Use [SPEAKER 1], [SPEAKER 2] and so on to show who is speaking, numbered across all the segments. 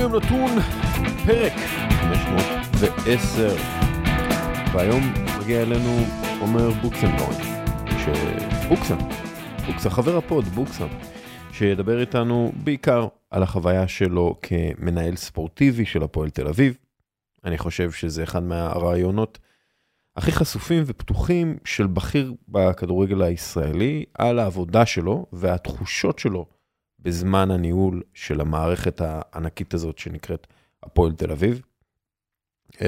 [SPEAKER 1] כל יום נתון, פרק 510. והיום מגיע אלינו עומר בוקסנבורן, שבוקסם, בוקסה חבר הפוד, בוקסם, שידבר איתנו בעיקר על החוויה שלו כמנהל ספורטיבי של הפועל תל אביב. אני חושב שזה אחד מהרעיונות הכי חשופים ופתוחים של בכיר בכדורגל הישראלי על העבודה שלו והתחושות שלו בזמן הניהול של המערכת הענקית הזאת שנקראת הפועל תל אביב. אמ,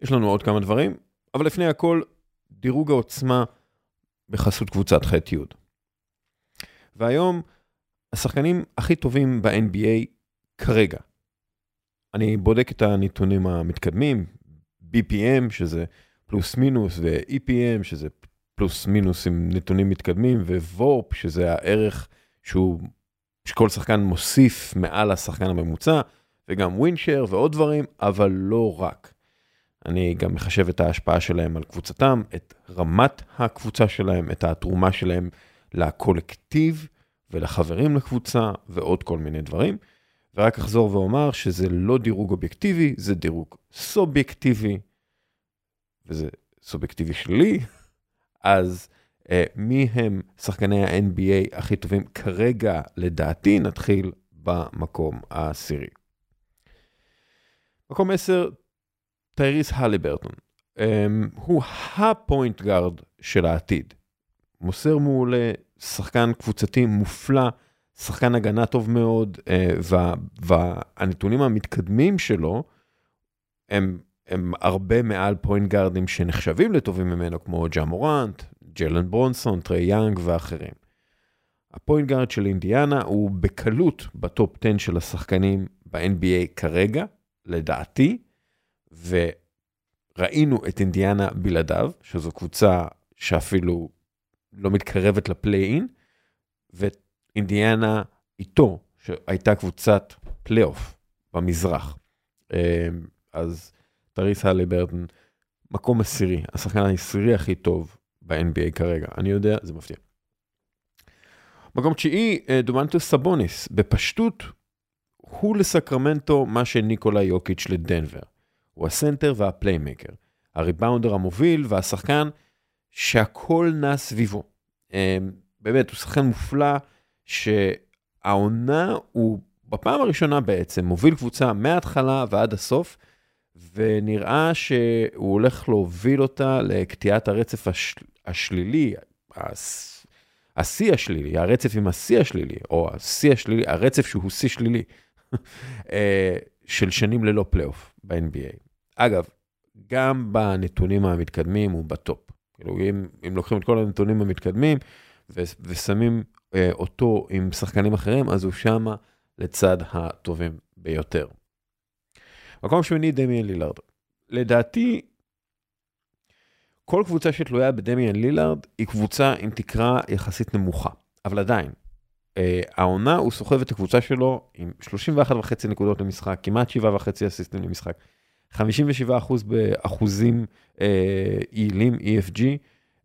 [SPEAKER 1] יש לנו עוד כמה דברים, אבל לפני הכל, דירוג העוצמה בחסות קבוצת ח'-י'. והיום, השחקנים הכי טובים ב-NBA כרגע. אני בודק את הנתונים המתקדמים, BPM, שזה פלוס מינוס, ו-EPM, שזה פלוס מינוס עם נתונים מתקדמים, ו-VORP, שזה הערך שהוא, שכל שחקן מוסיף מעל השחקן הממוצע, וגם ווינשר ועוד דברים, אבל לא רק. אני גם מחשב את ההשפעה שלהם על קבוצתם, את רמת הקבוצה שלהם, את התרומה שלהם לקולקטיב ולחברים לקבוצה ועוד כל מיני דברים. ורק אחזור ואומר שזה לא דירוג אובייקטיבי, זה דירוג סובייקטיבי, וזה סובייקטיבי שלי, אז מי הם שחקני ה-NBA הכי טובים כרגע, לדעתי, נתחיל במקום העשירי. מקום 10, טייריס הליברטון. אה, הוא הפוינט גארד של העתיד. מוסר מעולה, שחקן קבוצתי מופלא, שחקן הגנה טוב מאוד, אה, וה, והנתונים המתקדמים שלו הם, הם הרבה מעל פוינט גארדים שנחשבים לטובים ממנו, כמו ג'ה מורנט, ג'יילן ברונסון, טריי יאנג ואחרים. הפוינט גארד של אינדיאנה הוא בקלות בטופ 10 של השחקנים ב-NBA כרגע, לדעתי, וראינו את אינדיאנה בלעדיו, שזו קבוצה שאפילו לא מתקרבת לפליי-אין, ואינדיאנה איתו, שהייתה קבוצת פלייאוף במזרח. אמ, אז טייריס הליברטון, מקום עשירי, השחקן העשירי הכי טוב ב-NBA כרגע, אני יודע, זה מפתיע. מקום תשיעי, אה, דומנטאס סבוניס, בפשטות, הוא לסקרמנטו מה שניקולה יוקיץ' לדנבר. הוא הסנטר והפליימייקר, הריבאונדר המוביל והשחקן שהכל נע סביבו. אה, באמת, הוא שחקן מופלא, שהעונה הוא בפעם הראשונה בעצם מוביל קבוצה מההתחלה ועד הסוף, ונראה שהוא הולך להוביל אותה לקטיעת הרצף הש... השלילי, השיא השלילי, הרצף עם השיא השלילי, או השיא השלילי, הרצף שהוא שיא שלילי, אה, של שנים ללא פלייאוף ב-NBA. אגב, גם בנתונים המתקדמים הוא ב top. כאילו, אם, אם לוקחים את כל הנתונים המתקדמים ו- ושמים אה, אותו עם שחקנים אחרים, אז הוא שמה לצד הטובים ביותר. מקום שמיני, דמיאן לילארד. לדעתי, כל קבוצה שתלויה בדמיאן לילארד היא קבוצה עם תקרה יחסית נמוכה, אבל עדיין, אה, העונה הוא סוחב את הקבוצה שלו עם 31.5 נקודות למשחק, כמעט 7.5 אסיסטים למשחק, 57 באחוזים אה, יעילים EFG,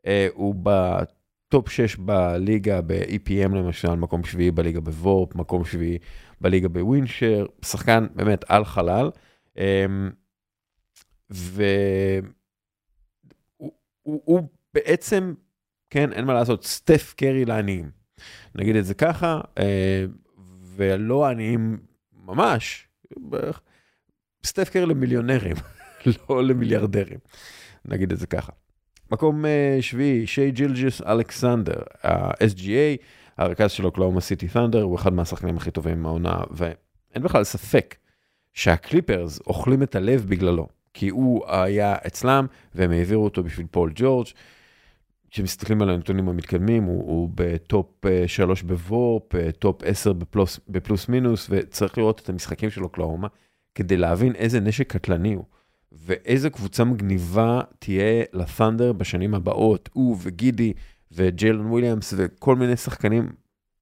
[SPEAKER 1] אה, הוא בטופ 6 בליגה ב-EPM למשל, מקום שביעי בליגה בוורפ, מקום שביעי בליגה בווינשר, שחקן באמת על חלל. והוא הוא, הוא בעצם, כן, אין מה לעשות, סטף קרי לעניים. נגיד את זה ככה, אה, ולא עניים ממש, סטף קרי למיליונרים, לא למיליארדרים, נגיד את זה ככה. מקום אה, שביעי, שי ג'ילג'ס אלכסנדר, ה-SGA, הרכז של אוקלהומה סיטי ת'נדר, הוא אחד מהשחקנים הכי טובים מהעונה, ואין בכלל ספק שהקליפרס אוכלים את הלב בגללו. כי הוא היה אצלם, והם העבירו אותו בשביל פול ג'ורג'. כשמסתכלים על הנתונים המתקדמים, הוא, הוא ב top 3 אה, ב VORP, אה, top 10 בפלוס, בפלוס מינוס, וצריך לראות את המשחקים של אוקלהומה, כדי להבין איזה נשק קטלני הוא, ואיזה קבוצה מגניבה תהיה לת'נדר בשנים הבאות, הוא וגידי וג'יילון וויליאמס וכל מיני שחקנים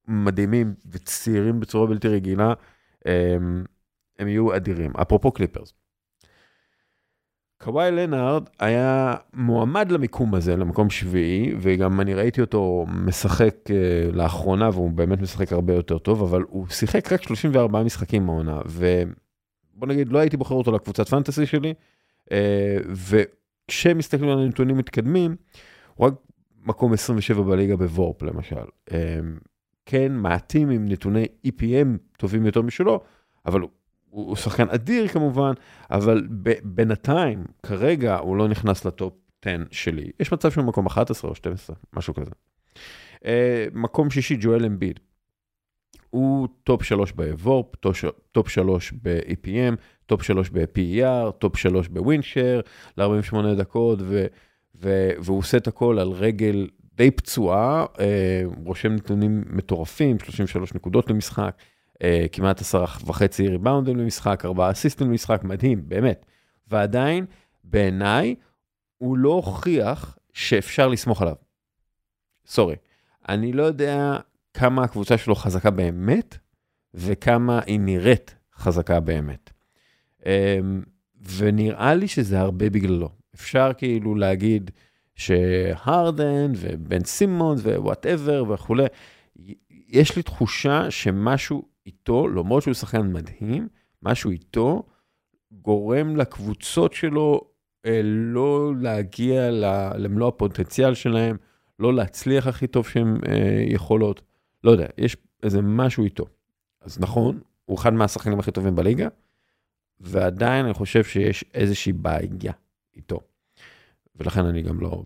[SPEAKER 1] מדהימים וצעירים בצורה בלתי רגילה, הם, הם יהיו אדירים. אפרופו קליפרס. קוואי לנארד היה מועמד למיקום הזה, למקום שביעי, וגם אני ראיתי אותו משחק uh, לאחרונה, והוא באמת משחק הרבה יותר טוב, אבל הוא שיחק רק 34 משחקים מהעונה, ובוא נגיד, לא הייתי בוחר אותו לקבוצת פנטסי שלי, אה, וכשמסתכלים על הנתונים מתקדמים, הוא רק מקום 27 בליגה ב VORP למשל. אה, כן, מעטים עם נתוני EPM טובים יותר משלו, אבל הוא שחקן אדיר כמובן, אבל בינתיים, כרגע הוא לא נכנס ל top 10 שלי. יש מצב שהוא מקום 11 או 12, משהו כזה. אה, מקום שישי, ג'ואל אמביד. הוא top 3 ב VORP, top 3 ב-EPM, top 3 ב-PER, top 3 ב win share, ל-48 דקות, ו- ו- והוא עושה את הכל על רגל די פצועה, אה, רושם נתונים מטורפים, 33 נקודות למשחק. אה, כמעט עשרה וחצי ריבאונדים למשחק, ארבעה אסיסטים למשחק, מדהים, באמת. ועדיין, בעיניי, הוא לא הוכיח שאפשר לסמוך עליו. sorry. אני לא יודע כמה הקבוצה שלו חזקה באמת, וכמה היא נראית חזקה באמת. אמ, ונראה לי שזה הרבה בגללו. אפשר כאילו להגיד שהרדן ובן סימון ווואטאבר וכולי, יש לי תחושה שמשהו איתו, למרות שהוא שחקן מדהים, משהו איתו גורם לקבוצות שלו אה, לא להגיע למלוא הפוטנציאל שלהם, לא להצליח הכי טוב שהן אה, יכולות. לא יודע, יש איזה משהו איתו. אז נכון, הוא אחד מהשחקנים הכי טובים בליגה, ועדיין אני חושב שיש איזושהי בעיה איתו. ולכן אני גם לא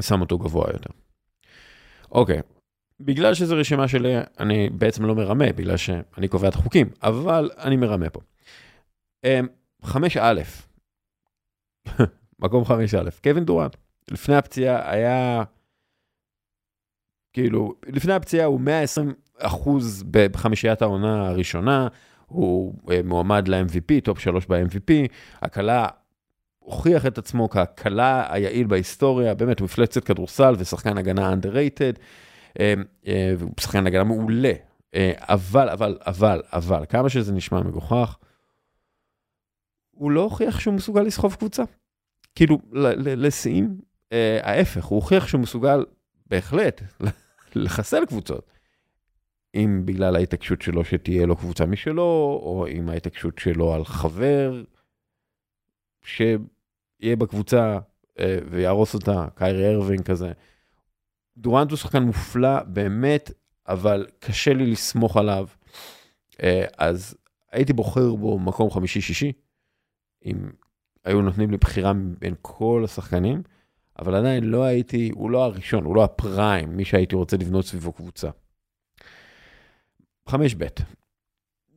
[SPEAKER 1] שם אותו גבוה יותר. אוקיי, בגלל שזו רשימה שלי, אני בעצם לא מרמה, בגלל שאני קובע את החוקים, אבל אני מרמה פה. 5א, אמ, מקום 5א, קווין דורנט, לפני הפציעה היה, כאילו, לפני הפציעה הוא 120 אחוז בחמישיית העונה הראשונה, הוא אה, מועמד ל-MVP, top 3 ב-MVP, הקלע הוכיח את עצמו כהקלע היעיל בהיסטוריה, באמת, מפלצת כדורסל ושחקן הגנה underrated. אה, אה, והוא שחקן הגנה מעולה, אה, אבל, אבל, אבל, אבל, כמה שזה נשמע מגוחך, הוא לא הוכיח שהוא מסוגל לסחוב קבוצה. כאילו, לשיאים, ההפך, הוא הוכיח שהוא מסוגל בהחלט לחסל קבוצות. אם בגלל ההתעקשות שלו שתהיה לו קבוצה משלו, או עם ההתעקשות שלו על חבר שיהיה בקבוצה ויהרוס אותה, קיירי ארווין כזה. דורנט הוא שחקן מופלא באמת, אבל קשה לי לסמוך עליו. אה, אז הייתי בוחר בו מקום חמישי-שישי, אם היו נותנים לי בחירה בין כל השחקנים, אבל עדיין לא הייתי, הוא לא הראשון, הוא לא הפריים, מי שהייתי רוצה לבנות סביבו קבוצה. חמש ב',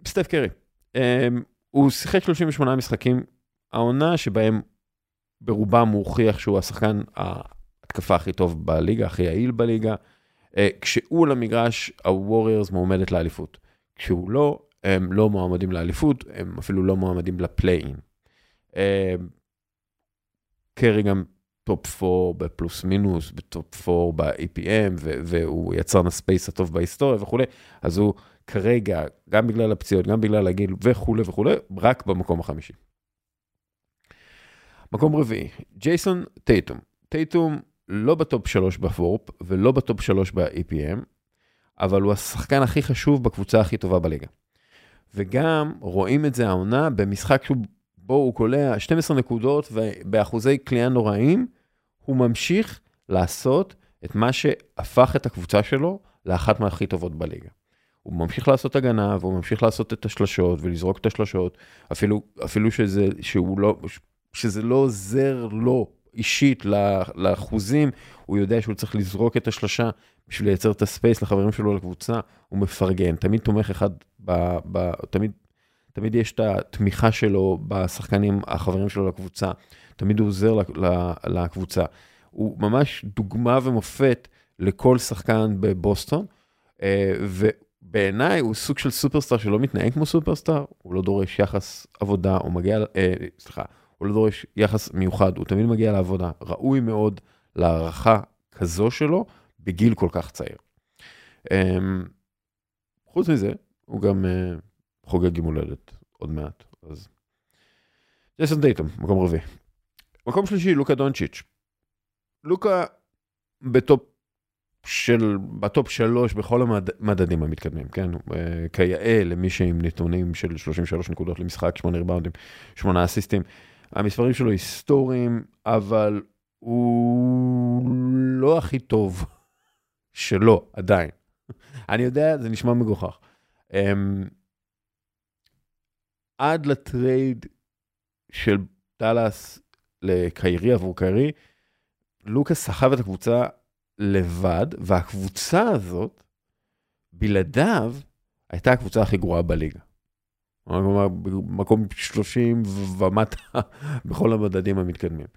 [SPEAKER 1] סטף קרי. אה, הוא שיחק 38 משחקים, העונה שבהם ברובם הוא הוכיח שהוא השחקן ההתקפה הכי טוב בליגה, הכי יעיל בליגה. אה, כשהוא על המגרש, הווריירס מועמדת לאליפות. כשהוא לא, הם לא מועמדים לאליפות, הם אפילו לא מועמדים ל play-in. אה, קרי גם top 4 בפלוס מינוס, ב top 4 ב-EPM, והוא יצר ה space הטוב בהיסטוריה וכולי, אז הוא כרגע, גם בגלל הפציעות, גם בגלל הגיל וכולי וכולי, רק במקום החמישי. מקום רביעי, ג'ייסון טייטום. טייטום לא ב top 3 ב VORP ולא ב top 3 ב-EPM, אבל הוא השחקן הכי חשוב בקבוצה הכי טובה בליגה. וגם רואים את זה העונה במשחק שבו הוא קולע 12 נקודות ובאחוזי קליעה נוראים, הוא ממשיך לעשות את מה שהפך את הקבוצה שלו לאחת מהכי טובות בליגה. הוא ממשיך לעשות הגנה והוא ממשיך לעשות את השלשות ולזרוק את השלשות, אפילו, אפילו שזה, שהוא לא, שזה לא עוזר לו אישית לאחוזים, הוא יודע שהוא צריך לזרוק את השלושה בשביל לייצר את הספייס לחברים שלו לקבוצה, הוא מפרגן, תמיד תומך אחד, ב, ב, תמיד, תמיד יש את התמיכה שלו בשחקנים, החברים שלו לקבוצה, תמיד הוא עוזר לקבוצה. הוא ממש דוגמה ומופת לכל שחקן בבוסטון, אה, ובעיניי הוא סוג של סופרסטאר שלא מתנהג כמו סופרסטאר, הוא לא דורש יחס עבודה, הוא מגיע, אה, סליחה, הוא לא דורש יחס מיוחד, הוא תמיד מגיע לעבודה. ראוי מאוד להערכה כזו שלו בגיל כל כך צעיר. אמ, חוץ מזה, הוא גם אה, חוגג יום הולדת עוד מעט, אז ג'ייסון טייטום, מקום רביעי. מקום שלישי, לוקה דונצ'יץ'. לוקה ב top של, ב top שלוש בכל המדדים המתקדמים, כן? אה, כיאה למי שעם נתונים של 33 נקודות למשחק, 8 ריבאונדים, 8 אסיסטים. המספרים שלו היסטוריים, אבל הוא לא הכי טוב שלו עדיין. אני יודע, זה נשמע מגוחך. אמ, עד ל trade של דאלאס לקיירי עבור קיירי, לוקה סחב את הקבוצה לבד, והקבוצה הזאת, בלעדיו, הייתה הקבוצה הכי גרועה בליגה. כלומר, מקום 30 ומטה בכל המדדים המתקדמים.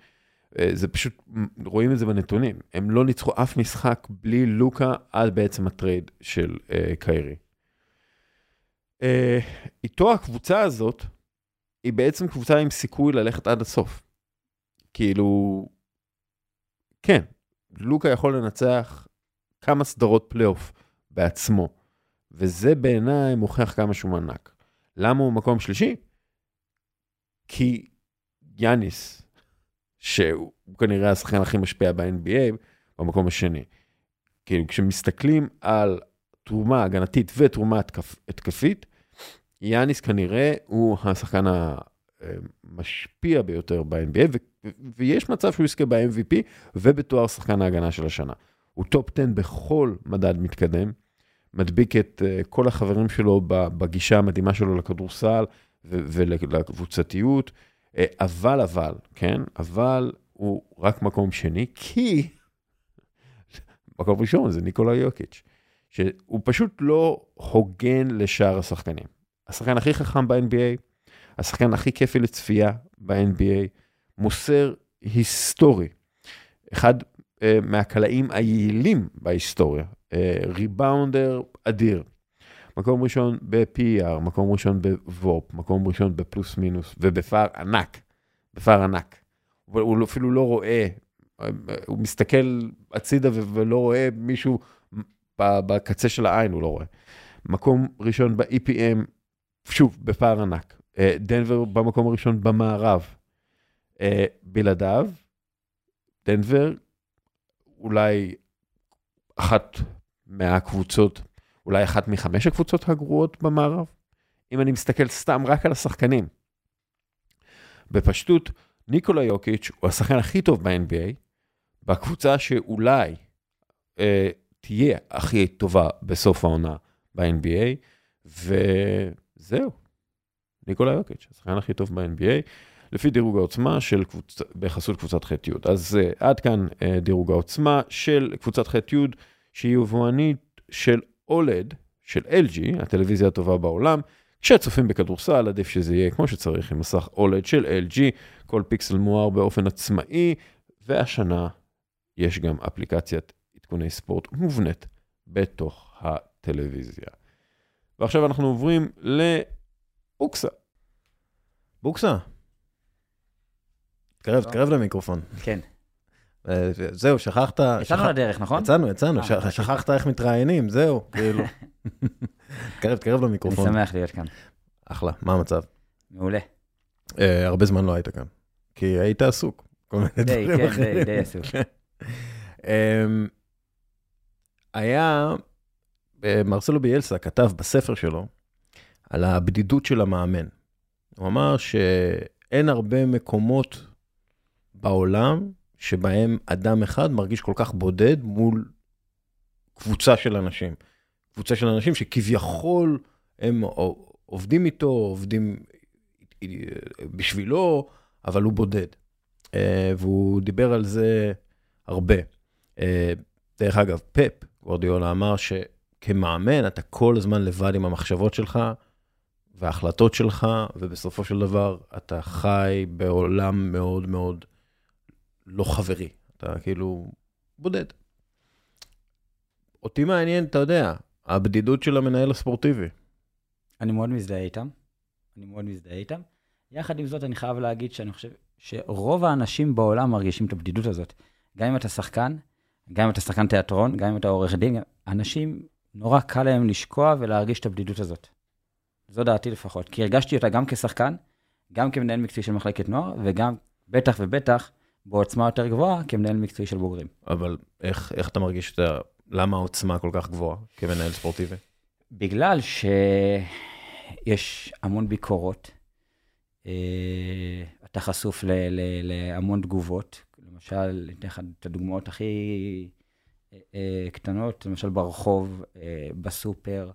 [SPEAKER 1] אה, זה פשוט, רואים את זה בנתונים. הם לא ניצחו אף משחק בלי לוקה עד בעצם הטרייד של uh, קיירי. Uh, איתו הקבוצה הזאת, היא בעצם קבוצה עם סיכוי ללכת עד הסוף. כאילו, כן, לוקה יכול לנצח כמה סדרות פלייאוף בעצמו, וזה בעיניי מוכיח כמה שהוא מענק. למה הוא מקום שלישי? כי יאניס, שהוא כנראה השחקן הכי משפיע ב-NBA, במקום השני. כאילו, כשמסתכלים על תרומה הגנתית ותרומה התקפית, יאניס כנראה הוא השחקן המשפיע ביותר ב-NBA, ויש מצב שהוא יזכה ב-MVP ובתואר שחקן ההגנה של השנה. הוא top 10 בכל מדד מתקדם, מדביק את אה, כל החברים שלו בגישה המדהימה שלו לכדורסל ולקבוצתיות, אה, אבל, אבל, כן, אבל הוא רק מקום שני, כי מקום ראשון זה ניקולה יוקיץ', שהוא פשוט לא הוגן לשאר השחקנים. השחקן הכי חכם ב-NBA, השחקן הכי כיפי לצפייה ב-NBA, מוסר היסטורי, אחד uh, מהקלעים היעילים בהיסטוריה, ריבאונדר אדיר. מקום ראשון ב-PER, מקום ראשון בוופ, מקום ראשון בפלוס מינוס, ובפער ענק, בפער ענק. הוא אפילו לא רואה, הוא מסתכל הצידה ולא רואה מישהו בקצה של העין, הוא לא רואה. מקום ראשון ב-EPM, שוב, בפער ענק. אה, דנבר במקום הראשון במערב. אה, בלעדיו, דנבר אולי אחת מהקבוצות, אולי אחת מחמש הקבוצות הגרועות במערב, אם אני מסתכל סתם רק על השחקנים. בפשטות, ניקולה יוקיץ' הוא השחקן הכי טוב ב-NBA, בקבוצה שאולי אה, תהיה הכי טובה בסוף העונה ב-NBA, וזהו. ניקולה יוקיץ', השחקן הכי טוב ב-NBA, לפי דירוג העוצמה של קבוצ... בחסות קבוצת ח'-י'. אז uh, עד כאן uh, דירוג העוצמה של קבוצת ח'-י', שהיא יבואנית של אולד, של LG, הטלוויזיה הטובה בעולם. כשצופים בכדורסל, עדיף שזה יהיה כמו שצריך עם מסך אולד של LG, כל פיקסל מואר באופן עצמאי, והשנה יש גם אפליקציית עדכוני ספורט מובנית בתוך הטלוויזיה. ועכשיו אנחנו עוברים לבוקסה.
[SPEAKER 2] בוקסה. תקרב, תקרב למיקרופון.
[SPEAKER 3] כן.
[SPEAKER 2] אה, זהו, שכחת...
[SPEAKER 3] יצאנו לדרך, נכון?
[SPEAKER 2] יצאנו, יצאנו, אה, שכחת איך מתראיינים, זהו, כאילו. תקרב, תקרב למיקרופון.
[SPEAKER 3] אני שמח להיות כאן.
[SPEAKER 2] אחלה, מה המצב?
[SPEAKER 3] מעולה.
[SPEAKER 2] אה, הרבה זמן לא היית כאן, כי היית עסוק, כל מיני דברים
[SPEAKER 3] אחרים. כן, די, די עסוק.
[SPEAKER 2] אמ, היה, מרסלו ביאלסה כתב בספר שלו על הבדידות של המאמן. הוא אמר שאין הרבה מקומות בעולם שבהם אדם אחד מרגיש כל כך בודד מול קבוצה של אנשים. קבוצה של אנשים שכביכול הם עובדים איתו, עובדים בשבילו, אבל הוא בודד. אה, והוא דיבר על זה הרבה. אה, דרך אגב, פפ, גורדיאלה אמר שכמאמן אתה כל הזמן לבד עם המחשבות שלך, וההחלטות שלך, ובסופו של דבר אתה חי בעולם מאוד מאוד לא חברי. אתה כאילו בודד. אותי מעניין, אתה יודע, הבדידות של המנהל הספורטיבי.
[SPEAKER 3] אני מאוד מזדהה איתם. אני מאוד מזדהה איתם. יחד עם זאת, אני חייב להגיד שאני חושב שרוב האנשים בעולם מרגישים את הבדידות הזאת. גם אם אתה שחקן, גם אם אתה שחקן תיאטרון, גם אם אתה עורך דין, אנשים, נורא קל להם לשקוע ולהרגיש את הבדידות הזאת. זו דעתי לפחות, כי הרגשתי אותה גם כשחקן, גם כמנהל מקצועי של מחלקת נוער, וגם, בטח ובטח, בעוצמה יותר גבוהה, כמנהל מקצועי של בוגרים.
[SPEAKER 1] אבל איך, איך אתה מרגיש שאתה, למה העוצמה כל כך גבוהה כמנהל ספורטיבי?
[SPEAKER 3] בגלל שיש המון ביקורות, אה, אתה חשוף ל- ל- להמון תגובות. למשל, אתן לך את הדוגמאות הכי אה, אה, קטנות, למשל ברחוב, בסופר,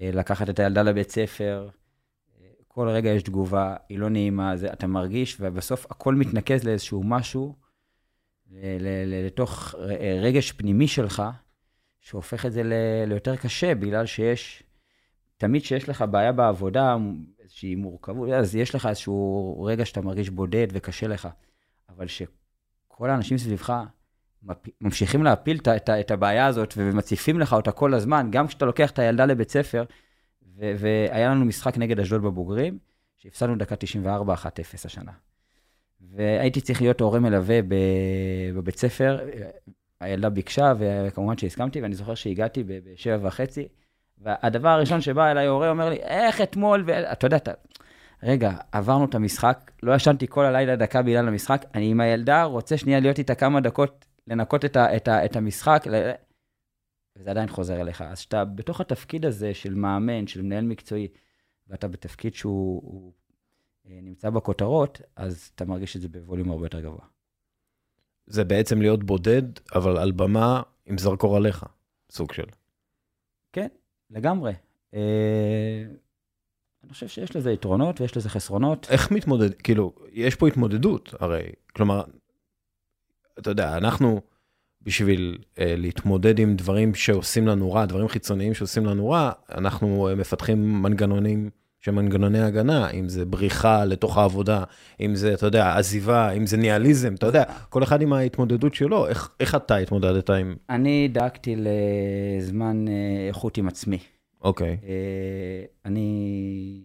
[SPEAKER 3] לקחת את הילדה לבית ספר, כל רגע יש תגובה, היא לא נעימה, זה, אתה מרגיש, ובסוף הכל מתנקז לאיזשהו משהו, לתוך אה, רגש פנימי שלך, שהופך את זה ליותר קשה, בגלל שיש, תמיד כשיש לך בעיה בעבודה, איזושהי מורכבות, אז יש לך איזשהו רגע שאתה מרגיש בודד וקשה לך. אבל שכל האנשים סביבך ממשיכים להפיל את, את, את הבעיה הזאת ומציפים לך אותה כל הזמן, גם כשאתה לוקח את הילדה לבית ספר, והיה לנו משחק נגד אשדוד בבוגרים, שהפסדנו דקה 94, 1-0 השנה. והייתי צריך להיות הורה מלווה בבית ספר, הילדה ביקשה, וכמובן שהסכמתי, ואני זוכר שהגעתי בשבע וחצי, והדבר הראשון שבא אליי הורה אומר לי, איך אתמול, ואתה יודע, אתה... רגע, עברנו את המשחק, לא ישנתי כל הלילה דקה בגלל המשחק, אני עם הילדה, רוצה שנייה להיות איתה כמה דקות, לנקות את, ה, את, ה, את המשחק. וזה עדיין חוזר אליך. אז כשאתה בתוך התפקיד הזה של מאמן, של מנהל מקצועי, ואתה בתפקיד שהוא הוא, אה, נמצא בכותרות, אז אתה מרגיש את זה בווליום הרבה יותר גבוה.
[SPEAKER 1] זה בעצם להיות בודד, אבל על במה עם זרקור עליך, סוג של.
[SPEAKER 3] כן, לגמרי. אה, אני חושב שיש לזה יתרונות ויש לזה חסרונות.
[SPEAKER 1] איך מתמודד, כאילו, יש פה התמודדות, הרי, כלומר, אתה יודע, אנחנו, בשביל אה, להתמודד עם דברים שעושים לנו רע, דברים חיצוניים שעושים לנו רע, אנחנו אה, מפתחים מנגנונים שהם מנגנוני הגנה, אם זה בריחה לתוך העבודה, אם זה, אתה יודע, עזיבה, אם זה ניאליזם, אתה יודע, כל אחד עם ההתמודדות שלו, איך, איך אתה התמודדת עם...
[SPEAKER 3] אני דאגתי לזמן אה, איכות עם עצמי.
[SPEAKER 1] אוקיי,
[SPEAKER 3] אה, אני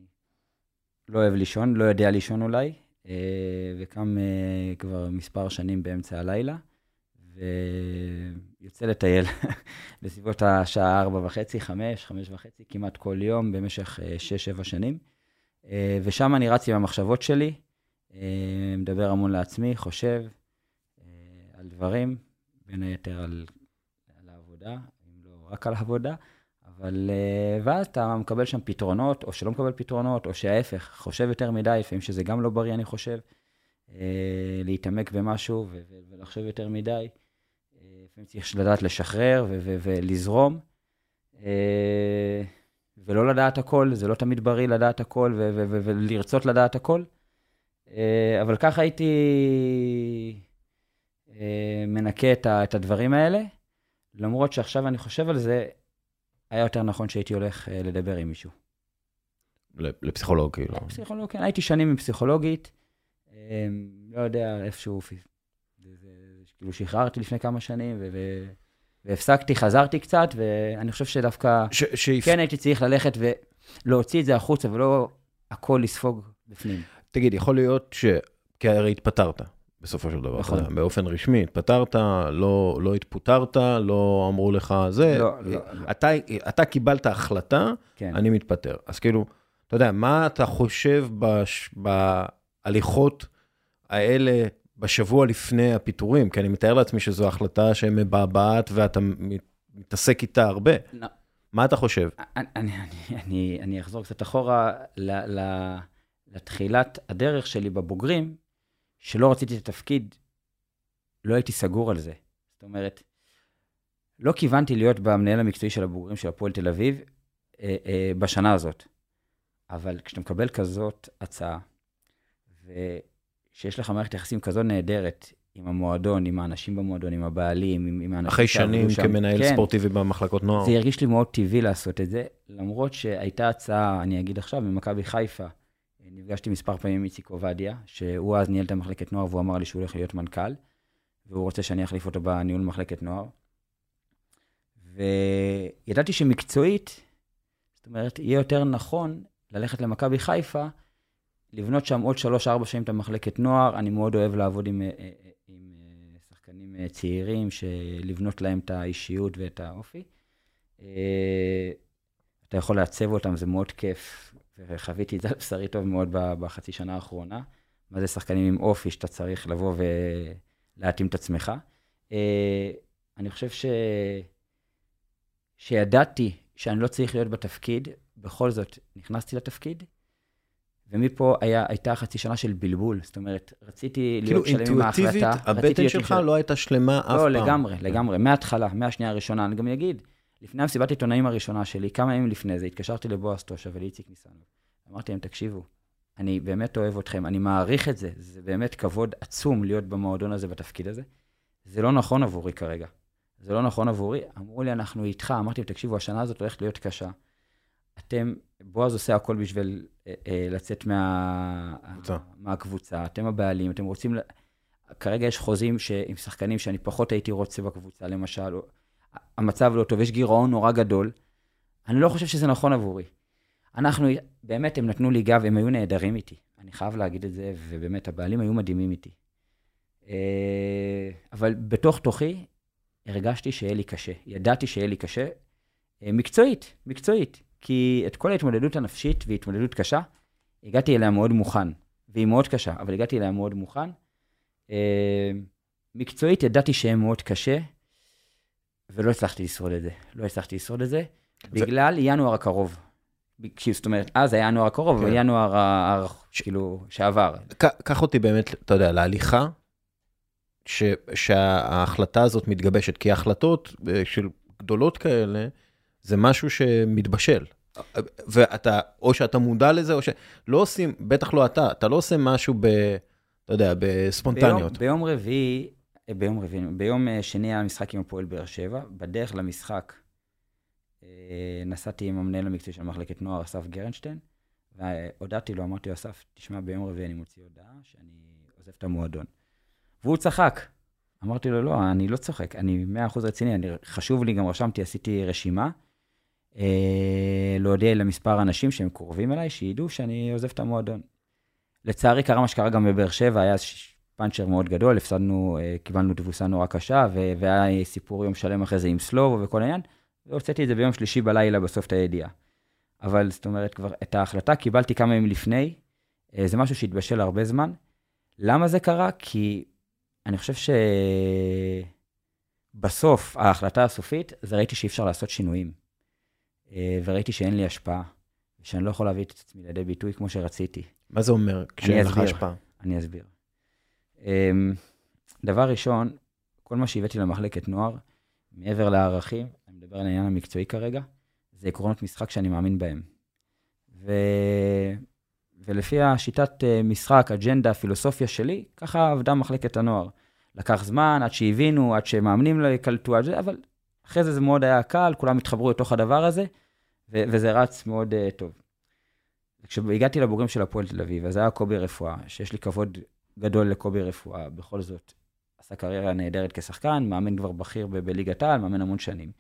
[SPEAKER 3] לא אוהב לישון, לא יודע לישון אולי, אה, וקם אה, כבר מספר שנים באמצע הלילה, ויוצא לטייל בסביבות השעה ארבע וחצי, חמש, חמש וחצי, כמעט כל יום במשך אה, שש, שבע שנים. אה, ושם אני רץ עם המחשבות שלי, אה, מדבר המון לעצמי, חושב אה, על דברים, בין היתר על, על העבודה, אם לא רק על העבודה. אבל, אה, ואז אתה מקבל שם פתרונות, או שלא מקבל פתרונות, או שההפך, חושב יותר מדי, לפעמים שזה גם לא בריא, אני חושב, אה, להתעמק במשהו ולחשוב יותר מדי. לפעמים צריך לדעת לשחרר ו- ו- ולזרום, אה, ולא לדעת הכל, זה לא תמיד בריא לדעת הכל ו- ו- ו- ולרצות לדעת הכל. אה, אבל ככה הייתי אה, מנקה את ה- את הדברים האלה, למרות שעכשיו אני חושב על זה, היה יותר נכון שהייתי הולך לדבר עם מישהו.
[SPEAKER 1] לפסיכולוג, כאילו.
[SPEAKER 3] פסיכולוג, כן, הייתי שנים עם פסיכולוגית, לא יודע, איפשהו, כאילו שחררתי לפני כמה שנים, ו, והפסקתי, חזרתי קצת, ואני חושב שדווקא,
[SPEAKER 1] ש- שיפ-
[SPEAKER 3] כן הייתי צריך ללכת ולהוציא את זה החוצה, ולא הכל לספוג בפנים.
[SPEAKER 1] תגיד, יכול להיות ש... כי הרי התפטרת, בסופו של דבר.
[SPEAKER 3] נכון.
[SPEAKER 1] באופן רשמי, התפטרת, לא, לא התפוטרת, לא אמרו לך זה.
[SPEAKER 3] לא, לא, לא.
[SPEAKER 1] אתה, אתה קיבלת החלטה,
[SPEAKER 3] כן.
[SPEAKER 1] אני מתפטר. אז כאילו, אתה יודע, מה אתה חושב בש, בהליכות האלה בשבוע לפני הפיטורים? כי אני מתאר לעצמי שזו החלטה שמבעבעת ואתה מת- מתעסק איתה הרבה.
[SPEAKER 3] לא.
[SPEAKER 1] מה אתה חושב?
[SPEAKER 3] אני, אני, אני, אני, אני אחזור קצת אחורה ל, ל, לתחילת הדרך שלי בבוגרים, שלא רציתי את התפקיד, לא הייתי סגור על זה. זאת אומרת, לא כיוונתי להיות במנהל המקצועי של הבוגרים של הפועל תל אביב אה, אה, בשנה הזאת. אבל כשאתה מקבל כזאת הצעה, ושיש לך מערכת יחסים כזו נהדרת עם המועדון, עם האנשים במועדון, עם הבעלים, עם, עם האנשים
[SPEAKER 1] אחרי שנים
[SPEAKER 3] שם,
[SPEAKER 1] כמנהל
[SPEAKER 3] כן,
[SPEAKER 1] ספורטיבי במחלקות נוער.
[SPEAKER 3] זה הרגיש לי מאוד טבעי לעשות את זה, למרות שהייתה הצעה, אני אגיד עכשיו, ממכבי חיפה. נפגשתי מספר פעמים עם איציק עובדיה, שהוא אז ניהל את המחלקת נוער, והוא אמר לי שהוא הולך להיות מנכ"ל, והוא רוצה שאני אחליף אותו בניהול מחלקת נוער. וידעתי שמקצועית, זאת אומרת, יהיה יותר נכון ללכת למכבי חיפה, לבנות שם עוד שלוש-ארבע שנים את המחלקת נוער. אני מאוד אוהב לעבוד עם, אה, אה, עם אה, שחקנים צעירים, לבנות להם את האישיות ואת האופי. אתה יכול לעצב אותם, זה מאוד כיף. וחוויתי את זה בשרי טוב מאוד בחצי שנה האחרונה. מה זה שחקנים עם אופי שאתה צריך לבוא ולהתאים את עצמך. אני חושב ש... שידעתי שאני לא צריך להיות בתפקיד, בכל זאת נכנסתי לתפקיד, ומפה היה, הייתה חצי שנה של בלבול. זאת אומרת, רציתי להיות
[SPEAKER 1] כאילו
[SPEAKER 3] שלם עם ההחלטה.
[SPEAKER 1] כאילו אינטואיטיבית, הבטן שלך
[SPEAKER 3] של...
[SPEAKER 1] לא הייתה שלמה אף
[SPEAKER 3] לא,
[SPEAKER 1] פעם.
[SPEAKER 3] לא, לגמרי, לגמרי, מההתחלה, מהשנייה הראשונה. אני גם אגיד, לפני המסיבת עיתונאים הראשונה שלי, כמה ימים לפני זה, התקשרתי לבועז טושה ולאיציק ניסנוב. אמרתי להם, תקשיבו, אני באמת אוהב אתכם, אני מעריך את זה, זה באמת כבוד עצום להיות במועדון הזה, בתפקיד הזה. זה לא נכון עבורי כרגע. זה לא נכון עבורי. אמרו לי, אנחנו איתך. אמרתי תקשיבו, השנה הזאת הולכת להיות קשה. אתם, בועז עושה הכל בשביל אה, אה, לצאת מה,
[SPEAKER 1] קבוצה.
[SPEAKER 3] מהקבוצה. אתם הבעלים, אתם רוצים... ל... כרגע יש חוזים ש... עם שחקנים שאני פחות הייתי רוצה בקבוצה, למשל. או... המצב לא טוב, יש גירעון נורא גדול. אני לא חושב שזה נכון עבורי. אנחנו, באמת, הם נתנו לי גב, הם היו נהדרים איתי. אני חייב להגיד את זה, ובאמת, הבעלים היו מדהימים איתי. אה, אבל בתוך תוכי הרגשתי שיהיה לי קשה. ידעתי שיהיה לי קשה. אה, מקצועית, מקצועית. כי את כל ההתמודדות הנפשית והתמודדות קשה, הגעתי אליה מאוד מוכן. והיא מאוד קשה, אבל הגעתי אליה מאוד מוכן. אה, מקצועית ידעתי שיהיה מאוד קשה, ולא הצלחתי לשרוד את זה. לא הצלחתי לשרוד את זה, בגלל ינואר הקרוב. זאת אומרת, אז היה ינואר הקרוב,
[SPEAKER 1] כן.
[SPEAKER 3] ינואר, ה- ה- כאילו, שעבר.
[SPEAKER 1] קח אותי באמת, אתה יודע, להליכה, ש- שההחלטה הזאת מתגבשת, כי החלטות אה, של גדולות כאלה, זה משהו שמתבשל. ואתה, או שאתה מודע לזה, או ש... לא עושים, בטח לא אתה, אתה לא עושה משהו ב... אתה יודע, בספונטניות.
[SPEAKER 3] ביום, ביום רביעי, אה, ביום רביעי, ביום אה, שני היה משחק עם הפועל באר שבע, בדרך למשחק אה, נסעתי עם המנהל המקצועי של מחלקת נוער, אסף גרנשטיין, והודעתי לו, אמרתי לו, אסף, תשמע, ביום רביעי אני מוציא הודעה שאני עוזב את המועדון. והוא צחק. אמרתי לו, לא, אני לא צוחק, אני 100% רציני, אני, חשוב לי, גם רשמתי, עשיתי רשימה, להודיע למספר אנשים שהם קרובים אליי, שידעו שאני עוזב את המועדון. לצערי, קרה מה שקרה גם בבאר שבע, היה פאנצ'ר מאוד גדול, הפסדנו, אה, קיבלנו תבוסה נורא קשה, והיה סיפור יום שלם אחרי זה עם סלובו וכל העניין, והוצאתי את זה ביום שלישי בלילה בסוף את הידיעה. אבל זאת אומרת, כבר את ההחלטה קיבלתי כמה ימים לפני, אה, זה משהו שהתבשל הרבה זמן. למה זה קרה? כי אני חושב שבסוף, ההחלטה הסופית, זה ראיתי שאי אפשר לעשות שינויים. אה, וראיתי שאין לי השפעה, ושאני לא יכול להביא את עצמי לידי ביטוי כמו שרציתי.
[SPEAKER 1] מה זה אומר כשאין לך. השפעה?
[SPEAKER 3] אני אסביר. אמ, דבר ראשון, כל מה שהבאתי למחלקת נוער, מעבר לערכים, אני מדבר על העניין המקצועי כרגע, זה עקרונות משחק שאני מאמין בהם. ו... ולפי השיטת אה, משחק, אג'נדה, פילוסופיה שלי, ככה עבדה מחלקת הנוער. לקח זמן עד שהבינו, עד שמאמנים לא יקלטו, אבל אחרי זה זה מאוד היה קל, כולם התחברו לתוך הדבר הזה, ו- וזה רץ מאוד uh, טוב. כשהגעתי לבוגרים של הפועל תל אביב, אז היה קובי רפואה, שיש לי כבוד גדול לקובי רפואה, בכל זאת, עשה קריירה נהדרת כשחקן, מאמן כבר בכיר ב- בליגת העל, מאמן המון שנים.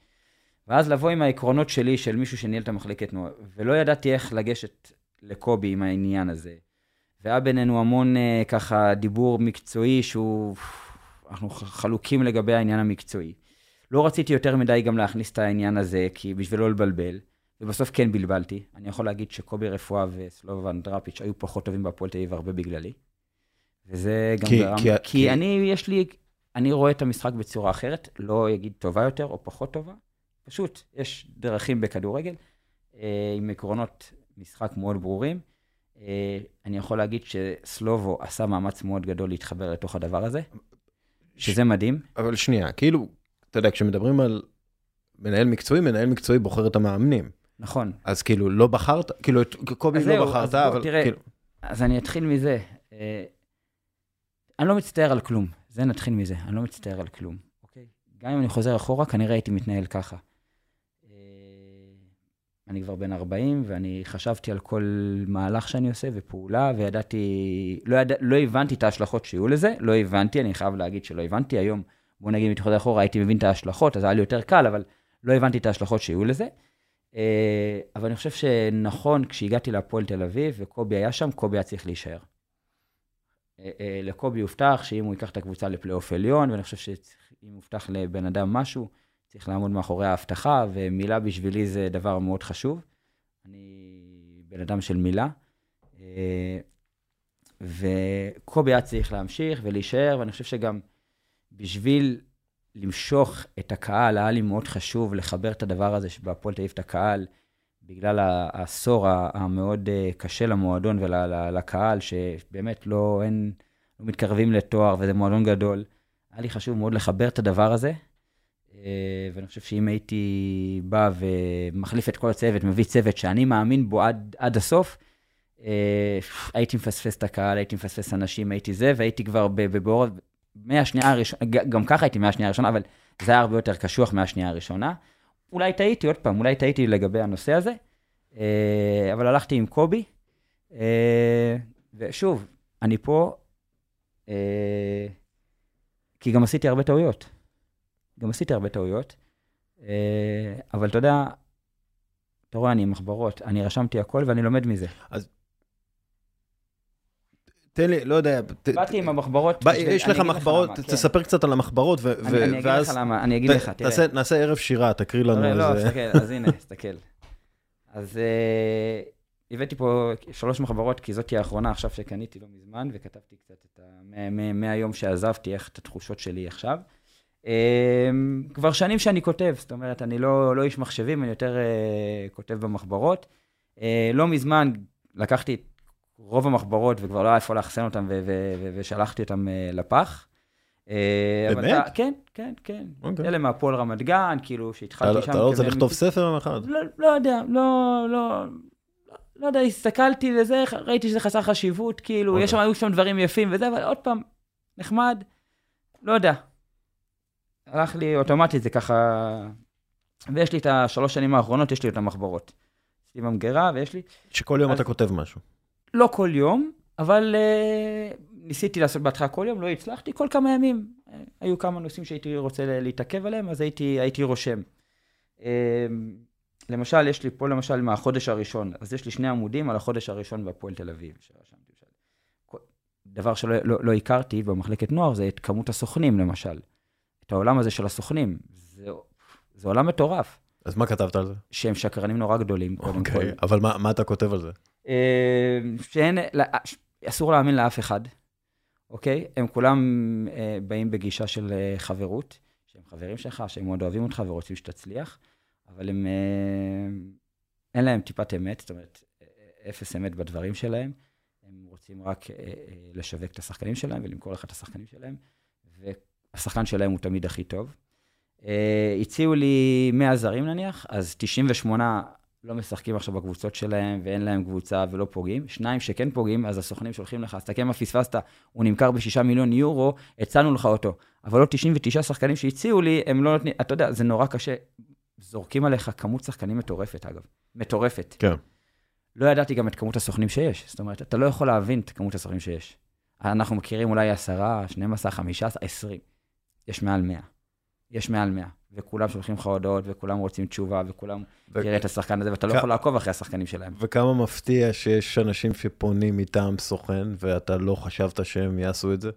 [SPEAKER 3] ואז לבוא עם העקרונות שלי, של מישהו שניהל את המחלקת נוער, ולא ידעתי איך לגשת לקובי עם העניין הזה. והיה בינינו המון uh, ככה דיבור מקצועי שהוא... אנחנו חלוקים לגבי העניין המקצועי. לא רציתי יותר מדי גם להכניס את העניין הזה, כי בשביל לא לבלבל, ובסוף כן בלבלתי. אני יכול להגיד שקובי רפואה וסלובן דראפיץ' היו פחות טובים בהפועל תל אביב הרבה בגללי. וזה גם
[SPEAKER 1] כי-
[SPEAKER 3] גרם...
[SPEAKER 1] כי-
[SPEAKER 3] כי,
[SPEAKER 1] כי-
[SPEAKER 3] אני, יש לי... אני רואה את המשחק בצורה אחרת, לא אגיד טובה יותר או פחות טובה. פשוט, יש דרכים בכדורגל, אה, עם עקרונות משחק מאוד ברורים. אה, אני יכול להגיד שסלובו עשה מאמץ מאוד גדול להתחבר לתוך הדבר הזה, שזה מדהים.
[SPEAKER 1] אבל שנייה, כאילו, אתה יודע, כשמדברים על מנהל מקצועי, מנהל מקצועי בוחר את המאמנים.
[SPEAKER 3] נכון.
[SPEAKER 1] אז כאילו, לא בחרת, כאילו, את קובי לא בחרת,
[SPEAKER 3] אז בוא,
[SPEAKER 1] אבל
[SPEAKER 3] תראה,
[SPEAKER 1] כאילו,
[SPEAKER 3] אז אני אתחיל מזה. אה, אני לא מצטער על כלום. זה נתחיל מזה. אני לא מצטער על כלום, אוקיי? גם אם אני חוזר אחורה, כנראה הייתי מתנהל ככה. אה, אני כבר בן 40, ואני חשבתי על כל מהלך שאני עושה ופעולה, וידעתי, לא, יד... לא הבנתי את ההשלכות שיהיו לזה, לא הבנתי, אני חייב להגיד שלא הבנתי. היום, בוא נגיד, חוזר אחורה, הייתי מבין את ההשלכות, אז היה לי יותר קל, אבל לא הבנתי את ההשלכות שיהיו לזה. אה, אבל אני חושב שנכון, כשהגעתי להפועל תל אביב, וקובי היה שם, קובי היה צריך להישאר. אה, אה, לקובי הובטח שאם הוא ייקח את הקבוצה לפלייאוף עליון, ואני חושב שאם הובטח לבן אדם משהו, צריך לעמוד מאחורי ההבטחה, ומילה בשבילי זה דבר מאוד חשוב. אני בן אדם של מילה. וקובי היה צריך להמשיך ולהישאר, ואני חושב שגם בשביל למשוך את הקהל, היה לי מאוד חשוב לחבר את הדבר הזה שבהפועל אביב את הקהל, בגלל העשור המאוד אה, קשה למועדון ולקהל, שבאמת לא, אין, לא מתקרבים לתואר וזה מועדון גדול. היה לי חשוב מאוד לחבר את הדבר הזה, אה, ואני חושב שאם הייתי בא ומחליף את כל הצוות, מביא צוות שאני מאמין בו עד, עד הסוף, אה, הייתי מפספס את הקהל, הייתי מפספס אנשים, הייתי זה, והייתי כבר באור, מהשנייה הראשונה, גם ככה הייתי מהשנייה הראשונה, אבל זה היה הרבה יותר קשוח מהשנייה הראשונה. אולי טעיתי, עוד פעם, אולי טעיתי לגבי הנושא הזה, אה, אבל הלכתי עם קובי, ושוב, אני פה, כי גם עשיתי הרבה טעויות. גם עשיתי הרבה טעויות, אה, אבל אתה יודע, אתה רואה, אני עם מחברות, אני רשמתי הכל ואני לומד מזה.
[SPEAKER 1] אז תן לי, לא יודע.
[SPEAKER 3] באתי עם המחברות.
[SPEAKER 1] יש לך מחברות, תספר קצת על המחברות, ואז...
[SPEAKER 3] אני אגיד לך למה, אני אגיד לך,
[SPEAKER 1] תראה. נעשה ערב שירה, תקריא לנו
[SPEAKER 3] איזה... לא, תסתכל, אז הנה, תסתכל. אז אה, הבאתי פה שלוש מחברות, כי זאתי האחרונה עכשיו שקניתי לא מזמן, וכתבתי קצת את ה... מהיום שעזבתי, איך את התחושות שלי עכשיו. אמ, כבר שנים שאני כותב, זאת אומרת, אני לא, לא איש מחשבים, אני יותר uh, כותב במחברות. לא מזמן לקחתי את רוב המחברות וכבר לא היה איפה לאחסן אותן ו- ו- ו- ושלחתי אותן uh, לפח.
[SPEAKER 1] באמת? אתה,
[SPEAKER 3] כן, כן, כן. Okay. אוקיי. אלה מהפועל רמת גן, כאילו, שהתחלתי שם.
[SPEAKER 1] אתה לא רוצה לכתוב ספר יום אחד?
[SPEAKER 3] לא, לא יודע, לא, לא, לא יודע, הסתכלתי לזה, ראיתי שזה חסר חשיבות, כאילו, okay. יש אוקיי. שם, היו שם דברים יפים וזה, אבל עוד פעם, נחמד, לא יודע. הלך לי אוטומטית, זה ככה... ויש לי את השלוש שנים האחרונות, יש לי את המחברות. יש לי במגירה ויש לי...
[SPEAKER 1] שכל יום אז... אתה כותב משהו.
[SPEAKER 3] לא כל יום, אבל uh, ניסיתי לעשות בהתחלה כל יום, לא הצלחתי, כל כמה ימים. Uh, היו כמה נושאים שהייתי רוצה להתעכב עליהם, אז הייתי, הייתי רושם. Uh, למשל, יש לי פה למשל מהחודש הראשון, אז יש לי שני עמודים על החודש הראשון בהפועל תל אביב. דבר שלא לא, לא הכרתי במחלקת נוער זה את כמות הסוכנים, למשל. את העולם הזה של הסוכנים. זה, זה עולם מטורף.
[SPEAKER 1] אז מה כתבת על זה?
[SPEAKER 3] שהם שקרנים נורא גדולים, קודם okay, אוקיי,
[SPEAKER 1] כל. אבל מה, מה אתה כותב על זה?
[SPEAKER 3] אה, שאין, לא, אסור להאמין לאף אחד, אוקיי? הם כולם אה, באים בגישה של אה, חברות, שהם חברים שלך, שהם מאוד אוהבים אותך ורוצים שתצליח, אבל הם, אין להם טיפת אמת, זאת אומרת, אפס אמת בדברים שלהם. הם רוצים רק לשווק את השחקנים שלהם ולמכור לך את השחקנים שלהם, השחקן שלהם הוא תמיד הכי טוב. הציעו לי 100 זרים נניח, אז 98 לא משחקים עכשיו בקבוצות שלהם, ואין להם קבוצה ולא פוגעים. שניים שכן פוגעים, אז הסוכנים שולחים לך, אז תסתכל מה פספסת, הוא נמכר ב-6 מיליון יורו, הצענו לך אותו. אבל לא 99 שחקנים שהציעו לי, הם לא נותנים, אתה יודע, זה נורא קשה. זורקים עליך כמות שחקנים מטורפת, אגב. מטורפת.
[SPEAKER 1] כן.
[SPEAKER 3] לא ידעתי גם את כמות הסוכנים שיש. זאת אומרת, אתה לא יכול להבין את כמות הסוכנים שיש. אנחנו מכירים אולי 10, 12, 15, 20. יש מעל 100. יש מעל 100. וכולם שולחים לך הודעות, וכולם רוצים תשובה, וכולם, ו... תראה את השחקן הזה, ואתה לא. יכול לעקוב אחרי השחקנים שלהם.
[SPEAKER 1] וכמה מפתיע שיש אנשים שפונים מטעם סוכן, ואתה לא חשבת שהם יעשו את זה?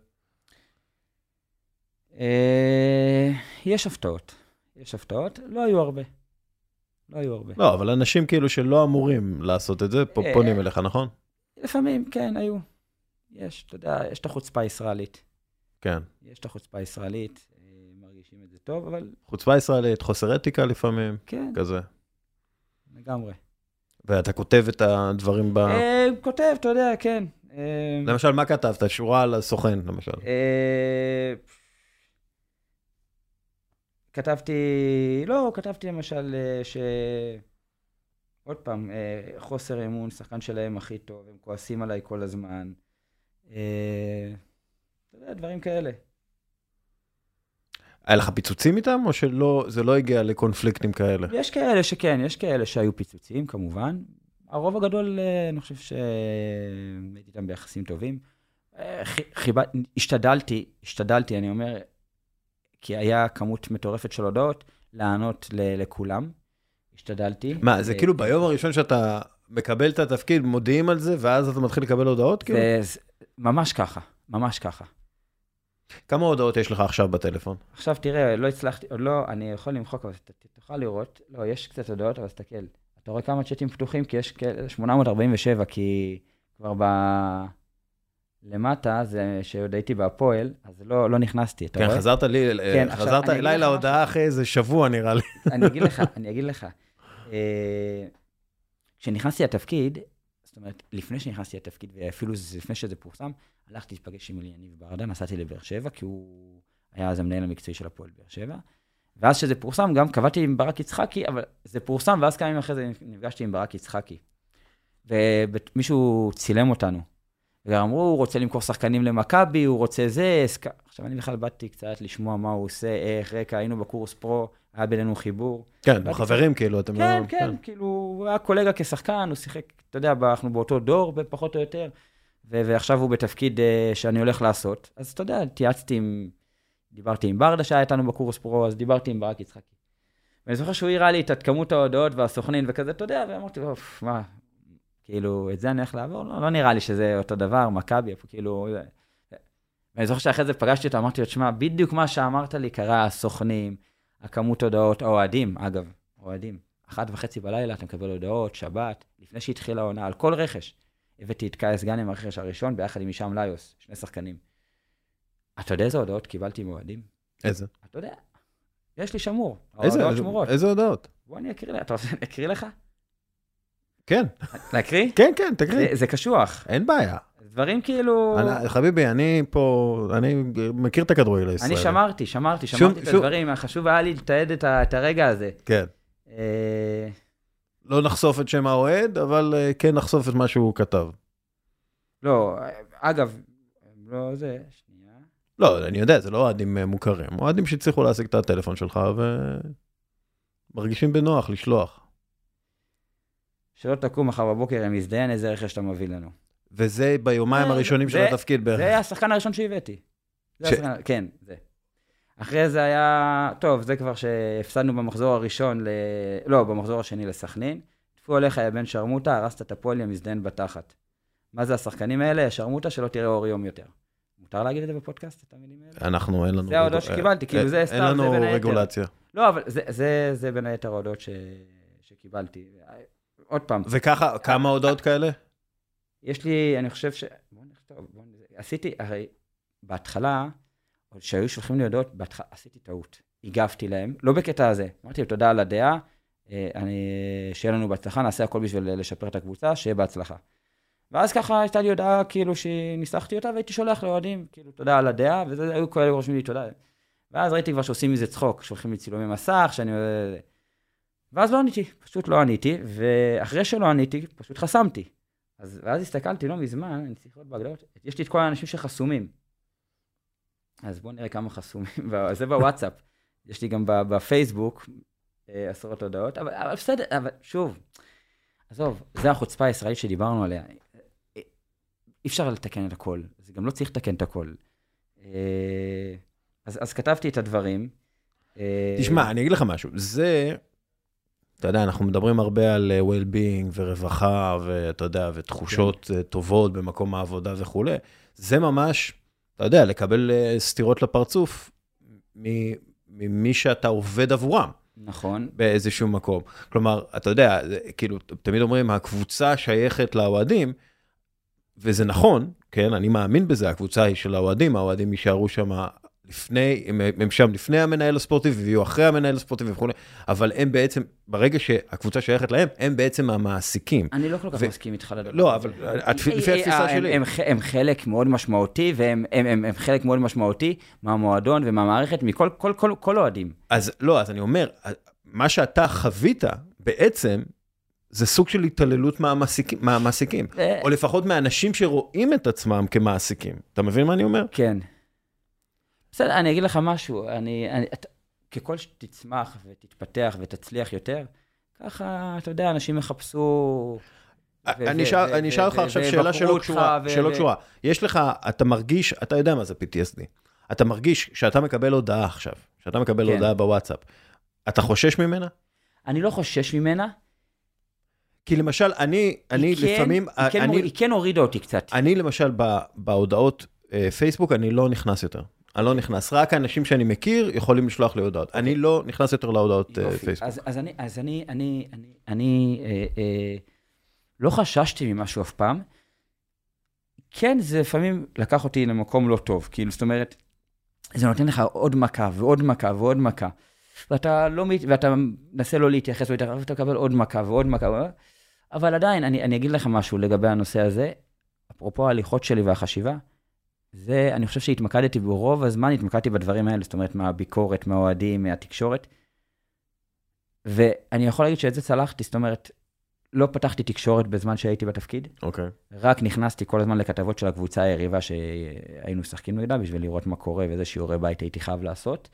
[SPEAKER 3] אה, יש הפתעות. יש הפתעות, לא היו הרבה. לא היו הרבה.
[SPEAKER 1] לא, אבל אנשים כאילו שלא אמורים לעשות את זה, אה, פונים אליך, נכון?
[SPEAKER 3] לפעמים, כן, היו. יש, אתה יודע, יש את החוצפה הישראלית.
[SPEAKER 1] כן.
[SPEAKER 3] יש את החוצפה הישראלית, אה, מרגישים את זה טוב, אבל...
[SPEAKER 1] חוצפה ישראלית, חוסר אתיקה לפעמים,
[SPEAKER 3] כן.
[SPEAKER 1] כזה.
[SPEAKER 3] לגמרי.
[SPEAKER 1] ואתה כותב את הדברים ב...
[SPEAKER 3] אה, כותב, אתה יודע, כן. אה,
[SPEAKER 1] למשל, מה כתבת? שורה על הסוכן, למשל.
[SPEAKER 3] כתבתי, לא, כתבתי למשל ש... עוד פעם, חוסר אמון, שחקן שלהם הכי טוב, הם כועסים עליי כל הזמן. אתה יודע, דברים כאלה.
[SPEAKER 1] היה לך פיצוצים איתם, או שזה לא הגיע לקונפליקטים כאלה?
[SPEAKER 3] יש כאלה שכן, יש כאלה שהיו פיצוצים, כמובן. הרוב הגדול, אה, אני חושב שהייתי איתם ביחסים טובים. אה, חיבה, השתדלתי, השתדלתי, אני אומר, כי היה כמות מטורפת של הודעות, לענות לכולם. השתדלתי.
[SPEAKER 1] מה, זה. כאילו ביום הראשון שאתה מקבל את התפקיד, מודיעים על זה, ואז אתה מתחיל לקבל הודעות? כאילו?
[SPEAKER 3] זה, ממש ככה, ממש ככה.
[SPEAKER 1] כמה הודעות יש לך עכשיו בטלפון?
[SPEAKER 3] עכשיו תראה, לא הצלחתי, עוד לא, אני יכול למחוק, אבל תוכל לראות, לא, יש קצת הודעות, אבל תסתכל. אתה רואה כמה צ'אטים פתוחים? כי יש כאלה 847, כי כבר ב... למטה, זה שעוד הייתי בהפועל, אז לא, לא נכנסתי, אתה
[SPEAKER 1] כן,
[SPEAKER 3] רואה?
[SPEAKER 1] חזרת לי,
[SPEAKER 3] כן, עכשיו,
[SPEAKER 1] חזרת אליי
[SPEAKER 3] לך
[SPEAKER 1] להודעה אחרי איזה שבוע נראה לי.
[SPEAKER 3] אני אגיד לך, אני אגיד לך. אה, כשנכנסתי לתפקיד, זאת אומרת, לפני שנכנסתי לתפקיד, ואפילו לפני שזה פורסם, הלכתי להיפגש עם יניב ברדה, נסעתי לבאר שבע, כי הוא היה אז המנהל המקצועי של הפועל באר שבע. ואז כשזה פורסם, גם קבעתי עם ברק יצחקי, אבל זה פורסם, ואז כמה ימים אחרי זה נפגשתי עם ברק יצחקי. ומישהו צילם אותנו. וגם אמרו, הוא רוצה למכור שחקנים למכבי, הוא רוצה זה. עכשיו, אני בכלל באתי קצת לשמוע מה הוא עושה, איך, רקע, היינו בקורס פרו, היה בינינו חיבור.
[SPEAKER 1] כן, חברים כאילו, אתם
[SPEAKER 3] כן,
[SPEAKER 1] לא...
[SPEAKER 3] כן, כאילו, הוא היה קולגה כשחקן, הוא שיחק, אתה יודע, אנחנו באותו דור, פחות או יותר, ו- ועכשיו הוא בתפקיד uh, שאני הולך לעשות. אז אתה יודע, התייעצתי עם, דיברתי עם ברדה שהיה איתנו בקורס פרו, אז דיברתי עם ברק יצחקי. ואני זוכר שהוא הראה לי את כמות ההודעות והסוכנים וכזה, אתה יודע, ואמרתי, אוף, מה, כאילו, את זה אני הולך לעבור? לא, לא נראה לי שזה אותו דבר, מכבי, כאילו... ואני זוכר שאחרי זה פגשתי אותו, אמרתי לו, תשמע, בדיוק מה שאמרת לי קרה, הסוכנים, הכמות הודעות, האוהדים, אגב, אוהדים. אחת וחצי בלילה אתה מקבל הודעות, שבת, לפני שהתחילה העונה, על כל רכש. הבאתי את קאיס גאנם, הרכש הראשון, ביחד עם הישאם ליוס, שני שחקנים. אתה יודע איזה הודעות קיבלתי מאוהדים?
[SPEAKER 1] איזה?
[SPEAKER 3] אתה יודע, יש לי שמור? ההודעות שמורות.
[SPEAKER 1] איזה הודעות?
[SPEAKER 3] בוא אני אקריא לך, אתה רוצה שאני אקריא לך?
[SPEAKER 1] כן,
[SPEAKER 3] להקריא?
[SPEAKER 1] כן, כן, תקריא.
[SPEAKER 3] זה- זה קשוח.
[SPEAKER 1] אין בעיה.
[SPEAKER 3] דברים כאילו...
[SPEAKER 1] אני- חביבי, אני פה, אני מכיר את הכדורגל הישראלי.
[SPEAKER 3] אני שמרתי, שמרתי,
[SPEAKER 1] שום-
[SPEAKER 3] שמרתי את
[SPEAKER 1] שום-
[SPEAKER 3] הדברים, חשוב היה לי לתעד את ה- את הרגע הזה.
[SPEAKER 1] כן.
[SPEAKER 3] אה,
[SPEAKER 1] לא נחשוף את שם האוהד, אבל אה, כן נחשוף את מה שהוא כתב.
[SPEAKER 3] לא, אגב, לא זה, שנייה.
[SPEAKER 1] לא, אני יודע, זה לא אוהדים אה, מוכרים, אוהדים שהצליחו להשיג את הטלפון שלך ומרגישים בנוח לשלוח.
[SPEAKER 3] שלא תקום מחר בבוקר עם מזדיין איזה רכש אתה מביא לנו.
[SPEAKER 1] וזה ביומיים
[SPEAKER 3] זה-
[SPEAKER 1] הראשונים של
[SPEAKER 3] זה-
[SPEAKER 1] התפקיד בערך.
[SPEAKER 3] זה השחקן הראשון שהבאתי. זה
[SPEAKER 1] ש-
[SPEAKER 3] השחקן- כן, זה. אחרי זה היה, טוב, זה כבר שהפסדנו במחזור הראשון, ל... לא, במחזור השני לסכנין. טפו עליך, יא בן שרמוטה, הרסת את הפועל, יא מזדיין בתחת. מה זה השחקנים האלה? שרמוטה, שלא תראה אור יום יותר. מותר להגיד את זה בפודקאסט, את המילים האלה?
[SPEAKER 1] אנחנו, אין לנו...
[SPEAKER 3] זה ההודעות
[SPEAKER 1] רגו-
[SPEAKER 3] שקיבלתי, כאילו, זה
[SPEAKER 1] אין
[SPEAKER 3] סתם,
[SPEAKER 1] לנו
[SPEAKER 3] זה בין היתר.
[SPEAKER 1] רגולציה.
[SPEAKER 3] לא, אבל זה, זה, זה בין היתר ההודעות ש... שקיבלתי. עוד פעם,
[SPEAKER 1] וככה, כמה הודעות כאלה?
[SPEAKER 3] יש לי, אני חושב ש... בוא נכתוב, בוא... נ- עשיתי, הרי בהתחלה, עוד שהיו שולחים לי הודעות, בהתחלה עשיתי טעות. הגבתי להם, לא בקטע הזה. אמרתי להם, תודה על הדעה, אה, אני, שיהיה לנו בהצלחה, נעשה הכל בשביל לשפר את הקבוצה, שיהיה בהצלחה. ואז ככה הייתה לי הודעה, כאילו, שניסחתי אותה, והייתי שולח לאוהדים, כאילו, תודה על הדעה, וזה, היו כאלה רושמים לי תודה. ואז ראיתי כבר שעושים מזה צחוק, שולחים לי צילומי מסך, שאני... ואז לא עניתי, פשוט לא עניתי, ואחרי שלא עניתי, פשוט חסמתי. אז, ואז הסתכלתי לא מזמן, אני צריך לראות בהגדרות, יש לי את כל האנשים שחסומים. אז בואו נראה כמה חסומים, זה בוואטסאפ. יש לי גם בפייסבוק אה, עשרות הודעות, אבל, אבל בסדר, אבל שוב, עזוב, זה החוצפה הישראלית שדיברנו עליה. אה, אי אפשר לתקן את הכל, זה גם לא צריך לתקן את הכל. אה, אז, אז כתבתי את הדברים. אה,
[SPEAKER 1] תשמע, אני אגיד לך משהו, זה, אתה יודע, אנחנו מדברים הרבה על אה, well-being ורווחה, ואתה יודע, ותחושות אה, טובות במקום העבודה וכולי. זה ממש, אתה יודע, לקבל אה, סטירות לפרצוף ממי שאתה עובד עבורם.
[SPEAKER 3] נכון,
[SPEAKER 1] באיזשהו מקום. כלומר, אתה יודע, כאילו, תמיד אומרים, הקבוצה שייכת לאוהדים, וזה נכון, כן, אני מאמין בזה, הקבוצה היא של האוהדים, האוהדים יישארו שם לפני, הם, הם שם לפני המנהל הספורטיבי, ויהיו אחרי המנהל הספורטיבי וכולי, אבל הם בעצם, ברגע שהקבוצה שייכת להם, הם בעצם המעסיקים.
[SPEAKER 3] אני לא כל כך
[SPEAKER 1] ו-
[SPEAKER 3] מסכים איתך לדבר
[SPEAKER 1] לא. אבל לפי
[SPEAKER 3] אה,
[SPEAKER 1] התפיסה
[SPEAKER 3] אה,
[SPEAKER 1] שלי.
[SPEAKER 3] הם, הם, הם חלק מאוד משמעותי, והם הם, הם, הם חלק מאוד משמעותי מהמועדון ומהמערכת, מכל כל, כל, כל אוהדים.
[SPEAKER 1] אז לא, אז אני אומר, מה שאתה חווית, בעצם, זה סוג של התעללות מהמעסיקים, מהמעסיקים.
[SPEAKER 3] אה,
[SPEAKER 1] או לפחות מהאנשים שרואים את עצמם כמעסיקים. אתה מבין מה אני אומר?
[SPEAKER 3] כן. בסדר, אני אגיד לך משהו, אני, אני, אתה, ככל שתצמח ותתפתח ותצליח יותר, ככה, אתה יודע, אנשים יחפשו...
[SPEAKER 1] אני אשאל אותך עכשיו שאלה שלא קשורה, שלא קשורה. יש לך, אתה מרגיש, אתה יודע מה זה PTSD. אתה מרגיש שאתה מקבל הודעה עכשיו, שאתה מקבל
[SPEAKER 3] כן.
[SPEAKER 1] הודעה בוואטסאפ, אתה חושש ממנה?
[SPEAKER 3] אני לא חושש ממנה.
[SPEAKER 1] כי למשל, אני, אני
[SPEAKER 3] כן-
[SPEAKER 1] לפעמים,
[SPEAKER 3] היא כן,
[SPEAKER 1] אני,
[SPEAKER 3] מוריד- היא כן הורידה אותי קצת.
[SPEAKER 1] אני למשל בהודעות אה, פייסבוק, אני לא נכנס יותר. אני לא נכנס, רק האנשים שאני מכיר יכולים לשלוח לי הודעות. אני לא נכנס יותר להודעות אה. פייסבוק.
[SPEAKER 3] אז, אני, אז אני, אני, אני, אני אה, אה, לא חששתי ממשהו אף פעם. כן, זה לפעמים לקח אותי למקום לא טוב. כאילו, זאת אומרת, זה נותן לך עוד מכה ועוד מכה ועוד מכה. ואתה לא, ואתה מנסה לא להתייחס, ואתה מקבל עוד מכה ועוד מכה. אבל עדיין, אני, אני אגיד לך משהו לגבי הנושא הזה. אפרופו ההליכות שלי והחשיבה, זה, אני חושב שהתמקדתי ברוב הזמן, התמקדתי בדברים האלה, זאת אומרת, מהביקורת, מהאוהדים, מהתקשורת. ואני יכול להגיד שאת זה צלחתי, זאת אומרת, לא פתחתי תקשורת בזמן שהייתי בתפקיד,
[SPEAKER 1] אוקיי.
[SPEAKER 3] רק נכנסתי כל הזמן לכתבות של הקבוצה היריבה שהיינו משחקים נגדה, בשביל לראות מה קורה ואיזה שיעורי בית הייתי חייב לעשות.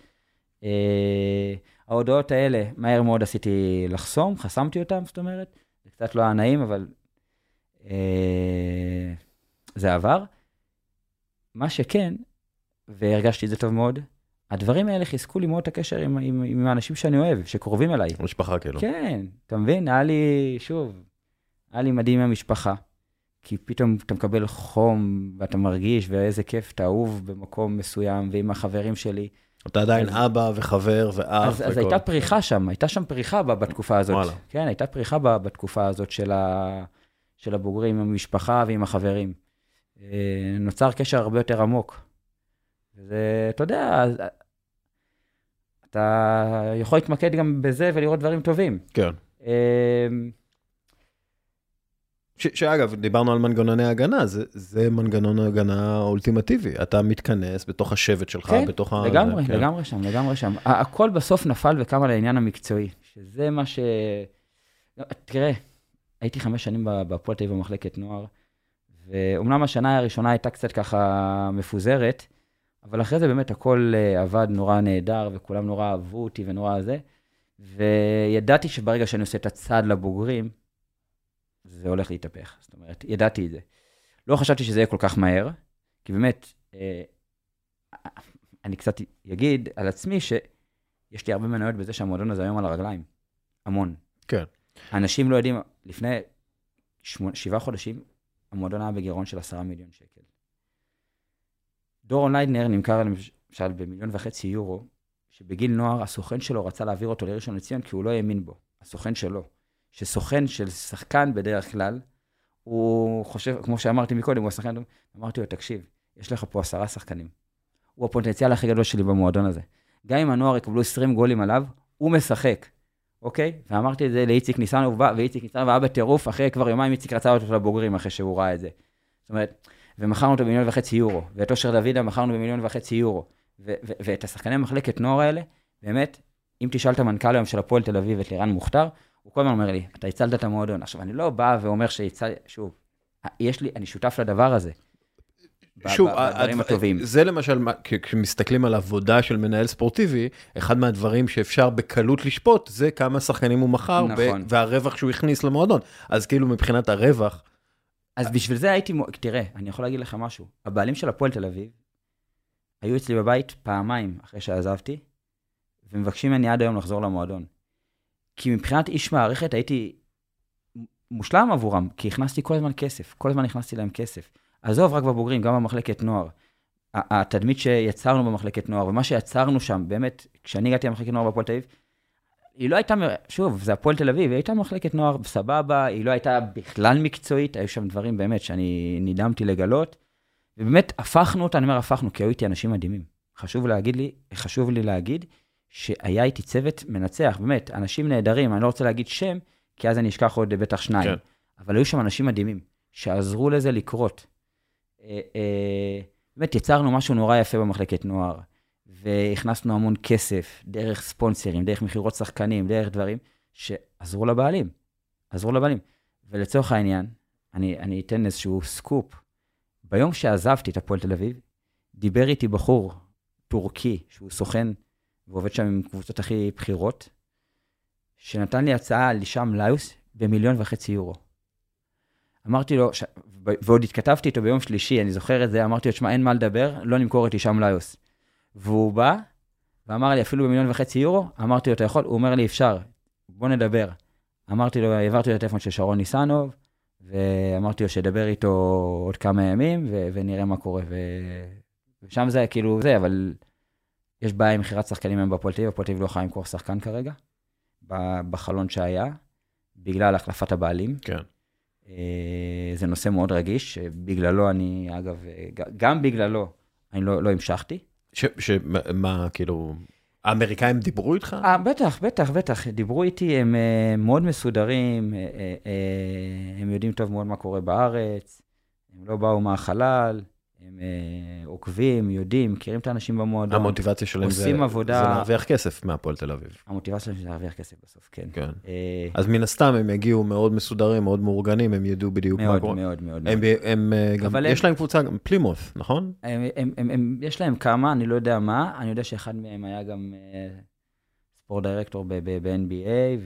[SPEAKER 3] אה, ההודעות האלה, מהר מאוד עשיתי לחסום, חסמתי אותם, זאת אומרת, זה קצת לא היה נעים, אבל אה, זה עבר. מה שכן, והרגשתי את זה טוב מאוד, הדברים האלה חיזקו לי מאוד את הקשר עם, עם, עם האנשים שאני אוהב, שקרובים אליי.
[SPEAKER 1] משפחה כאילו.
[SPEAKER 3] כן, אתה מבין? היה לי, שוב, היה לי מדהים עם המשפחה. כי פתאום אתה מקבל חום, ואתה מרגיש, ואיזה כיף, אתה אהוב במקום מסוים, ועם החברים שלי.
[SPEAKER 1] אתה עדיין
[SPEAKER 3] אז-
[SPEAKER 1] אבא וחבר ואח
[SPEAKER 3] אז, אז
[SPEAKER 1] וכל.
[SPEAKER 3] הייתה פריחה שם, הייתה שם פריחה בתקופה הזאת.
[SPEAKER 1] וואלה.
[SPEAKER 3] כן, הייתה פריחה בתקופה הזאת של, ה, של הבוגרים עם המשפחה ועם החברים. אה, נוצר קשר הרבה יותר עמוק. זה, אתה יודע, אז- אתה יכול להתמקד גם בזה ולראות דברים טובים.
[SPEAKER 1] כן.
[SPEAKER 3] אה,
[SPEAKER 1] ש- שאגב, דיברנו על מנגנוני הגנה, זה, זה מנגנון הגנה אולטימטיבי. אתה מתכנס בתוך השבט שלך,
[SPEAKER 3] כן,
[SPEAKER 1] בתוך ה...
[SPEAKER 3] לגמרי,
[SPEAKER 1] זה, כן.
[SPEAKER 3] לגמרי שם, לגמרי שם. הכל בסוף נפל וקם על העניין המקצועי, שזה מה ש... תראה, הייתי חמש שנים ב- בהפועל תל אביב במחלקת נוער, ואומנם השנה הראשונה הייתה קצת ככה מפוזרת, אבל אחרי זה באמת הכל אה, עבד נורא נהדר, וכולם נורא אהבו אותי ונורא זה, וידעתי שברגע שאני עושה את הצעד לבוגרים, זה הולך להתהפך. זאת אומרת, ידעתי את זה. לא חשבתי שזה יהיה כל כך מהר, כי באמת, אה, אני קצת אגיד על עצמי שיש לי הרבה מניות בזה שהמועדון הזה היום על הרגליים. המון.
[SPEAKER 1] כן.
[SPEAKER 3] אנשים לא יודעים, לפני שמונה, שבעה חודשים, המועדון היה בגירעון של עשרה מיליון שקל. דורון ליידנר נמכר למשל במיליון וחצי יורו, שבגיל נוער הסוכן שלו רצה להעביר אותו לראשון לציון כי הוא לא האמין בו, הסוכן שלו. שסוכן של שחקן בדרך כלל, הוא חושב, כמו שאמרתי מקודם, הוא השחקן, אמרתי לו, תקשיב, יש לך פה עשרה שחקנים. הוא הפוטנציאל הכי גדול שלי במועדון הזה. גם אם הנוער יקבלו 20 גולים עליו, הוא משחק, אוקיי? ואמרתי את זה לאיציק ניסנוב, ואיציק ניסנוב היה בטירוף, אחרי כבר יומיים איציק רצה אותו לבוגרים אחרי שהוא ראה את זה. זאת אומרת, ומכרנו אותו במיליון וחצי יורו, ואת אושר דוידה מכרנו במיליון וחצי יורו. ו- ו- ואת השחקני מחלקת נוער האלה, באמת, אם תשאל את המנכ"ל היום של הפועל תל אביב, את לירן מוכתר, הוא כל הזמן אומר לי, אתה הצלת את המועדון. עכשיו, אני לא בא ואומר שהצל... שוב, יש לי, אני שותף לדבר הזה.
[SPEAKER 1] שוב,
[SPEAKER 3] ב- בדברים
[SPEAKER 1] הדבר-
[SPEAKER 3] הטובים.
[SPEAKER 1] זה למשל, כשמסתכלים על עבודה של מנהל ספורטיבי, אחד מהדברים שאפשר בקלות לשפוט, זה כמה שחקנים הוא מכר,
[SPEAKER 3] נכון.
[SPEAKER 1] והרווח שהוא הכניס למועדון. אז כאילו מבחינת הרווח,
[SPEAKER 3] אז בשביל זה הייתי, תראה, אני יכול להגיד לך משהו. הבעלים של הפועל תל אביב היו אצלי בבית פעמיים אחרי שעזבתי, ומבקשים ממני עד היום לחזור למועדון. כי מבחינת איש מערכת הייתי מושלם עבורם, כי הכנסתי כל הזמן כסף, כל הזמן הכנסתי להם כסף. עזוב, רק בבוגרים, גם במחלקת נוער. התדמית שיצרנו במחלקת נוער, ומה שיצרנו שם, באמת, כשאני הגעתי למחלקת נוער בהפועל תל אביב, היא לא הייתה, שוב, זה הפועל תל אביב, היא הייתה מחלקת נוער סבבה, היא לא הייתה בכלל מקצועית, היו שם דברים באמת שאני נדהמתי לגלות, ובאמת הפכנו אותה, אני אומר הפכנו, כי היו איתי אנשים מדהימים. חשוב להגיד לי, חשוב לי להגיד, שהיה איתי צוות מנצח, באמת, אנשים נהדרים, אני לא רוצה להגיד שם, כי אז אני אשכח עוד בטח שניים.
[SPEAKER 1] כן.
[SPEAKER 3] אבל היו שם אנשים מדהימים, שעזרו לזה לקרות. אה, אה, באמת, יצרנו משהו נורא יפה במחלקת נוער, והכנסנו המון כסף, דרך ספונסרים, דרך מכירות שחקנים, דרך דברים, שעזרו לבעלים. עזרו לבעלים. ולצורך העניין, אני, אני אתן איזשהו סקופ. ביום שעזבתי את הפועל תל אביב, דיבר איתי בחור טורקי, שהוא סוכן ועובד שם עם קבוצות הכי בכירות, שנתן לי הצעה על הישאם ליוס במיליון וחצי יורו. אמרתי לו, ש... ועוד התכתבתי איתו ביום שלישי, אני זוכר את זה, אמרתי לו, תשמע, אין מה לדבר, לא נמכור את הישאם ליוס. והוא בא, ואמר לי, אפילו במיליון וחצי יורו, אמרתי לו, אתה יכול? הוא אומר לי, אפשר, בוא נדבר. אמרתי לו, העברתי לו את הטלפון של שרון ניסנוב, ואמרתי לו שידבר איתו עוד כמה ימים, ו- ונראה מה קורה. ו... ושם זה כאילו זה, אבל יש בעיה עם מכירת שחקנים היום תל אביב לא יכולה למכור שחקן כרגע, בחלון שהיה, בגלל החלפת הבעלים.
[SPEAKER 1] כן.
[SPEAKER 3] אה, זה נושא מאוד רגיש, שבגללו אני, אגב, אה, גם בגללו, אני לא, לא המשכתי.
[SPEAKER 1] ש- ש- מה, כאילו, האמריקאים דיברו איתך?
[SPEAKER 3] אה, בטח, בטח, בטח. דיברו איתי, הם מאוד מסודרים, הם יודעים טוב מאוד מה קורה בארץ, הם לא באו מהחלל, הם אה, עוקבים, יודעים, מכירים את האנשים במועדון.
[SPEAKER 1] המוטיבציה שלהם זה
[SPEAKER 3] עבודה-
[SPEAKER 1] זה להרוויח כסף מהפועל תל אביב.
[SPEAKER 3] המוטיבציה שלהם זה להרוויח כסף בסוף, כן.
[SPEAKER 1] כן.
[SPEAKER 3] אה,
[SPEAKER 1] אז מן הסתם הם יגיעו מאוד מסודרים, מאוד מאורגנים, הם ידעו בדיוק מה
[SPEAKER 3] מאוד,
[SPEAKER 1] קורה.
[SPEAKER 3] מאוד, מאוד.
[SPEAKER 1] הם,
[SPEAKER 3] מאוד.
[SPEAKER 1] הם אה, גם,
[SPEAKER 3] אבל
[SPEAKER 1] יש
[SPEAKER 3] הם-
[SPEAKER 1] להם קבוצה, פלימוס, נכון?
[SPEAKER 3] הם, הם, הם, הם, יש להם כמה, אני לא יודע מה, אני יודע שאחד מהם היה גם אה, sport director ב- ב- ב-NBA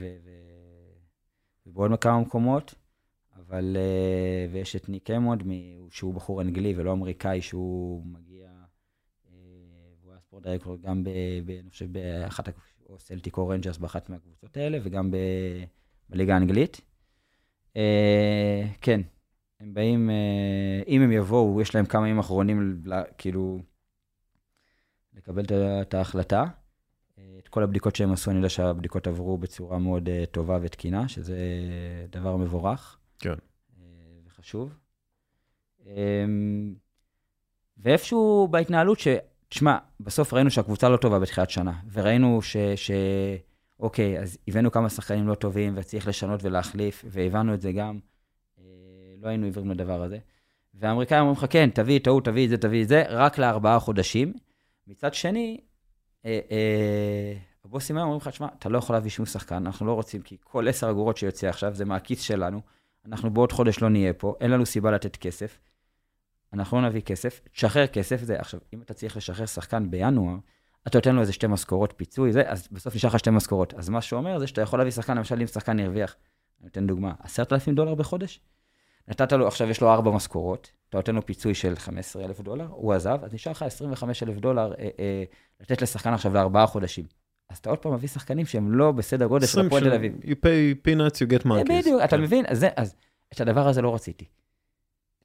[SPEAKER 3] ובעוד כמה מקומות, אבל, אה, ויש את ניק המונד, מ- שהוא בחור אנגלי ולא אמריקאי, שהוא מגיע, אה, והוא היה sport director גם, ב, ב, אני חושב, באחת, או סלטיק או רנג'רס באחת מהקבוצות האלה, וגם ב, בליגה האנגלית. אה, כן, הם באים, אם הם יבואו, יש להם כמה ימים אחרונים, כאילו, לקבל את ההחלטה. את כל הבדיקות שהם עשו, אני יודע שהבדיקות עברו בצורה מאוד טובה ותקינה, שזה דבר מבורך.
[SPEAKER 1] כן.
[SPEAKER 3] אה, וחשוב. אה, ואיפשהו בהתנהלות ש... תשמע, בסוף ראינו שהקבוצה לא טובה בתחילת שנה, וראינו ש... ש... אוקיי, אז הבאנו כמה שחקנים לא טובים, וצריך לשנות ולהחליף, והבנו את זה גם. אה, לא היינו עיוורים לדבר הזה. והאמריקאים אומרים לך, כן, תביא את ההוא, תביא את זה, תביא את זה, רק לארבעה חודשים. מצד שני, אה, אה, הבוסים היום אומרים לך, תשמע, אתה לא יכול להביא שום שחקן, אנחנו לא רוצים, כי כל עשר אגורות שיוצא עכשיו זה מהכיס שלנו, אנחנו בעוד חודש לא נהיה פה, אין לנו סיבה לתת כסף, אנחנו לא נביא כסף, תשחרר כסף, זה, עכשיו, אם אתה צריך לשחרר שחקן בינואר, אתה נותן לו איזה שתי משכורות פיצוי, זה, אז בסוף נשאר לך שתי משכורות. אז מה שאומר זה שאתה יכול להביא שחקן, למשל אם שחקן הרוויח, אני אתן דוגמה, עשרת אלפים דולר בחודש? נתת לו, עכשיו יש לו ארבע משכורות, אתה נותן לו פיצוי של 15 אלף דולר, הוא עזב, אז נשאר לך 25 אלף דולר אה, אה, לתת לשחקן עכשיו לארבעה חודשים. אז אתה עוד פעם מביא שחקנים שהם לא בסדר גודל של
[SPEAKER 1] 20
[SPEAKER 3] הפועל תל אביב.
[SPEAKER 1] You pay peanuts, you get monkeys.
[SPEAKER 3] בדיוק, אתה
[SPEAKER 1] כן.
[SPEAKER 3] מבין? אז, את הדבר הזה לא רציתי.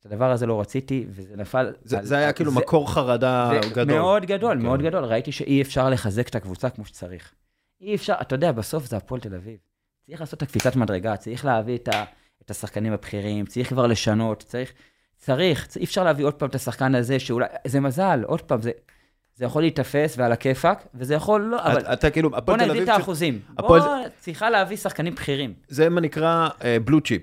[SPEAKER 3] את הדבר הזה לא רציתי, וזה נפל...
[SPEAKER 1] זה,
[SPEAKER 3] על-
[SPEAKER 1] זה היה כאילו
[SPEAKER 3] זה-
[SPEAKER 1] מקור חרדה
[SPEAKER 3] זה
[SPEAKER 1] גדול.
[SPEAKER 3] מאוד גדול,
[SPEAKER 1] כן.
[SPEAKER 3] מאוד גדול. ראיתי שאי אפשר לחזק את הקבוצה כמו שצריך. אי אפשר, אתה יודע, בסוף זה הפועל תל אביב. צריך לעשות את הקפיצת מדרגה, צריך להביא את, ה, את השחקנים הבכירים, צריך כבר לשנות, צריך, צריך, אי אפשר להביא עוד פעם את השחקן הזה, שאולי, זה מזל, עוד פעם, זה, זה יכול להיתפס ועל הכיפאק, וזה יכול לא, אבל
[SPEAKER 1] אתה, אתה כאילו,
[SPEAKER 3] בוא
[SPEAKER 1] הפועל תל
[SPEAKER 3] נגדיל
[SPEAKER 1] אביב,
[SPEAKER 3] את
[SPEAKER 1] ש-
[SPEAKER 3] האחוזים.
[SPEAKER 1] הפועל-
[SPEAKER 3] בוא, צריכה להביא שחקנים בכירים.
[SPEAKER 1] זה מה נקרא בלו צ'יפ.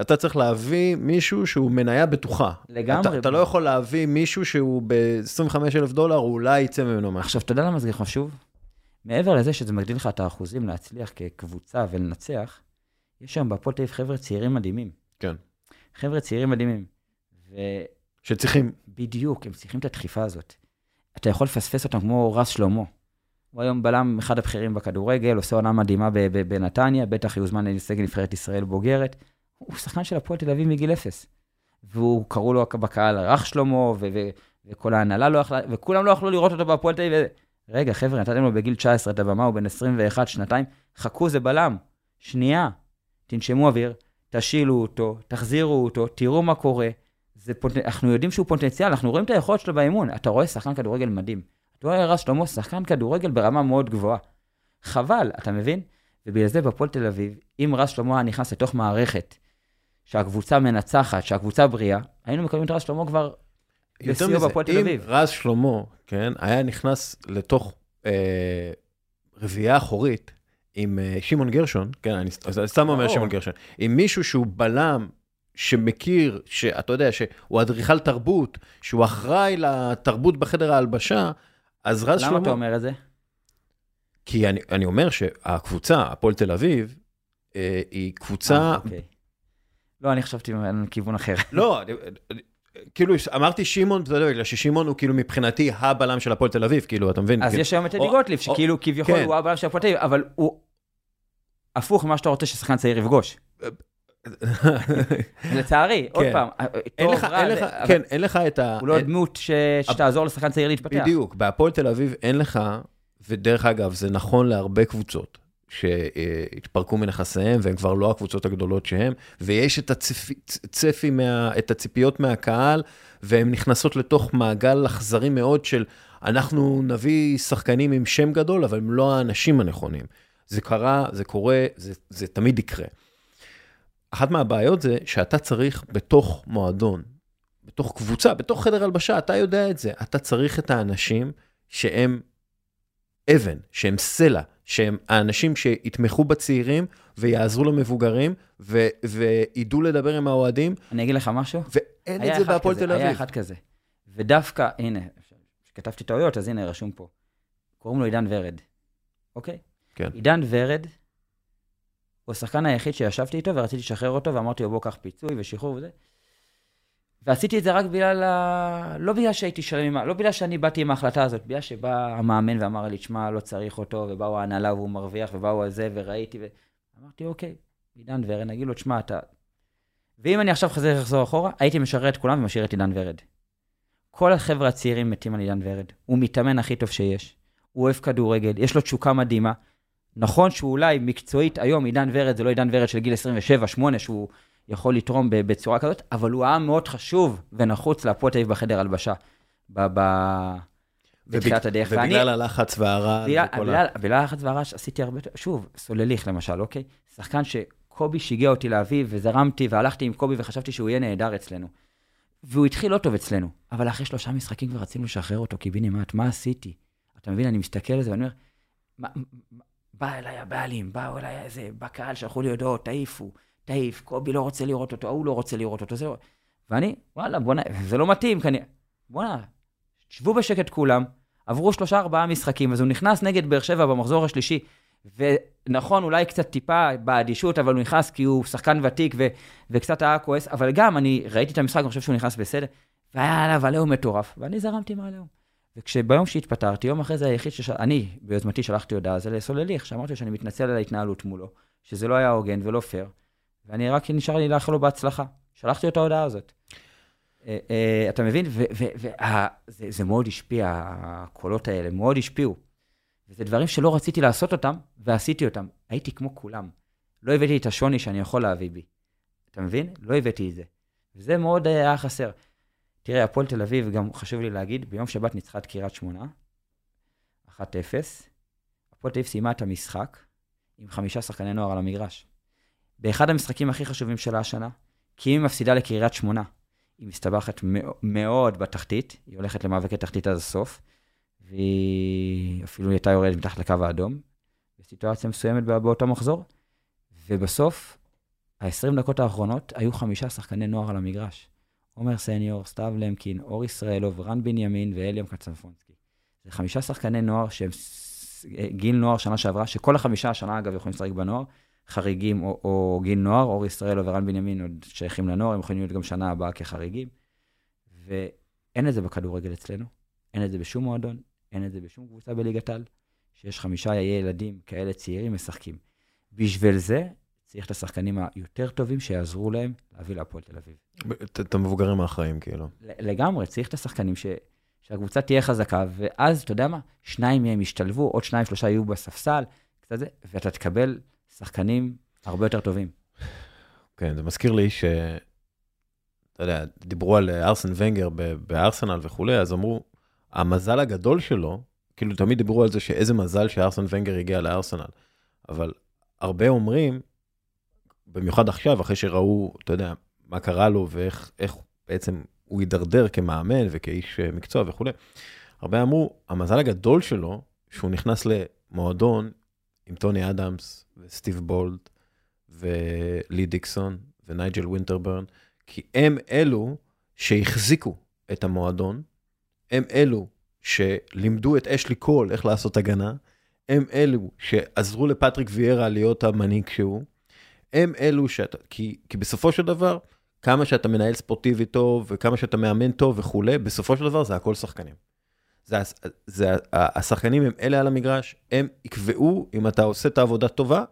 [SPEAKER 1] אתה צריך להביא מישהו שהוא מניה בטוחה.
[SPEAKER 3] לגמרי.
[SPEAKER 1] אתה, אתה לא יכול להביא מישהו שהוא ב-25 אלף דולר, הוא אולי יצא ממנו משהו.
[SPEAKER 3] עכשיו, אתה יודע למה זה חשוב? מעבר לזה שזה מגדיל לך את האחוזים להצליח כקבוצה ולנצח, יש שם בהפועל תל אביב חבר'ה צעירים מדהימים.
[SPEAKER 1] כן.
[SPEAKER 3] חבר'ה צעירים מדהימים.
[SPEAKER 1] שצריכים,
[SPEAKER 3] ובדיוק, הם צריכים את הדחיפה הזאת. אתה יכול לפספס אותם כמו רז שלמה. הוא היום בלם אחד הבכירים בכדורגל, עושה עונה מדהימה בנתניה, בטח יוזמן לסגל נבחרת ישראל בוגרת. הוא שחקן של הפועל תל אביב מגיל אפס. והוא, קראו לו בקהל רך שלמה, וכל ההנהלה לא יכלה, וכולם לא יכלו לראות אותו בהפועל תל אביב. רגע, חבר'ה, נתתם לו בגיל 19 את הבמה, הוא בן 21, שנתיים, חכו, זה בלם. שנייה, תנשמו אוויר, תשילו אותו, תחזירו אותו, תראו מה קורה. זה פוט... אנחנו יודעים שהוא פוטנציאל, אנחנו רואים את היכולת שלו באימון. אתה רואה שחקן כדורגל מדהים. אתה רואה רז שלמה, שחקן כדורגל ברמה מאוד גבוהה. חבל, אתה מבין? ובגלל זה בפועל תל אביב, אם רז שלמה היה נכנס לתוך מערכת שהקבוצה מנצחת, שהקבוצה בריאה, היינו מקבלים את רז שלמה כבר
[SPEAKER 1] מזה,
[SPEAKER 3] בהפועל תל
[SPEAKER 1] אם
[SPEAKER 3] אביב.
[SPEAKER 1] רז שלמה, כן, היה נכנס לתוך אה, רביעייה אחורית עם אה, שמעון גרשון, כן, אני סתם אומר. שמעון גרשון, עם מישהו שהוא בלם, שמכיר, שאתה יודע, שהוא אדריכל תרבות, שהוא אחראי לתרבות בחדר ההלבשה, אז רז שלמה...
[SPEAKER 3] למה אתה אומר את זה?
[SPEAKER 1] כי אני, אני אומר שהקבוצה, הפועל תל אביב, אה, היא קבוצה...
[SPEAKER 3] אה, אוקיי. לא, אני חשבתי על כיוון אחר.
[SPEAKER 1] לא, כאילו אמרתי שמעון, אתה יודע, בגלל ששמעון הוא כאילו מבחינתי הבלם של הפועל תל אביב, כאילו, אתה מבין?
[SPEAKER 3] אז
[SPEAKER 1] כאילו-
[SPEAKER 3] יש היום את אדי
[SPEAKER 1] או-
[SPEAKER 3] גוטליב,
[SPEAKER 1] או-
[SPEAKER 3] שכאילו כביכול
[SPEAKER 1] כן.
[SPEAKER 3] הוא הבעל של הפועל תל אביב, אבל הוא הפוך ממה שאתה רוצה ששחקן צעיר יפגוש. לצערי, עוד
[SPEAKER 1] כן.
[SPEAKER 3] פעם,
[SPEAKER 1] אין
[SPEAKER 3] טוב,
[SPEAKER 1] לך,
[SPEAKER 3] רע,
[SPEAKER 1] אין לך,
[SPEAKER 3] אבל
[SPEAKER 1] כן, אין לך את ה...
[SPEAKER 3] הוא לא דמות שתעזור לשחקן צעיר להתפתח.
[SPEAKER 1] בדיוק, בהפועל תל אביב אין לך, ודרך אגב, זה נכון להרבה קבוצות, שהתפרקו מנכסיהם והם כבר לא הקבוצות הגדולות שהם, ויש את הצפי, צפי מה, את הציפיות מהקהל, והן נכנסות לתוך מעגל אכזרי מאוד של אנחנו נביא שחקנים עם שם גדול, אבל הם לא האנשים הנכונים. זה קרה, זה קורה, זה, זה תמיד יקרה. אחת מהבעיות זה שאתה צריך בתוך מועדון, בתוך קבוצה, בתוך חדר הלבשה, אתה יודע את זה, אתה צריך את האנשים שהם אבן, שהם סלע, שהם האנשים שיתמכו בצעירים ויעזרו למבוגרים ו- וידעו לדבר עם האוהדים.
[SPEAKER 3] אני אגיד לך משהו?
[SPEAKER 1] ואין את זה בהפועל תל אביב.
[SPEAKER 3] היה אחד כזה. ודווקא, הנה, כתבתי טעויות, אז הנה, רשום פה. קוראים לו עידן ורד, אוקיי?
[SPEAKER 1] כן.
[SPEAKER 3] עידן ורד הוא השחקן היחיד שישבתי איתו ורציתי לשחרר אותו, ואמרתי לו, בוא, קח פיצוי ושחרור וזה. ועשיתי את זה רק בגלל ה... לא בגלל שהייתי שלם עם ה... לא בגלל שאני באתי עם ההחלטה הזאת, בגלל שבא המאמן ואמר לי, תשמע, לא צריך אותו, ובאו ההנהלה והוא מרוויח, ובאו על זה, וראיתי, ו... אמרתי, אוקיי, עידן ורד, נגיד לו, תשמע, אתה... ואם אני עכשיו חזר לחזור אחורה, הייתי משרת את כולם ומשאיר את עידן ורד. כל החבר'ה הצעירים מתים על עידן ורד. הוא מתאמן הכי טוב שיש. הוא אוהב כדורגל, יש לו תשוקה מדהימה. נכון שהוא אולי מקצועית היום, עידן ורד זה לא עידן ורד של גיל 27-8, שהוא יכול לתרום בצורה כזאת, אבל הוא היה מאוד חשוב ונחוץ להפועל תל אביב בחדר הלבשה. בתחילת הדרך.
[SPEAKER 1] ובגלל ואני, הלחץ והרעש.
[SPEAKER 3] בגלל, בגלל, בגלל הלחץ והרעש עשיתי הרבה, שוב, סולליך למשל, אוקיי? שחקן שקובי שיגע אותי להביא, וזרמתי, והלכתי עם קובי וחשבתי שהוא יהיה נהדר אצלנו. והוא התחיל לא טוב אצלנו, אבל אחרי שלושה משחקים כבר רצינו לשחרר אותו קיבינימט, מה עשיתי? אתה מבין, אני מסתכל על זה ואני אומר, מה, בא אליי הבעלים, באו אליי איזה, בקהל, שלחו לי הודעות, תעיפו, תעיף, קובי לא רוצה לראות אותו, ההוא לא רוצה לראות אותו, זה לא... ואני, וואלה, בוא'נה, זה לא מתאים, כנראה. בוא'נה, שבו בשקט כולם, עברו שלושה ארבעה משחקים, אז הוא נכנס נגד באר שבע במחזור השלישי, ונכון, אולי קצת טיפה באדישות, אבל הוא נכנס כי הוא שחקן ותיק ו- וקצת היה כועס, אבל גם אני ראיתי את המשחק, אני חושב שהוא נכנס בסדר, והיה עליו עליהום מטורף, ואני זרמתי מעליהום. וכשביום שהתפטרתי, יום אחרי זה היחיד שאני, ביוזמתי שלחתי הודעה, זה לסולליך, שאמרתי שאני מתנצל על ההתנהלות מולו, שזה לא היה הוגן ולא פייר, ואני רק נשאר לי לאחל לו בהצלחה. שלחתי לו את ההודעה הזאת. אה, אה, אתה מבין? וזה מאוד השפיע, הקולות האלה מאוד השפיעו. וזה דברים שלא רציתי לעשות אותם, ועשיתי אותם. הייתי כמו כולם. לא הבאתי את השוני שאני יכול להביא בי. אתה מבין? לא הבאתי את זה. וזה מאוד אה, היה חסר. תראה, הפועל תל אביב, גם חשוב לי להגיד, ביום שבת ניצחה את קריית שמונה, 1-0. הפועל תל אביב סיימה את המשחק עם חמישה שחקני נוער על המגרש. באחד המשחקים הכי חשובים שלה השנה, כי אם היא מפסידה לקריית שמונה, היא מסתבכת מאוד בתחתית, היא הולכת למאבקי תחתית עד הסוף, והיא אפילו הייתה יורדת מתחת לקו האדום, בסיטואציה מסוימת באותו מחזור, ובסוף, ה-20 דקות האחרונות היו חמישה שחקני נוער על המגרש. עומר סניור, סתיו למקין, אור ישראלוב, רן בנימין ואליאם קצנפונסקי. זה חמישה שחקני נוער שהם גיל נוער שנה שעברה, שכל החמישה השנה, אגב, יכולים לשחק בנוער, חריגים או, או גיל נוער, אור ישראלוב ורן בנימין עוד שייכים לנוער, הם יכולים להיות גם שנה הבאה כחריגים. ואין את זה בכדורגל אצלנו, אין את זה בשום מועדון, אין את זה בשום קבוצה בליגת על, שיש חמישה ילדים כאלה צעירים משחקים. בשביל זה צריך את השחקנים היותר טובים שיעזרו להם להביא להפועל תל אביב.
[SPEAKER 1] את המבוגרים האחראים, כאילו.
[SPEAKER 3] לגמרי, צריך את השחקנים ש... שהקבוצה תהיה חזקה, ואז, אתה יודע מה, שניים מהם ישתלבו, עוד שניים, שלושה יהיו בספסל, קצת זה, ואתה תקבל שחקנים הרבה יותר טובים.
[SPEAKER 1] כן, זה מזכיר לי ש... אתה יודע, דיברו על ארסן ונגר בארסנל וכולי, אז אמרו, המזל הגדול שלו, כאילו תמיד דיברו על זה שאיזה מזל שארסן ונגר הגיע לארסנל, אבל הרבה אומרים, במיוחד עכשיו, אחרי שראו, אתה יודע, מה קרה לו ואיך בעצם הוא הידרדר כמאמן וכאיש אה, מקצוע וכולי, הרבה אמרו, המזל הגדול שלו, שהוא נכנס למועדון עם טוני אדמס וסטיב בולד ולי דיקסון ונייג'ל ווינטרבורן, כי הם אלו שהחזיקו את המועדון, הם אלו שלימדו את אשלי קול איך לעשות הגנה, הם אלו שעזרו לפטריק ויארה להיות המנהיג שהוא, הם אלו שאתה, כי, כי בסופו של דבר, כמה שאתה מנהל ספורטיבי טוב, וכמה שאתה מאמן טוב וכולי, בסופו של דבר זה הכל שחקנים. זה, זה, השחקנים הם אלה על המגרש, הם יקבעו אם אתה עושה את העבודה טובה,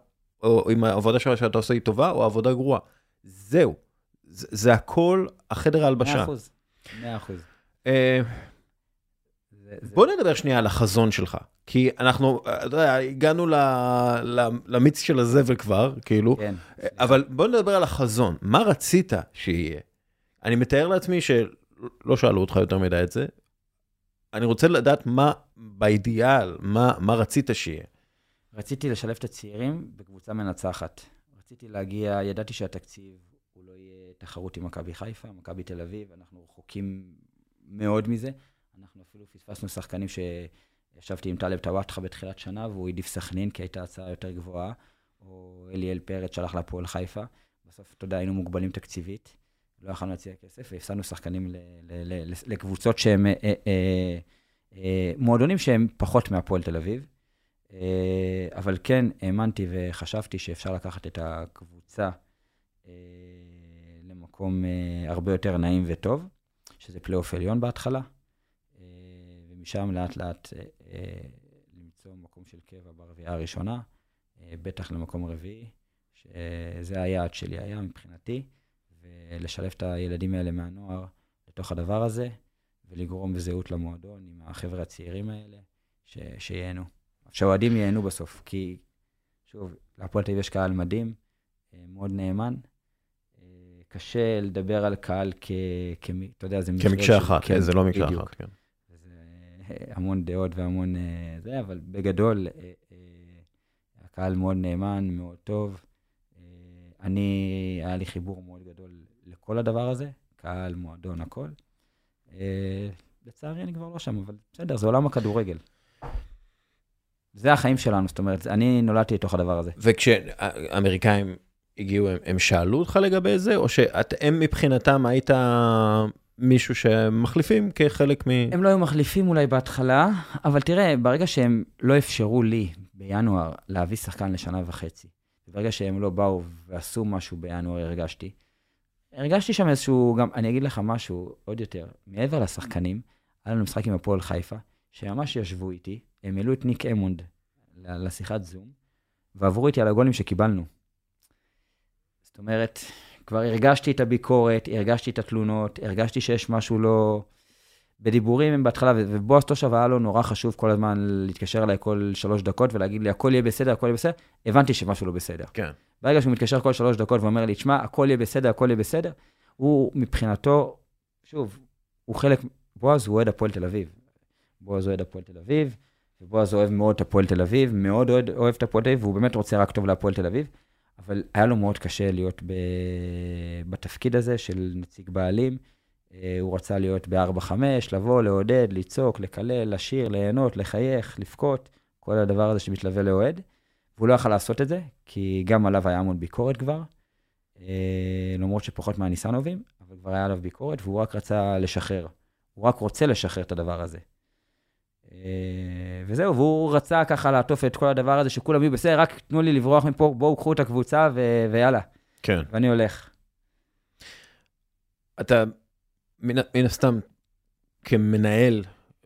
[SPEAKER 1] או אם העבודה שלך שאתה עושה היא טובה, או העבודה גרועה. זהו. זה, זה הכל החדר ההלבשה. מאה
[SPEAKER 3] אחוז. מאה אחוז.
[SPEAKER 1] אה, בוא נדבר שנייה על החזון שלך. כי אנחנו, אתה יודע, הגענו ל, ל, למיץ של הזבל כבר, כאילו,
[SPEAKER 3] כן.
[SPEAKER 1] אבל בוא נדבר על החזון. מה רצית שיהיה? אני מתאר לעצמי שלא שאלו אותך יותר מדי את זה. אני רוצה לדעת מה באידיאל, מה, מה רצית שיהיה.
[SPEAKER 3] רציתי לשלב את הצעירים בקבוצה מנצחת. רציתי להגיע, ידעתי שהתקציב הוא לא יהיה תחרות עם מכבי חיפה, מכבי תל אביב, אנחנו רחוקים מאוד מזה. אנחנו אפילו פספסנו שחקנים שישבתי עם טלב טוואטחה בתחילת שנה, והוא העדיף סכנין, כי הייתה הצעה יותר גבוהה, או אליאל פרץ שלח להפועל חיפה. בסוף, אתה יודע, היינו מוגבלים תקציבית, לא יכולנו להציע כסף, והפסדנו שחקנים לקבוצות שהם, אה, אה, אה, מועדונים שהם פחות מהפועל תל אביב. אבל כן, האמנתי וחשבתי שאפשר לקחת את הקבוצה למקום הרבה יותר נעים וטוב, שזה פלייאוף עליון בהתחלה, ומשם לאט לאט למצוא מקום של קבע ברביעייה הראשונה, אה, בטח למקום רביעי, שזה היעד שלי היה מבחינתי, ולשלב את הילדים האלה מהנוער לתוך הדבר הזה, ולגרום בזהות למועדון עם החבר'ה הצעירים האלה, ש- שייהנו. שהאוהדים ייהנו בסוף, כי, שוב, להפועל תל אביב יש קהל מדהים, אה, מאוד נאמן. אה, קשה לדבר על קהל כ... כמי, אתה יודע, זה
[SPEAKER 1] כמקשה אחת,
[SPEAKER 3] כן,
[SPEAKER 1] זה לא מקשה. אחת, כן.
[SPEAKER 3] אה, המון דעות והמון אה, זה, אבל בגדול, אה, הקהל מאוד נאמן, מאוד טוב. אני, היה לי חיבור מאוד גדול לכל הדבר הזה, קהל, מועדון, הכל. לצערי אני כבר לא שם, אבל בסדר, זה עולם הכדורגל. זה החיים שלנו, זאת אומרת, אני נולדתי לתוך הדבר הזה.
[SPEAKER 1] וכשהאמריקאים הגיעו, הם, הם שאלו אותך לגבי זה, או שהם מבחינתם היית מישהו שמחליפים כחלק מ...
[SPEAKER 3] הם לא היו מחליפים אולי בהתחלה, אבל תראה, ברגע שהם לא אפשרו לי בינואר להביא שחקן לשנה וחצי, ברגע שהם לא באו ועשו משהו בינואר, הרגשתי. הרגשתי שם איזשהו, גם, אני אגיד לך משהו עוד יותר, מעבר לשחקנים, היה לנו משחק עם הפועל חיפה, שממש ישבו איתי, הם העלו את ניק אמונד לשיחת זום, ועברו איתי על הגולים שקיבלנו. זאת אומרת, כבר הרגשתי את הביקורת, הרגשתי את התלונות, הרגשתי שיש משהו לא... בדיבורים הם בהתחלה, ובועז תושב היה לו נורא חשוב כל הזמן להתקשר אליי כל שלוש דקות ולהגיד לי, הכל יהיה בסדר, הכל יהיה בסדר, הבנתי שמשהו לא בסדר.
[SPEAKER 1] כן.
[SPEAKER 3] ברגע שהוא מתקשר כל שלוש דקות ואומר לי, תשמע, הכל יהיה בסדר, הכל יהיה בסדר, הוא מבחינתו, שוב, הוא חלק, בועז הוא אוהד הפועל תל אביב. בועז אוהד הפועל תל אביב, ובועז אוהב מאוד את הפועל תל אביב, מאוד אוהד, אוהב את הפועל תל אביב, והוא באמת רוצה רק טוב להפועל תל אביב, אבל היה לו מאוד קשה להיות ב... בתפקיד הזה של נציג בעלים. אה, הוא רצה להיות ב-4-5, לבוא, לעודד, לצעוק, לקלל, לשיר, ליהנות, לחייך, לבכות, כל הדבר הזה שמתלווה לאוהד. והוא לא יכל לעשות את זה, כי גם עליו היה המון ביקורת כבר, אה, למרות שפחות מהניסנובים, אבל כבר היה עליו ביקורת, והוא רק רצה לשחרר. הוא רק רוצה לשחרר את הדבר הזה. אה, וזהו, והוא רצה ככה לעטוף את כל הדבר הזה, שכולם יהיו בסדר, רק תנו לי לברוח מפה, בואו קחו את הקבוצה ו- ויאללה.
[SPEAKER 1] כן.
[SPEAKER 3] ואני הולך.
[SPEAKER 1] אתה, מן, מן הסתם, כמנהל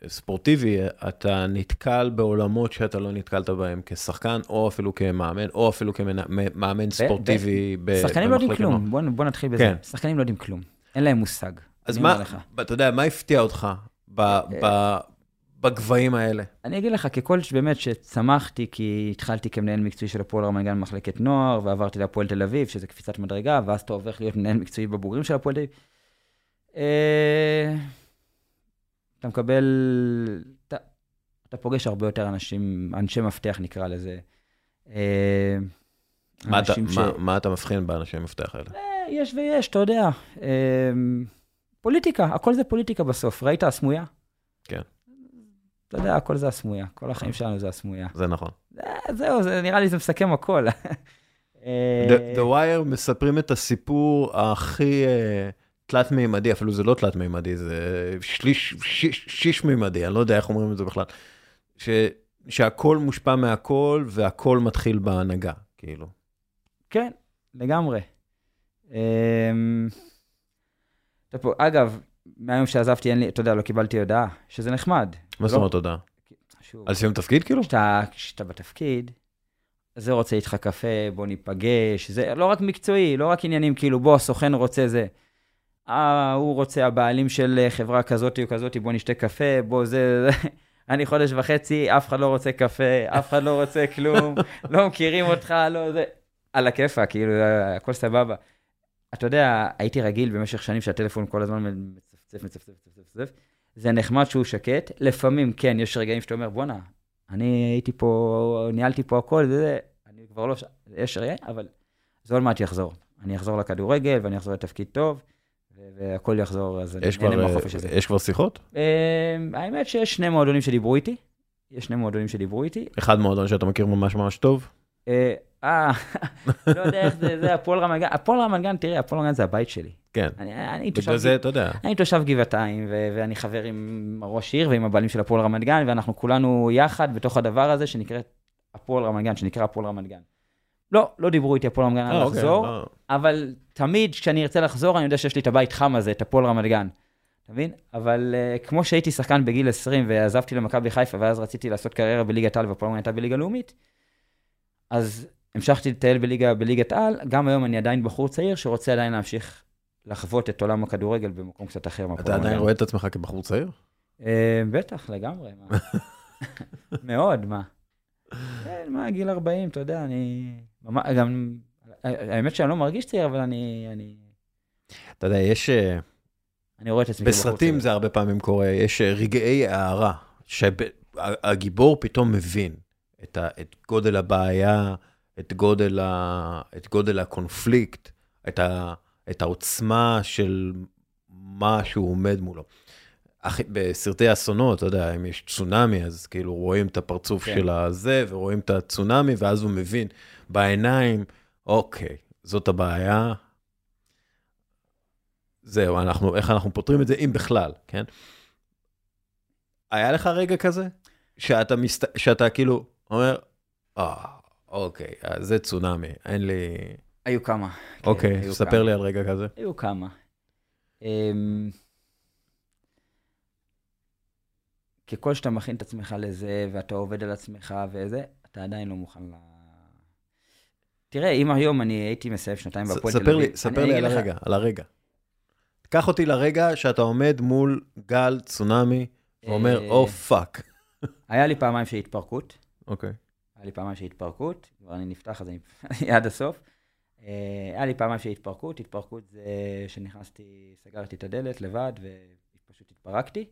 [SPEAKER 1] ספורטיבי, אתה נתקל בעולמות שאתה לא נתקלת בהם כשחקן, או אפילו כמאמן, או אפילו כמאמן ספורטיבי. ב-
[SPEAKER 3] שחקנים לא יודעים. כלום, בוא, בוא נתחיל בזה.
[SPEAKER 1] כן.
[SPEAKER 3] שחקנים לא יודעים כלום, אין להם מושג.
[SPEAKER 1] אז מה. אתה יודע, מה הפתיע אותך ב- ב- בגבהים האלה?
[SPEAKER 3] אני אגיד לך, ככל שבאמת שצמחתי, כי התחלתי כמנהל מקצועי של הפועל רמת גן במחלקת נוער, ועברתי להפועל תל אביב, שזה קפיצת מדרגה, ואז אתה הופך להיות מנהל מקצועי בבוגרים של הפועל תל אביב. אה, אתה מקבל, אתה, אתה פוגש הרבה יותר אנשים, אנשי מפתח נקרא לזה. אה,
[SPEAKER 1] מה אתה-
[SPEAKER 3] ש-
[SPEAKER 1] מה- מה אתה מבחין באנשי המפתח האלה?
[SPEAKER 3] אה, יש ויש, אתה יודע. פוליטיקה, הכל זה פוליטיקה בסוף. ראית הסמויה?
[SPEAKER 1] כן.
[SPEAKER 3] אתה יודע, הכל זה הסמויה. כל החיים שלנו זה הסמויה.
[SPEAKER 1] זה נכון.
[SPEAKER 3] אה, זהו, זה, נראה לי זה מסכם הכל. אה,
[SPEAKER 1] The, The Wire מספרים את הסיפור הכי uh, תלת-מימדי, אפילו זה לא תלת-מימדי, זה שליש, שיש, שיש-מימדי, אני לא יודע איך אומרים את זה בכלל. ש, שהכל מושפע מהכל והכל מתחיל בהנהגה, כאילו.
[SPEAKER 3] כן, לגמרי. אמ, אגב, מהיום שעזבתי, אין לי, אתה יודע, לא קיבלתי הודעה, שזה נחמד.
[SPEAKER 1] מה זאת
[SPEAKER 3] לא-
[SPEAKER 1] אומרת תודה?
[SPEAKER 3] שוב,
[SPEAKER 1] על סיום תפקיד כאילו?
[SPEAKER 3] כשאתה, בתפקיד, זה רוצה איתך קפה, בוא ניפגש, זה לא רק מקצועי, לא רק עניינים כאילו, בוא, הסוכן רוצה זה. אה, הוא רוצה, הבעלים של אה, חברה כזאת או כזאת, בוא נשתה קפה, בוא זה... זה. אני חודש וחצי, אף אחד לא רוצה קפה, אף אחד לא רוצה כלום, לא מכירים אותך, לא זה. על הכיפה, כאילו, הכל סבבה. אתה יודע, הייתי רגיל במשך שנים שהטלפון כל הזמן מצפצף, מצפצף, מצפצף, מצפצף. זה נחמד שהוא שקט. לפעמים, כן, יש רגעים שאתה אומר, בואנה, אני הייתי פה, ניהלתי פה הכל, זה, אני כבר לא. יש רגעים, אבל זה עוד מעט יחזור. אני אחזור לכדורגל ואני אחזור לתפקיד טוב, והכל יחזור, אז אני נהנה מהחופש הזה.
[SPEAKER 1] יש כבר שיחות?
[SPEAKER 3] אה, האמת שיש שני מועדונים שדיברו איתי. יש שני מועדונים שדיברו איתי.
[SPEAKER 1] אחד מועדון שאתה מכיר ממש ממש טוב?
[SPEAKER 3] אה, אה לא יודע איך זה, זה הפועל רמת גן. הפועל רמת גן, תראה, הפועל רמת גן זה הבית שלי.
[SPEAKER 1] כן.
[SPEAKER 3] אני, אני
[SPEAKER 1] בגלל זה, אתה יודע.
[SPEAKER 3] אני תושב גבעתיים, ו- ואני חבר עם ראש עיר ועם הבעלים של הפועל רמת גן, ואנחנו כולנו יחד בתוך הדבר הזה שנקרא הפועל רמת גן, שנקרא הפועל רמת גן. לא, לא דיברו איתי הפועל רמת גן על
[SPEAKER 1] אה, אוקיי,
[SPEAKER 3] לחזור,
[SPEAKER 1] לא.
[SPEAKER 3] אבל תמיד כשאני ארצה לחזור, אני יודע שיש לי את הבית חם הזה, את הפועל רמת גן. אתה מבין? אבל uh, כמו שהייתי שחקן בגיל 20 ועזבתי למכבי חיפה, ואז רציתי לעשות קריירה בליגת העל והפועל רמת הייתה בליגה לאומית, אז המשכתי לטייל בליגה, בליגת העל, גם היום אני עדיין בחור צעיר שרוצה עדיין להמשיך לחוות את עולם הכדורגל במקום קצת אחר.
[SPEAKER 1] אתה עדיין. רואה את עצמך כבחור צעיר?
[SPEAKER 3] אה, בטח, לגמרי. מאוד, מה. כן, מה, גיל 40, אתה יודע, אני... גם... האמת שאני לא מרגיש צעיר, אבל אני... אני,
[SPEAKER 1] אתה יודע, יש... אה,
[SPEAKER 3] אני רואה את עצמי כבחור
[SPEAKER 1] בסרטים
[SPEAKER 3] צעיר.
[SPEAKER 1] זה הרבה פעמים קורה, יש אה, רגעי הארה, שהגיבור פתאום מבין את, ה, את גודל הבעיה, את גודל, ה, את גודל הקונפליקט, את, ה, את העוצמה של מה שהוא עומד מולו. אך, בסרטי אסונות, אתה יודע, אם יש צונאמי, אז כאילו רואים את הפרצוף
[SPEAKER 3] כן.
[SPEAKER 1] של הזה, ורואים את הצונאמי, ואז הוא מבין בעיניים, אוקיי, זאת הבעיה, זהו, אנחנו, איך אנחנו פותרים את זה, אם בכלל, כן? היה לך רגע כזה? שאתה, מסת... שאתה כאילו אומר, אה, אוקיי, זה צונאמי, אין לי...
[SPEAKER 3] היו כמה. כן,
[SPEAKER 1] אוקיי,
[SPEAKER 3] היו
[SPEAKER 1] ספר
[SPEAKER 3] כמה.
[SPEAKER 1] לי על רגע כזה.
[SPEAKER 3] היו כמה. אמ, ככל שאתה מכין את עצמך לזה, ואתה עובד על עצמך וזה, אתה עדיין לא מוכן ל... תראה, אם היום אני הייתי מסיים שנתיים בהפועל תל אביב...
[SPEAKER 1] ספר לי על
[SPEAKER 3] לך-
[SPEAKER 1] הרגע, על הרגע. קח אותי לרגע שאתה עומד מול גל צונאמי, ואומר,
[SPEAKER 3] אה,
[SPEAKER 1] oh fuck.
[SPEAKER 3] היה לי פעמיים של התפרקות.
[SPEAKER 1] אוקיי.
[SPEAKER 3] היה לי פעמיים של התפרקות, כבר אני נפתח אז אני עד הסוף. אה, היה לי פעמיים של התפרקות, התפרקות זה שנכנסתי, סגרתי את הדלת לבד ופשוט התפרקתי.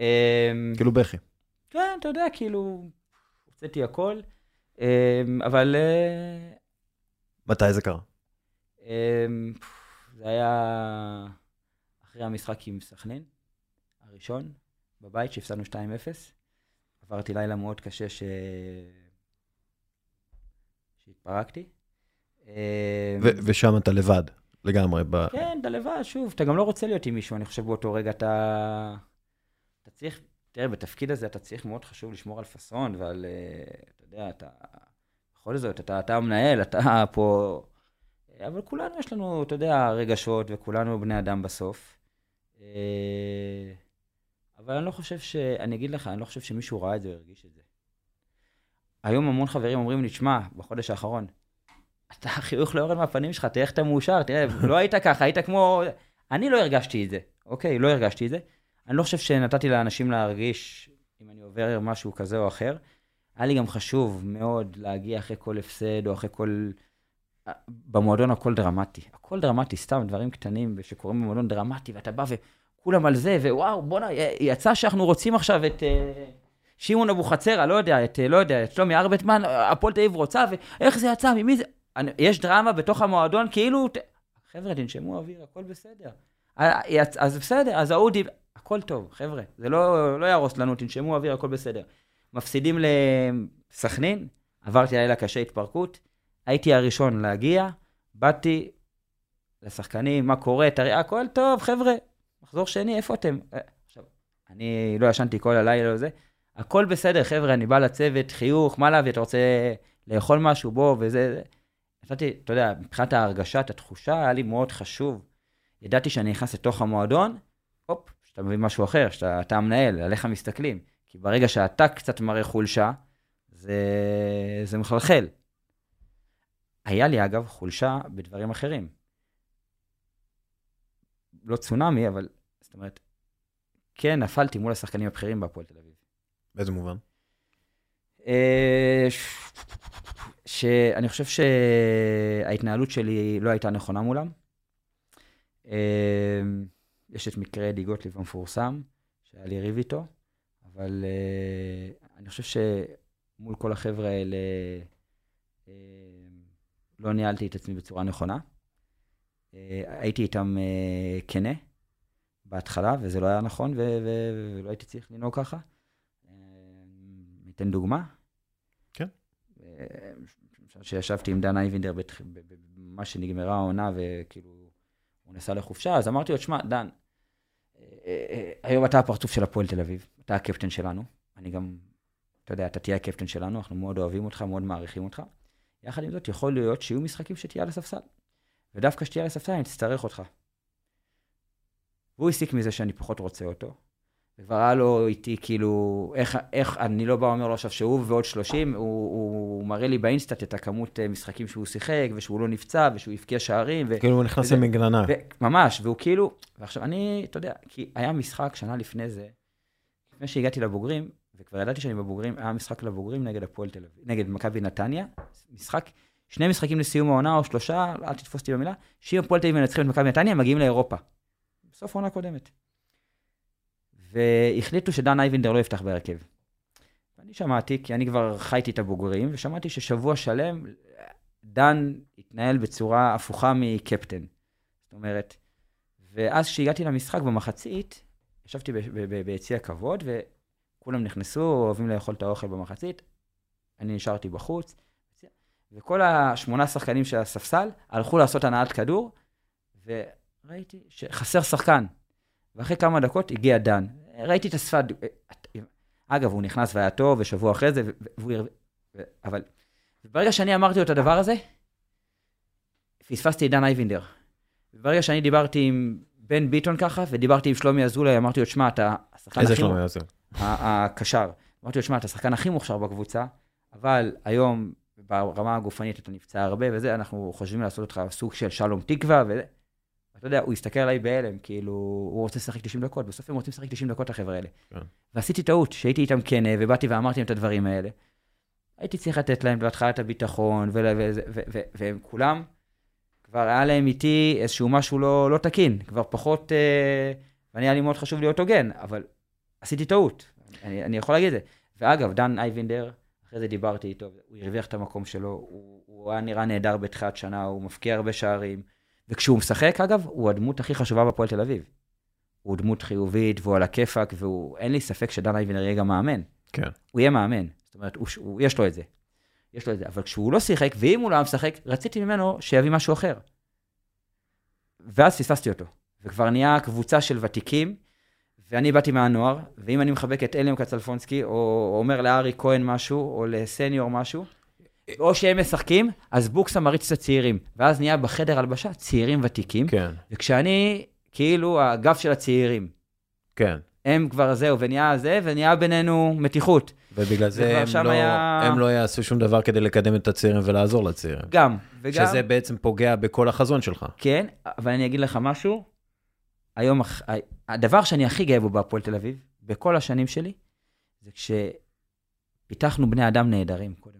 [SPEAKER 3] אה,
[SPEAKER 1] כאילו בכי.
[SPEAKER 3] כן, אתה יודע, כאילו, הוצאתי הכל, אה, אבל אה,
[SPEAKER 1] מתי זה קרה?
[SPEAKER 3] אה, זה היה אחרי המשחק עם סכנין, הראשון, בבית, שהפסדנו 2-0. עברתי לילה מאוד קשה ש... שהתפרקתי.
[SPEAKER 1] ו- ושם אתה לבד, לגמרי. ב-
[SPEAKER 3] כן, אתה לבד, שוב, אתה גם לא רוצה להיות עם מישהו, אני חושב באותו רגע אתה... אתה צריך, תראה, בתפקיד הזה אתה צריך מאוד חשוב לשמור על פאסון ועל, אה, אתה יודע, אתה... בכל זאת, אתה, אתה המנהל, אתה פה... אבל כולנו יש לנו, אתה יודע, רגשות, וכולנו בני אדם בסוף. אה, אבל אני לא חושב ש... אני אגיד לך, אני לא חושב שמישהו ראה את זה או הרגיש את זה. היום המון חברים אומרים לי, תשמע, בחודש האחרון, אתה החיוך לא יורד מהפנים שלך, תראה איך אתה מאושר, תראה, לא היית ככה, היית כמו... אני לא הרגשתי את זה, אוקיי? לא הרגשתי את זה. אני לא חושב שנתתי לאנשים להרגיש אם אני עובר משהו כזה או אחר. היה לי גם חשוב מאוד להגיע אחרי כל הפסד או אחרי כל... במועדון הכל דרמטי. הכל דרמטי, סתם דברים קטנים שקורים במועדון דרמטי, ואתה בא וכולם על זה, ווואו, בואנה, יצא שאנחנו רוצים עכשיו את... אה, שמעון אבוחצירא, לא יודע, את, אה, לא יודע, את שלומי ארבטמן, הפועל תל אביב רוצה, ואיך זה יצא, ממי זה... אני, יש דרמה בתוך המועדון, כאילו, ת... חבר'ה, תנשמו אוויר, הכל בסדר. אז בסדר, אז ההוא דיב... הכל טוב, חבר'ה, זה לא, לא יהרוס לנו, תנשמו אוויר, הכל בסדר. מפסידים לסכנין, עברתי לילה קשה התפרקות, הייתי הראשון להגיע, באתי לשחקנים, מה קורה, תראה, הכל טוב, חבר'ה, מחזור שני, איפה אתם? אה, עכשיו, אני לא ישנתי כל הלילה וזה, הכל בסדר, חבר'ה, אני בא לצוות, חיוך, מה להביא, אתה רוצה לאכול משהו, בוא, וזה, זה. נתתי, אתה יודע, מבחינת ההרגשה, את התחושה, היה לי מאוד חשוב. ידעתי שאני נכנס לתוך המועדון, הופ, שאתה מבין משהו אחר, שאתה אתה המנהל, עליך מסתכלים. כי ברגע שאתה קצת מראה חולשה, זה, זה מחלחל. היה לי, אגב, חולשה בדברים אחרים. לא צונאמי, אבל, זאת אומרת, כן, נפלתי מול השחקנים הבכירים בהפועל תל אביב.
[SPEAKER 1] באיזה מובן?
[SPEAKER 3] אה, שאני חושב שההתנהלות שלי לא הייתה נכונה מולם. אה, יש את מקרה די גוטליב המפורסם, שהיה לי ריב איתו, אבל אה, אני חושב שמול כל החבר'ה האלה לא ניהלתי את עצמי בצורה נכונה. הייתי איתם כנה בהתחלה, וזה לא היה נכון, ולא הייתי צריך לנהוג ככה. ניתן דוגמה.
[SPEAKER 1] כן.
[SPEAKER 3] כשישבתי עם דן אייבינדר, במה שנגמרה העונה, וכאילו, הוא נסע לחופשה, אז אמרתי לו, שמע, דן, אה, אה, היום אתה הפרצוף של הפועל תל אביב, אתה הקפטן שלנו, אני גם, אתה יודע, אתה תהיה הקפטן שלנו, אנחנו מאוד אוהבים אותך, מאוד מעריכים אותך. יחד עם זאת, יכול להיות שיהיו משחקים שתהיה על הספסל. ודווקא כשתהיה על הספסל, אני אצטרך אותך. והוא הסיק מזה שאני פחות רוצה אותו, וכבר היה לו איתי, כאילו, איך, איך, אני לא בא ואומר לו עכשיו שהוא ועוד 30, הוא, הוא מראה לי באינסטאט את הכמות אה, משחקים שהוא שיחק, ושהוא לא נפצע, ושהוא הבקיע שערים. ו,
[SPEAKER 1] כאילו הוא נכנס למגננה.
[SPEAKER 3] ממש, והוא כאילו, ועכשיו אני, אתה יודע, כי היה משחק שנה לפני זה, לפני שהגעתי לבוגרים, וכבר ידעתי שאני בבוגרים, היה משחק לבוגרים נגד הפועל תל אביב, נגד מכבי נתניה, משחק, שני משחקים לסיום העונה או שלושה, אל תתפוס אותי במילה, שאם הפועל תל אביב מנצחים את מכבי נתניה, מגיעים לאירופה. בסוף העונה הקודמת. והחליטו שדן אייבינדר לא יפתח בהרכב. ואני שמעתי, כי אני כבר חייתי את הבוגרים, ושמעתי ששבוע שלם דן התנהל בצורה הפוכה מקפטן. זאת אומרת, ואז כשהגעתי למשחק במחצית, ישבתי ביציע הכבוד, וכולם נכנסו, אוהבים לאכול את האוכל במחצית, אני נשארתי בחוץ, וכל השמונה שחקנים של הספסל הלכו לעשות הנעת כדור, וראיתי שחסר שחקן. ואחרי כמה דקות הגיע דן. ראיתי את השפת... אגב, הוא נכנס והיה טוב, ושבוע אחרי זה, והוא... אבל ברגע שאני אמרתי לו את הדבר הזה, פספסתי את דן אייבינדר. ברגע שאני דיברתי עם בן ביטון ככה, ודיברתי עם שלומי אזולאי, אמרתי לו, שמע, אתה
[SPEAKER 1] השחקן הכי... איזה שלומי אזולאי?
[SPEAKER 3] הקשר. אמרתי לו, שמע, אתה השחקן הכי מוכשר בקבוצה, אבל היום, ברמה הגופנית אתה נפצע הרבה וזה, אנחנו חושבים לעשות אותך סוג של שלום תקווה, וזה. אתה יודע, הוא הסתכל עליי בהלם, כאילו, הוא רוצה לשחק 90 דקות, בסוף הם רוצים לשחק 90 דקות, החבר'ה האלה. כן. ועשיתי טעות, שהייתי איתם כנה, ובאתי ואמרתי להם את הדברים האלה. הייתי צריך לתת להם בהתחלה את הביטחון, והם כולם, כבר היה להם איתי איזשהו משהו לא, לא תקין, כבר פחות, אה, ואני היה לי מאוד חשוב להיות הוגן, אבל עשיתי טעות, אני, אני יכול להגיד את זה. ואגב, דן אייבינדר, אחרי זה דיברתי איתו, הוא הרוויח את המקום שלו, הוא, הוא היה נראה נהדר בתחילת שנה, הוא מפקיע הרבה שערים. וכשהוא משחק, אגב, הוא הדמות הכי חשובה בפועל תל אביב. הוא דמות חיובית, והוא על הכיפאק, והוא, אין לי ספק שדן אייבנר יהיה גם מאמן.
[SPEAKER 1] כן.
[SPEAKER 3] הוא יהיה מאמן. זאת אומרת, הוא, הוא, יש לו את זה. יש לו את זה. אבל כשהוא לא שיחק, ואם הוא לא משחק, רציתי ממנו שיביא משהו אחר. ואז פספסתי אותו. וכבר נהיה קבוצה של ותיקים, ואני באתי מהנוער, ואם אני מחבק את אליום קצלפונסקי, או אומר לארי כהן משהו, או לסניור משהו, או שהם משחקים, אז בוקסה מריץ את הצעירים. ואז נהיה בחדר הלבשה צעירים ותיקים.
[SPEAKER 1] כן.
[SPEAKER 3] וכשאני, כאילו, הגב של הצעירים.
[SPEAKER 1] כן.
[SPEAKER 3] הם כבר זהו, ונהיה זה, ונהיה בינינו מתיחות.
[SPEAKER 1] ובגלל זה הם לא, היה... הם לא יעשו שום דבר כדי לקדם את הצעירים ולעזור לצעירים.
[SPEAKER 3] גם, וגם...
[SPEAKER 1] שזה בעצם פוגע בכל החזון שלך.
[SPEAKER 3] כן, אבל אני אגיד לך משהו, היום, הדבר שאני הכי גאה בו בהפועל תל אביב, בכל השנים שלי, זה כשפיתחנו בני אדם נהדרים, קודם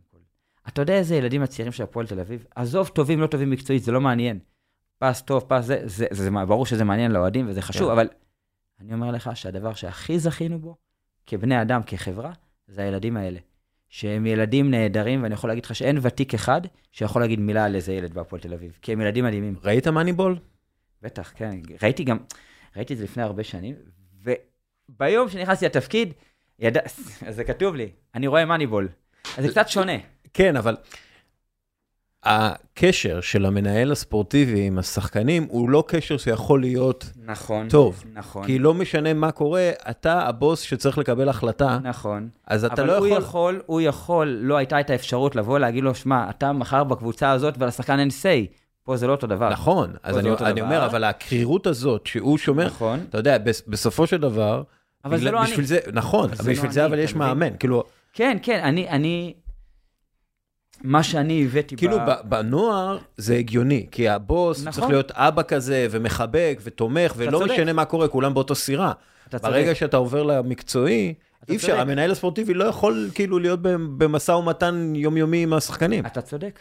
[SPEAKER 3] אתה יודע איזה ילדים הצעירים של הפועל תל אביב? עזוב טובים, לא טובים מקצועית, זה לא מעניין. פס טוב, פס זה, זה, זה, זה ברור שזה מעניין לאוהדים וזה חשוב, כן. אבל אני אומר לך שהדבר שהכי זכינו בו, כבני אדם, כחברה, זה הילדים האלה. שהם ילדים נהדרים, ואני יכול להגיד לך שאין ותיק אחד שיכול להגיד מילה על איזה ילד בהפועל תל אביב, כי הם ילדים מדהימים.
[SPEAKER 1] ראית מאניבול?
[SPEAKER 3] בטח, כן. ראיתי גם, ראיתי את זה לפני הרבה שנים, וביום שנכנסתי לתפקיד, ידע, זה כתוב לי, אני רואה מאניבול. אז זה קצת שונה.
[SPEAKER 1] כן, אבל הקשר של המנהל הספורטיבי עם השחקנים הוא לא קשר שיכול להיות
[SPEAKER 3] נכון,
[SPEAKER 1] טוב.
[SPEAKER 3] נכון.
[SPEAKER 1] כי לא משנה מה קורה, אתה הבוס שצריך לקבל החלטה.
[SPEAKER 3] נכון.
[SPEAKER 1] אז אתה לא יכול...
[SPEAKER 3] אבל הוא יכול, הוא יכול, לא הייתה את האפשרות לבוא להגיד לו, שמע, אתה מחר בקבוצה הזאת ולשחקן אין say. פה זה לא אותו דבר.
[SPEAKER 1] נכון, אז אני, לא אני דבר. אומר, אבל הקרירות הזאת שהוא שומר,
[SPEAKER 3] נכון.
[SPEAKER 1] אתה יודע, בסופו של דבר,
[SPEAKER 3] אבל בגלל, זה לא
[SPEAKER 1] בשביל
[SPEAKER 3] אני.
[SPEAKER 1] זה, נכון, אבל בשביל לא זה אני, אבל יש מאמן, כאילו...
[SPEAKER 3] כן, כן, אני, אני, מה שאני הבאתי
[SPEAKER 1] כאילו ב... בנוער זה הגיוני, כי הבוס נכון. צריך להיות אבא כזה, ומחבק, ותומך, ולא צודק. משנה מה קורה, כולם באותו סירה. ברגע צודק. שאתה עובר למקצועי,
[SPEAKER 3] אתה
[SPEAKER 1] אי אפשר. המנהל הספורטיבי לא יכול כאילו להיות במשא ומתן יומיומי עם השחקנים.
[SPEAKER 3] אתה צודק,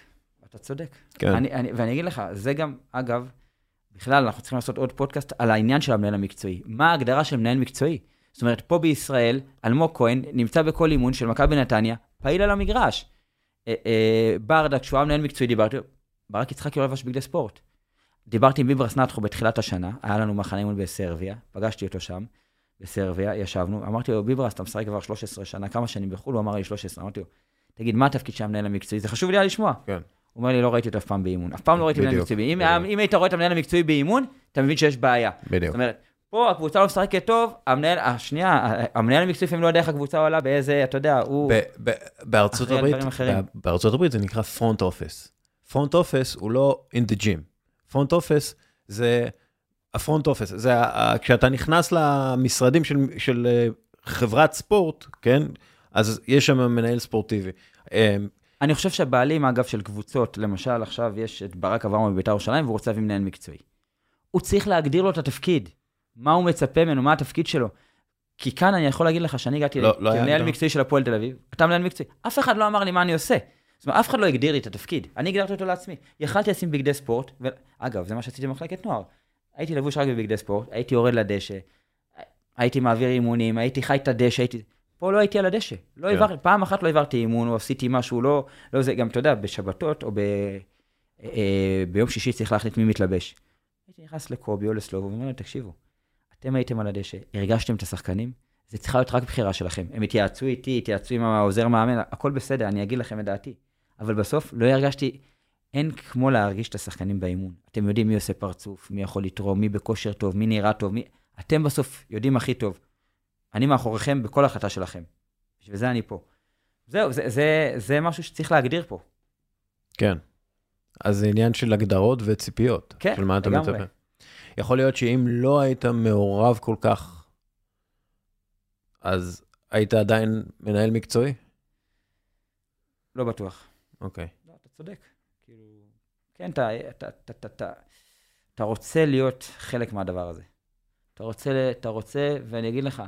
[SPEAKER 3] אתה צודק.
[SPEAKER 1] כן.
[SPEAKER 3] אני, אני, ואני אגיד לך, זה גם, אגב, בכלל, אנחנו צריכים לעשות עוד פודקאסט על העניין של המנהל המקצועי. מה ההגדרה של מנהל מקצועי? זאת אומרת, פה בישראל, אלמוג כהן נמצא בכל אימון של מכבי נתניה, פעיל על המגרש. אה, אה, ברדה, כשהוא היה מנהל מקצועי, דיברתי, ברק יצחקי לא לבש בגדי ספורט. דיברתי עם ביברס נטחו בתחילת השנה, היה לנו מחנה אימון בסרביה, פגשתי אותו שם, בסרביה, ישבנו, אמרתי לו, ביברס, אתה משחק כבר 13 שנה, כמה שנים בחו"ל? הוא אמר לי 13, אמרתי לו, תגיד, מה התפקיד של המנהל המקצועי? זה חשוב לי היה לשמוע.
[SPEAKER 1] כן.
[SPEAKER 3] הוא אומר לי, לא ראיתי אותו אף פעם באימון. אף פעם לא ראיתי מנהל מקצועי. אם,
[SPEAKER 1] בדיוק.
[SPEAKER 3] אם היית רואה את המנהל המקצועי באימון, אתה מבין שיש בעיה.
[SPEAKER 1] בדיוק.
[SPEAKER 3] זאת אומרת, פה הקבוצה לא משחקת טוב, המנהל, השנייה, המנהל המקצועי לפעמים לא יודע איך הקבוצה עולה, באיזה, אתה יודע, הוא...
[SPEAKER 1] בארצות הברית, בארצות הברית זה נקרא front office. front office הוא לא in the gym. front office זה, ה front office, זה כשאתה נכנס למשרדים של, של אה, חברת ספורט, כן? אז יש שם מנהל ספורטיבי. אה,
[SPEAKER 3] אני חושב שהבעלים, אגב, של קבוצות, למשל, עכשיו יש את ברק אברהם בביתר ירושלים, והוא רוצה להביא מנהל מקצועי. הוא צריך להגדיר לו את התפקיד. מה הוא מצפה ממנו, מה התפקיד שלו. כי כאן אני יכול להגיד לך שאני הגעתי
[SPEAKER 1] לא- לא
[SPEAKER 3] כמנהל. מקצועי של הפועל תל אביב, אתה מנהל מקצועי, אף אחד לא אמר לי מה אני עושה. זאת אומרת, אף אחד לא הגדיר לי את התפקיד, אני הגדרתי אותו לעצמי. יכלתי לשים בגדי ספורט, ואגב, זה מה שעשיתי במחלקת נוער. הייתי לבוש רק בבגדי ספורט, הייתי יורד לדשא, הייתי מעביר אימונים, הייתי חי את הדשא, הייתי... פה לא הייתי על הדשא. לא
[SPEAKER 1] כן.
[SPEAKER 3] העברתי, פעם אחת לא העברתי אימון, או עשיתי משהו, לא, לא זה, גם אתה יודע, בשבתות, או ב, אה, אה, ביום שישי צריך להחליט מי מתלבש. הייתי נכנס לקובי או לסלובו, ואומר להם, תקשיבו, אתם הייתם על הדשא, הרגשתם את השחקנים, זה צריכה להיות רק בחירה שלכם. הם התייעצו איתי, התייעצו עם העוזר מאמן, הכל בסדר, אני אגיד לכם את דעתי. אבל בסוף לא הרגשתי, אין כמו להרגיש את השחקנים באימון. אתם יודעים מי עושה פרצוף, מי יכול לתרום, מי בכושר טוב, מי נראה טוב, מי... אתם בסוף יודעים הכי טוב. אני מאחוריכם בכל החלטה שלכם. בשביל זה אני פה. זהו, זה, זה, זה משהו שצריך להגדיר פה.
[SPEAKER 1] כן. אז זה עניין של הגדרות וציפיות.
[SPEAKER 3] כן,
[SPEAKER 1] של מה אתה
[SPEAKER 3] לגמרי.
[SPEAKER 1] מצפה. יכול להיות שאם לא היית מעורב כל כך, אז היית עדיין מנהל מקצועי?
[SPEAKER 3] לא בטוח.
[SPEAKER 1] אוקיי.
[SPEAKER 3] לא, אתה צודק. כאילו, כן, אתה, אתה, אתה, אתה, אתה, אתה רוצה להיות חלק מהדבר הזה. אתה רוצה, אתה רוצה, ואני אגיד לך,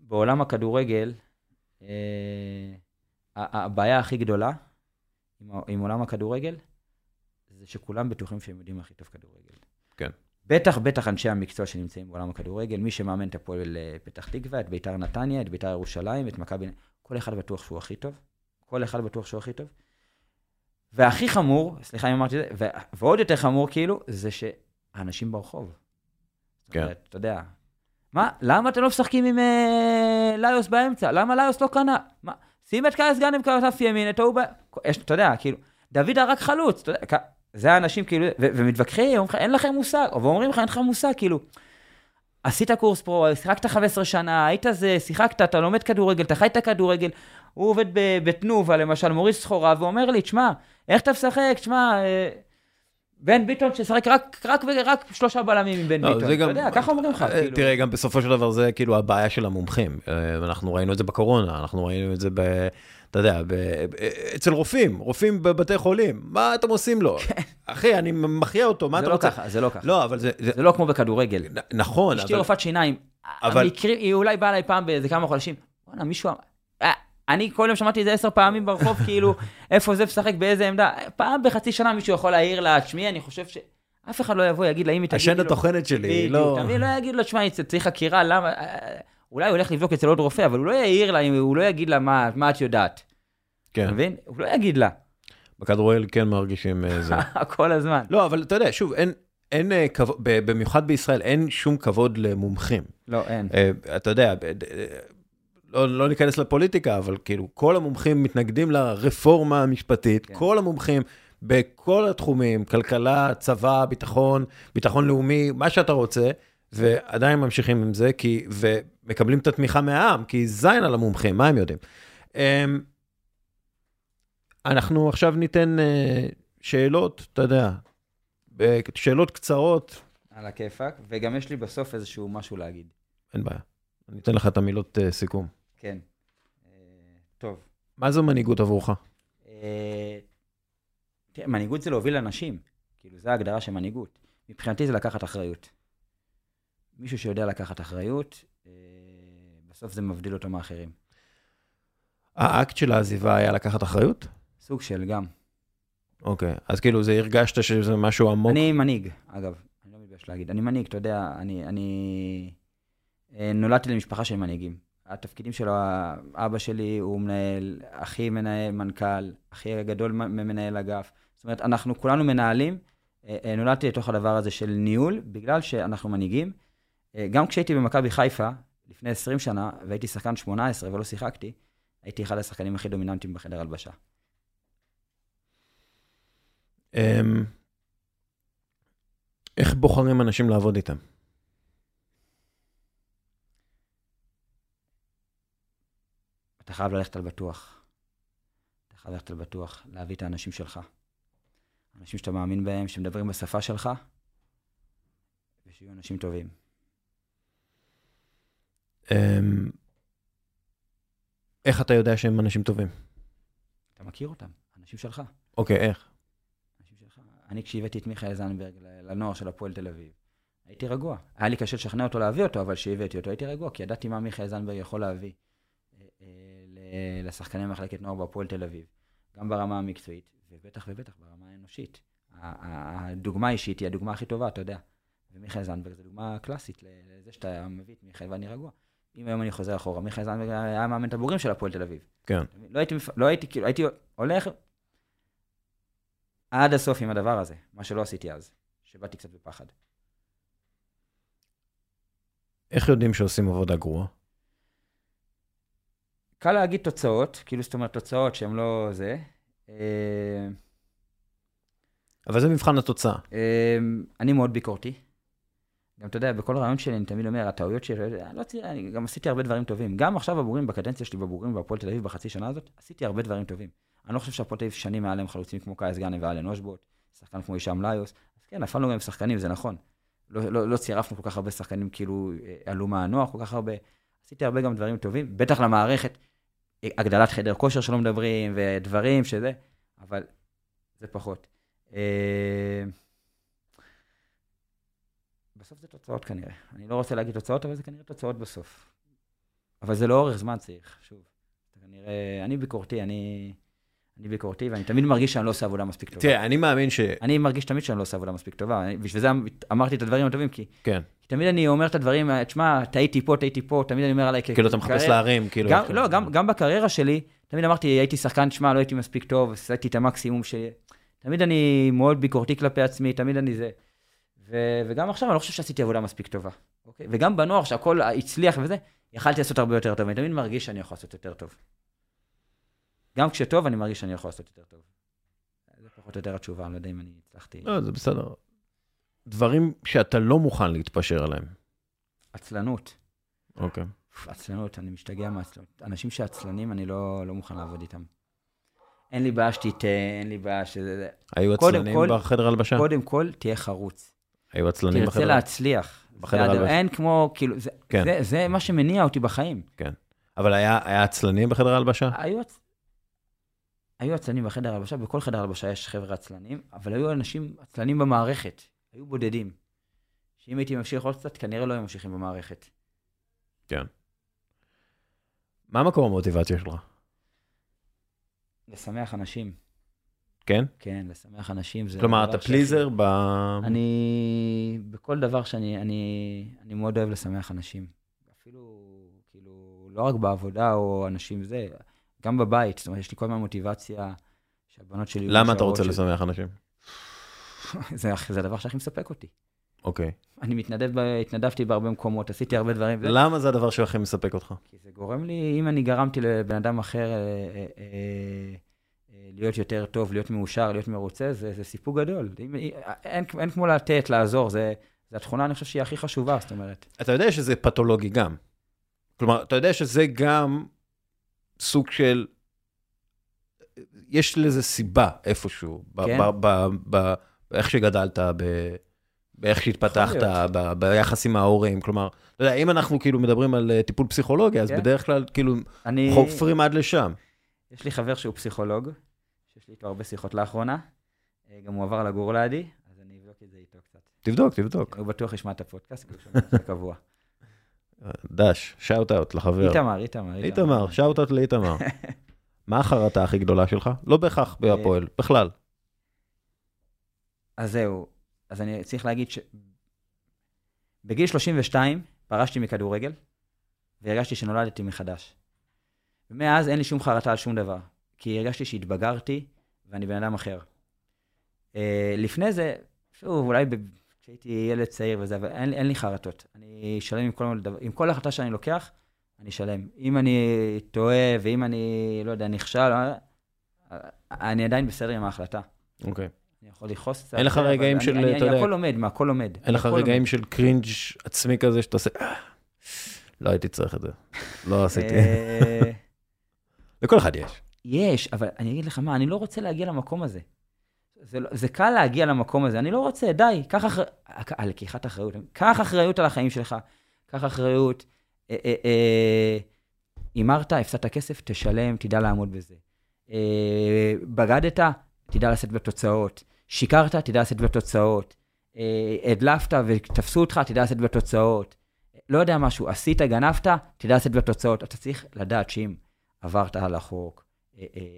[SPEAKER 3] בעולם הכדורגל, אה, הבעיה הכי גדולה עם, עם עולם הכדורגל, זה שכולם בטוחים שהם יודעים הכי טוב כדורגל.
[SPEAKER 1] כן.
[SPEAKER 3] בטח, בטח אנשי המקצוע שנמצאים בעולם הכדורגל, מי שמאמן את הפועל אה, פתח תקווה, את ביתר נתניה, את ביתר ירושלים, את מכבי, כל אחד בטוח שהוא הכי טוב. כל אחד בטוח שהוא הכי טוב. והכי חמור, סליחה אם אמרתי את זה, ו- ועוד יותר חמור כאילו, זה שהאנשים ברחוב.
[SPEAKER 1] כן.
[SPEAKER 3] אומרת, אתה יודע, מה, למה אתם לא משחקים עם אה, ליוס באמצע? למה ליוס לא קנה? מה, שים את קייס גאנם כתף ימין, את ההוא ב... יש, אתה יודע, כאילו, דוד הרג חלוץ, אתה יודע, זה האנשים כאילו, ומתווכחים, אומרים לך, אין לכם מושג, ואומרים לך, אין לך מושג, כאילו, עשית קורס פרו, שיחקת 15 שנה, היית זה, שיחקת, אתה לומד כדורגל, אתה חי את הכדורגל, הוא עובד בתנובה, למשל, מוריד סחורה, ואומר לי, תשמע, איך אתה משחק? תשמע, אה, בן ביטון ששחק רק, רק, רק שלושה בלמים עם בן
[SPEAKER 1] לא,
[SPEAKER 3] ביטון.
[SPEAKER 1] זה
[SPEAKER 3] אתה
[SPEAKER 1] גם-
[SPEAKER 3] יודע, ככה אומרים לך,
[SPEAKER 1] אה,
[SPEAKER 3] כאילו.
[SPEAKER 1] תראה, גם בסופו של דבר זה כאילו הבעיה של המומחים. אה, אנחנו ראינו את זה בקורונה, אנחנו ראינו את זה ב... אתה יודע, אצל רופאים, רופאים בבתי חולים, מה אתם עושים לו? אחי, אני מחיה אותו, מה
[SPEAKER 3] כן. זה
[SPEAKER 1] אתה
[SPEAKER 3] לא
[SPEAKER 1] רוצה?
[SPEAKER 3] ככה, זה לא ככה.
[SPEAKER 1] לא, אבל זה... זה...
[SPEAKER 3] זה לא כמו בכדורגל.
[SPEAKER 1] נ- נכון,
[SPEAKER 3] אשתי
[SPEAKER 1] אבל...
[SPEAKER 3] רופאת שיניים.
[SPEAKER 1] אבל-
[SPEAKER 3] היא אולי באה אליי פעם באיזה כמה חודשים. וואלה, מישהו... אה, אני כל יום שמעתי את זה עשר פעמים ברחוב, כאילו, איפה זה משחק, באיזה עמדה. פעם בחצי שנה מישהו יכול להעיר לה, תשמעי, אני חושב ש... אף אחד לא יבוא, יגיד לה, אם היא תגיד
[SPEAKER 1] השן
[SPEAKER 3] לו...
[SPEAKER 1] הטוחנת שלי, לא...
[SPEAKER 3] מבין? לא יגיד לו, תשמע, צריך חקירה, למה... אולי הוא הולך לבדוק אצל עוד רופא, אבל הוא לא יעיר לה, הוא לא יגיד לה מה מה את יודעת. אתה
[SPEAKER 1] כן,
[SPEAKER 3] מבין? הוא לא יגיד לה,
[SPEAKER 1] בכדורגל כן מרגישים אה, זה.
[SPEAKER 3] כל הזמן.
[SPEAKER 1] לא, אבל אתה יודע, שוב, אין... אין אה, כבוד, במיוחד בישראל, אין שום כבוד למומחים.
[SPEAKER 3] לא, אין.
[SPEAKER 1] אה, אתה יודע, לא, לא ניכנס לפוליטיקה, אבל כאילו, כל המומחים מתנגדים לרפורמה המשפטית,
[SPEAKER 3] כן.
[SPEAKER 1] כל המומחים בכל התחומים, כלכלה, צבא, ביטחון, ביטחון לאומי, מה שאתה רוצה, ועדיין ממשיכים עם זה, כי, ומקבלים את התמיכה מהעם, כי זין על המומחים, מה הם יודעים? אמ, אנחנו עכשיו ניתן אה, שאלות, אתה יודע, שאלות קצרות,
[SPEAKER 3] על הכיפאק, וגם יש לי בסוף איזשהו משהו להגיד.
[SPEAKER 1] אין בעיה. אני אתן לך את המילות אה, סיכום.
[SPEAKER 3] כן. אה, טוב.
[SPEAKER 1] מה זו מנהיגות עבורך?
[SPEAKER 3] תראה, מנהיגות זה להוביל אנשים. כאילו, זו ההגדרה של מנהיגות. מבחינתי זה לקחת אחריות. מישהו שיודע לקחת אחריות, בסוף זה מבדיל אותו מאחרים.
[SPEAKER 1] האקט של העזיבה היה לקחת אחריות?
[SPEAKER 3] סוג של גם.
[SPEAKER 1] אוקיי, אז כאילו זה הרגשת שזה משהו עמוק?
[SPEAKER 3] אני מנהיג, אגב, אני לא מתבייש להגיד. אני מנהיג, אתה יודע, אני, אני אה, נולדתי למשפחה של מנהיגים. התפקידים שלו, אבא שלי הוא מנהל, אחי מנהל, מנכ"ל, אחי הגדול מנהל אגף. זאת אומרת, אנחנו כולנו מנהלים. אה, אה, נולדתי לתוך הדבר הזה של ניהול, בגלל שאנחנו מנהיגים. גם כשהייתי במכבי חיפה, לפני 20 שנה, והייתי שחקן 18 ולא שיחקתי, הייתי אחד השחקנים הכי דומיננטיים בחדר הלבשה.
[SPEAKER 1] אמ, איך בוחרים אנשים לעבוד איתם?
[SPEAKER 3] אתה חייב ללכת על בטוח. אתה חייב ללכת על בטוח, להביא את האנשים שלך. אנשים שאתה מאמין בהם, שמדברים בשפה שלך, ושיהיו אנשים טובים.
[SPEAKER 1] אמ, איך אתה יודע שהם אנשים טובים?
[SPEAKER 3] אתה מכיר אותם, אנשים שלך.
[SPEAKER 1] אוקיי, איך?
[SPEAKER 3] אנשים שלך. אני, כשהבאתי את מיכאל זנדברג לנוער של הפועל תל אביב, הייתי רגוע. היה לי קשה לשכנע אותו להביא אותו, אבל כשהבאתי אותו הייתי רגוע, כי ידעתי מה מיכאל זנדברג יכול להביא אה, אה, לשחקני מחלקת נוער בהפועל תל אביב, גם ברמה המקצועית, ובטח ובטח ברמה האנושית. הדוגמה האישית היא הדוגמה הכי טובה, אתה יודע. ומיכאל זנדברג זו דוגמה קלאסית לזה שאתה מביא את מיכאל ואני רגוע. אם היום אני חוזר אחורה, מיכאל זנדברג היה מאמן את הבוגרים של הפועל תל אביב.
[SPEAKER 1] כן.
[SPEAKER 3] לא הייתי, לא הייתי, כאילו, הייתי הולך עד הסוף עם הדבר הזה, מה שלא עשיתי אז, שבאתי קצת בפחד.
[SPEAKER 1] איך יודעים שעושים עבודה גרועה?
[SPEAKER 3] קל להגיד תוצאות, כאילו זאת אומרת תוצאות שהן לא זה. אה,
[SPEAKER 1] אבל זה מבחן התוצאה.
[SPEAKER 3] אה, אני מאוד ביקורתי. גם, אתה יודע, בכל רעיון שלי אני תמיד אומר, הטעויות שלי, לא תראה, אני גם עשיתי הרבה דברים טובים. גם עכשיו בבוגרים, בקדנציה שלי בבוגרים בהפועל תל אביב בחצי שנה הזאת, עשיתי הרבה דברים טובים. אני לא חושב שהפועל תל אביב שנים מעליהם חלוצים כמו קייס גאנם ואלן אושבוט, שחקן כמו הישאם ליוס. אז כן, נפלנו גם עם שחקנים, זה נכון. לא, לא, לא צירפנו כל כך הרבה שחקנים, כאילו, אה, עלו מהנוער כל כך הרבה. עשיתי הרבה גם דברים טובים, בטח למערכת, אה, הגדלת חדר כושר שלא מדברים, ודברים שזה, אבל זה פחות. בסוף זה תוצאות כנראה. אני לא רוצה להגיד תוצאות, אבל זה כנראה תוצאות בסוף. אבל זה לא אורך זמן צריך, שוב. כנראה, אני ביקורתי, אני, אני ביקורתי, ואני תמיד מרגיש שאני לא עושה עבודה מספיק טובה.
[SPEAKER 1] תראה, אני מאמין ש...
[SPEAKER 3] אני מרגיש תמיד שאני לא עושה עבודה מספיק טובה. בשביל זה אמרתי את הדברים הטובים, כי...
[SPEAKER 1] כן.
[SPEAKER 3] כי תמיד אני אומר את הדברים, תשמע, טעיתי פה, טעיתי פה, תמיד אני אומר עליי...
[SPEAKER 1] כאילו אתה מחפש להרים, כאילו...
[SPEAKER 3] גם, לא, גם, גם בקריירה שלי, תמיד אמרתי, הייתי שחקן, תשמע, לא הייתי מספיק טוב, עשיתי את המקסימום ש... תמיד אני מאוד ביקורתי כלפי עצמי, תמיד אני זה. ו- וגם עכשיו אני לא חושב שעשיתי עבודה מספיק טובה. אוקיי? וגם בנוער, שהכל הצליח וזה, יכלתי לעשות הרבה יותר טוב. אני תמיד מרגיש שאני יכול לעשות יותר טוב. גם כשטוב, אני מרגיש שאני יכול לעשות יותר טוב. זה פחות או יותר התשובה, אני לא יודע אם אני הצלחתי.
[SPEAKER 1] לא, זה בסדר. דברים שאתה לא מוכן להתפשר עליהם.
[SPEAKER 3] עצלנות.
[SPEAKER 1] אוקיי.
[SPEAKER 3] עצלנות, אני משתגע מעצלנות. אנשים שעצלנים, אני לא, לא מוכן לעבוד איתם. אין לי בעיה שתיתן, אין לי בעיה שזה...
[SPEAKER 1] היו עצלנים בחדר הלבשה?
[SPEAKER 3] קודם כל, תהיה חרוץ.
[SPEAKER 1] היו עצלנים
[SPEAKER 3] בחדר... תרצה להצליח.
[SPEAKER 1] בחדר הלבשה.
[SPEAKER 3] אין כמו, כאילו, זה, כן. זה, זה מה שמניע אותי בחיים.
[SPEAKER 1] כן. אבל היה, היה עצלנים בחדר הלבשה?
[SPEAKER 3] היו, היו עצלנים בחדר הלבשה, בכל חדר הלבשה יש חבר'ה עצלנים, אבל היו אנשים עצלנים במערכת, היו בודדים. שאם הייתי ממשיך עוד קצת, כנראה לא היו ממשיכים במערכת.
[SPEAKER 1] כן. מה מקור המוטיבציה שלך?
[SPEAKER 3] לשמח אנשים.
[SPEAKER 1] כן?
[SPEAKER 3] כן, לשמח אנשים זה...
[SPEAKER 1] כלומר, אתה פליזר ב...
[SPEAKER 3] אני, בכל דבר שאני, אני, אני מאוד אוהב לשמח אנשים. אפילו, כאילו, לא רק בעבודה או אנשים זה, גם בבית. זאת אומרת, יש לי כל הזמן מוטיבציה שהבנות שלי...
[SPEAKER 1] למה אתה רוצה ש... לשמח אנשים?
[SPEAKER 3] זה, זה הדבר שהכי מספק אותי.
[SPEAKER 1] אוקיי. Okay.
[SPEAKER 3] אני מתנדב, התנדבתי בהרבה מקומות, עשיתי הרבה דברים.
[SPEAKER 1] למה זה הדבר שהכי מספק אותך?
[SPEAKER 3] כי זה גורם לי, אם אני גרמתי לבן אדם אחר... אה, אה, אה, להיות יותר טוב, להיות מאושר, להיות מרוצה, זה, זה סיפוק גדול. אין, אין, אין כמו לתת, לעזור, זה, זה התכונה, אני חושב שהיא הכי חשובה, זאת אומרת.
[SPEAKER 1] אתה יודע שזה פתולוגי גם. כלומר, אתה יודע שזה גם סוג של... יש לזה סיבה איפשהו, כן. באיך שגדלת, ב... באיך שהתפתחת, ב... ביחס עם ההורים. כלומר, אתה יודע, אם אנחנו כאילו מדברים על אה, טיפול פסיכולוגי, אז כן. בדרך כלל כאילו אני... חופרים עד לשם.
[SPEAKER 3] יש לי חבר שהוא פסיכולוג, שיש לי איתו הרבה שיחות לאחרונה. אה, גם הוא עבר לגור לידי, אז אני אבדוק את זה איתו קצת.
[SPEAKER 1] תבדוק, תבדוק.
[SPEAKER 3] הוא בטוח ישמע את הפודקאסט, כי הוא שומע את זה קבוע.
[SPEAKER 1] דש, שאוט אאוט לחבר.
[SPEAKER 3] איתמר, איתמר.
[SPEAKER 1] איתמר, שאוט אאוט לאיתמר. מה החרטה הכי גדולה שלך? לא בהכרח בהפועל, בכלל.
[SPEAKER 3] אז זהו, אז אני צריך להגיד שבגיל 32 פרשתי מכדורגל, והרגשתי שנולדתי מחדש. ומאז אין לי שום חרטה על שום דבר, כי הרגשתי שהתבגרתי ואני בן אדם אחר. Uh, לפני זה, שוב, אולי. כשהייתי ילד צעיר וזה, אבל אין, אין לי חרטות. אני שלם עם כל, עם כל החלטה שאני לוקח, אני שלם. אם אני טועה ואם אני, לא יודע, נכשל, אה, אני עדיין בסדר עם ההחלטה.
[SPEAKER 1] אוקיי. Okay.
[SPEAKER 3] אני יכול לכעוס קצת.
[SPEAKER 1] אין לך רגעים של,
[SPEAKER 3] אתה יודע... אני הכל לומד, מהכל לומד.
[SPEAKER 1] אין לך רגעים של קרינג' עצמי כזה שאתה עושה, אה, לא הייתי צריך את זה. לא עשיתי. לכל אחד יש.
[SPEAKER 3] יש, אבל אני אגיד לך מה, אני לא רוצה להגיע למקום הזה. זה, לא, זה קל להגיע למקום הזה, אני לא רוצה, די, קח אחריות, לקיחת אחריות, קח אחריות על החיים שלך, קח אחריות, הימרת, אה, אה, הפסדת כסף, תשלם, תדע לעמוד בזה. אה, בגדת, תדע לשאת בתוצאות. שיקרת, תדע לשאת בתוצאות. אה, הדלפת ותפסו אותך, תדע לשאת בתוצאות. לא יודע משהו, עשית, גנבת, תדע לשאת בתוצאות. אתה צריך לדעת שאם עברת על החוק, אה, אה,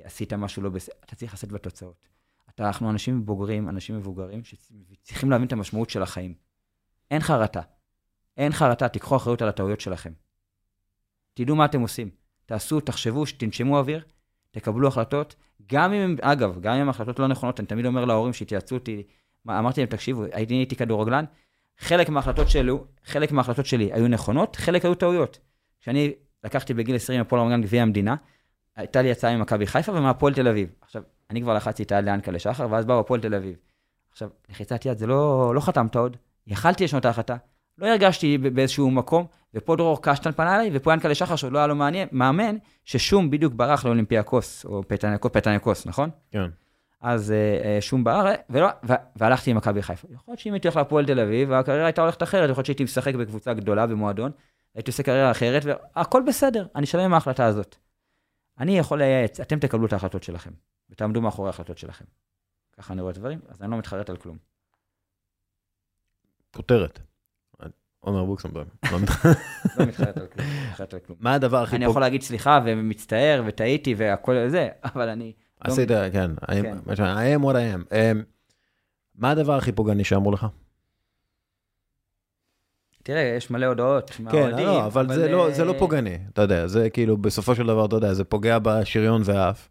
[SPEAKER 3] עשית משהו לא בסדר, אתה צריך לשאת בתוצאות. אתה, אנחנו אנשים בוגרים, אנשים מבוגרים, שצריכים להבין את המשמעות של החיים. אין חרטה. אין חרטה, תיקחו אחריות על הטעויות שלכם. תדעו מה אתם עושים. תעשו, תחשבו, תנשמו אוויר, תקבלו החלטות, גם אם, אגב, גם אם החלטות לא נכונות, אני תמיד אומר להורים שהתייעצו אותי, אמרתי להם, תקשיבו, הייתי נהייתי כדורגלן, חלק מההחלטות שלי, חלק מההחלטות שלי היו נכונות, חלק היו טעויות. כשאני לקחתי בגיל 20 הפועל רמת גביע המדינה, הייתה לי הצעה ממכבי חיפה ומהפועל תל אביב. עכשיו, אני כבר לחצתי את היד לאנקלה שחר, ואז באו הפועל תל אביב. עכשיו, לחיצת יד זה לא, לא חתמת עוד, יכלתי לשנות את ההחלטה, לא הרגשתי באיזשהו מקום, ופה דרור קשטן פנה אליי, ופה ינקלה שחר, שעוד לא היה לו מעניין, מאמן, ששום בדיוק ברח לאולימפיאקוס, או פטנקוס, פטנקוס, נכון?
[SPEAKER 1] כן.
[SPEAKER 3] אז uh, שום ברח, ולא, והלכתי עם מכבי חיפה. יכול להיות שאם הייתי הולך להפועל תל אביב, הקריירה הייתה הולכת אחרת, יכול להיות שהייתי משחק בקבוצה גדולה במועדון, הייתי עושה קריירה אחרת, והכל בסדר, אני שלם עם ההחלטה הזאת. אני יכול לייעץ, אתם תקבלו את ההחלטות שלכם, ותעמדו מאחורי ההחלטות שלכם. ככה אני רואה דברים, אז אני לא מתחרט על כלום.
[SPEAKER 1] כותרת. עומר בוקסנבוים.
[SPEAKER 3] לא מתחרט על כלום.
[SPEAKER 1] מה הדבר הכי...
[SPEAKER 3] אני יכול להגיד סליחה ומצטער וטעיתי והכל זה, אבל אני...
[SPEAKER 1] לא עשית, כן, I am what I am. אמ, מה הדבר הכי פוגעני שאמרו לך?
[SPEAKER 3] תראה, יש מלא הודעות
[SPEAKER 1] כן, מהאוהדים. כן, לא, אבל זה לא, זה לא פוגעני, אתה יודע, זה כאילו, בסופו של דבר, אתה יודע, זה פוגע בשריון והאף.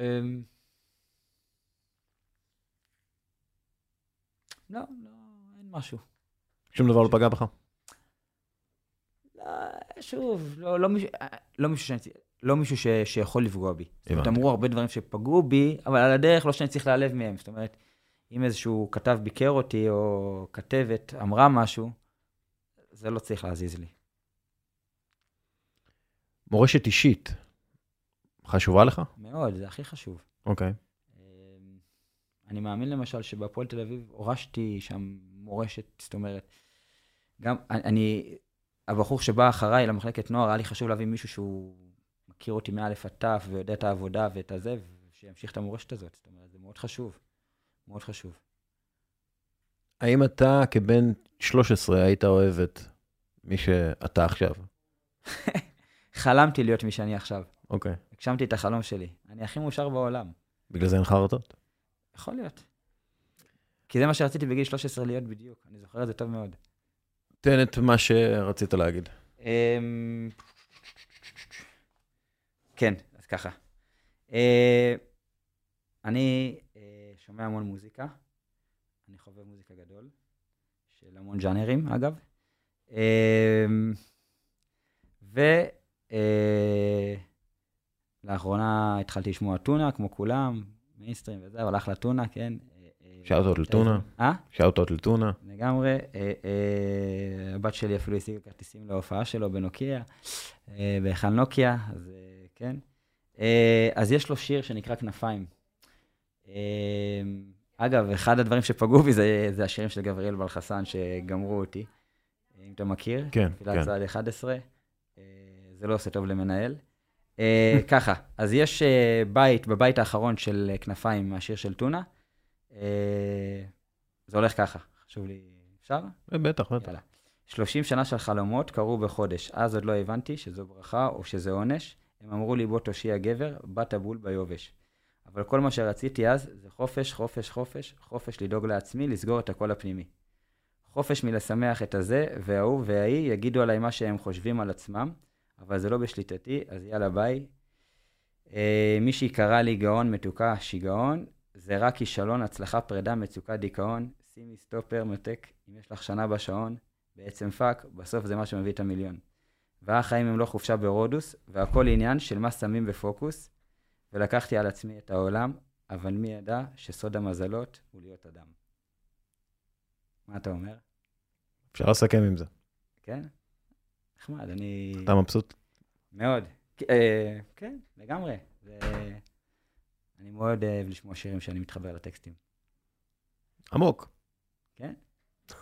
[SPEAKER 1] אמ,
[SPEAKER 3] לא, לא, משהו.
[SPEAKER 1] שום דבר לא פגע בך?
[SPEAKER 3] לא, שוב, לא, לא מישהו, לא מישהו, שאני, לא מישהו ש, שיכול לפגוע בי. זאת אומרת, אמרו הרבה דברים שפגעו בי, אבל על הדרך לא שאני צריך להיעלב מהם. זאת אומרת, אם איזשהו כתב ביקר אותי, או כתבת אמרה משהו, זה לא צריך להזיז לי.
[SPEAKER 1] מורשת אישית, חשובה לך?
[SPEAKER 3] מאוד, זה הכי חשוב.
[SPEAKER 1] אוקיי. Okay.
[SPEAKER 3] אני מאמין למשל שבהפועל תל אביב הורשתי שם מורשת, זאת אומרת, גם אני, הבחור שבא אחריי למחלקת נוער, היה לי חשוב להביא מישהו שהוא מכיר אותי מא' עד ת' ויודע את העבודה ואת הזה, ושימשיך את המורשת הזאת. זאת אומרת, זה מאוד חשוב, מאוד חשוב.
[SPEAKER 1] האם אתה כבן 13 היית אוהב את מי שאתה עכשיו?
[SPEAKER 3] חלמתי להיות מי שאני עכשיו.
[SPEAKER 1] אוקיי. Okay.
[SPEAKER 3] הגשמתי את החלום שלי. אני הכי מאושר בעולם.
[SPEAKER 1] בגלל זה אין חרטות?
[SPEAKER 3] יכול להיות. כי זה מה שרציתי בגיל 13 להיות בדיוק, אני זוכר את זה טוב מאוד.
[SPEAKER 1] תן את מה שרצית להגיד.
[SPEAKER 3] אמ, כן, אז ככה. אה, אני שומע המון מוזיקה, אני חווה מוזיקה גדול, של המון ג'אנרים, אגב. אמ, ולאחרונה אה, התחלתי לשמוע טונה, כמו כולם, מיינסטרים וזה, אבל אחלה טונה, כן.
[SPEAKER 1] שאוטות לטונה.
[SPEAKER 3] אה?
[SPEAKER 1] שאוטות לטונה.
[SPEAKER 3] לגמרי. אה, אה, הבת שלי אפילו השיגה כרטיסים להופעה שלו בנוקיה, בהיכל נוקיה, אז כן. אז יש לו שיר שנקרא כנפיים. אגב, אחד הדברים שפגעו בי זה, זה השירים של גבריאל בלחסן שגמרו אותי, אם אתה מכיר.
[SPEAKER 1] כן,
[SPEAKER 3] כן. תפילת 11. זה לא עושה טוב למנהל. ככה, אז יש בית, בבית האחרון של כנפיים, השיר של טונה. אה, זה הולך ככה, חשוב לי, אפשר?
[SPEAKER 1] אה, בטח, בטח.
[SPEAKER 3] 30 שנה של חלומות קרו בחודש, אז עוד לא הבנתי שזו ברכה או שזה עונש. הם אמרו לי, בוא תושיע גבר, באת בול ביובש. אבל כל מה שרציתי אז זה חופש, חופש, חופש, חופש לדאוג לעצמי, לסגור את הקול הפנימי. חופש מלשמח את הזה, וההוא וההיא יגידו עליי מה שהם חושבים על עצמם, אבל זה לא בשליטתי, אז יאללה ביי. אה, מישהי קרא לי גאון, מתוקה, שיגעון, זה רק כישלון, הצלחה, פרידה, מצוקה, דיכאון. שימי סטופר, מתק, אם יש לך שנה בשעון, בעצם fuck, בסוף זה מה שמביא את המיליון. והחיים הם לא חופשה ברודוס, והכל עניין של מה שמים בפוקוס, ולקחתי על עצמי את העולם, אבל מי ידע שסוד המזלות הוא להיות אדם. מה אתה אומר?
[SPEAKER 1] אפשר לסכם עם זה.
[SPEAKER 3] כן? נחמד, אני...
[SPEAKER 1] אתה מבסוט?
[SPEAKER 3] מאוד. אה, כן, לגמרי. אני מאוד אוהב לשמוע שירים שאני מתחבר לטקסטים.
[SPEAKER 1] עמוק.
[SPEAKER 3] כן?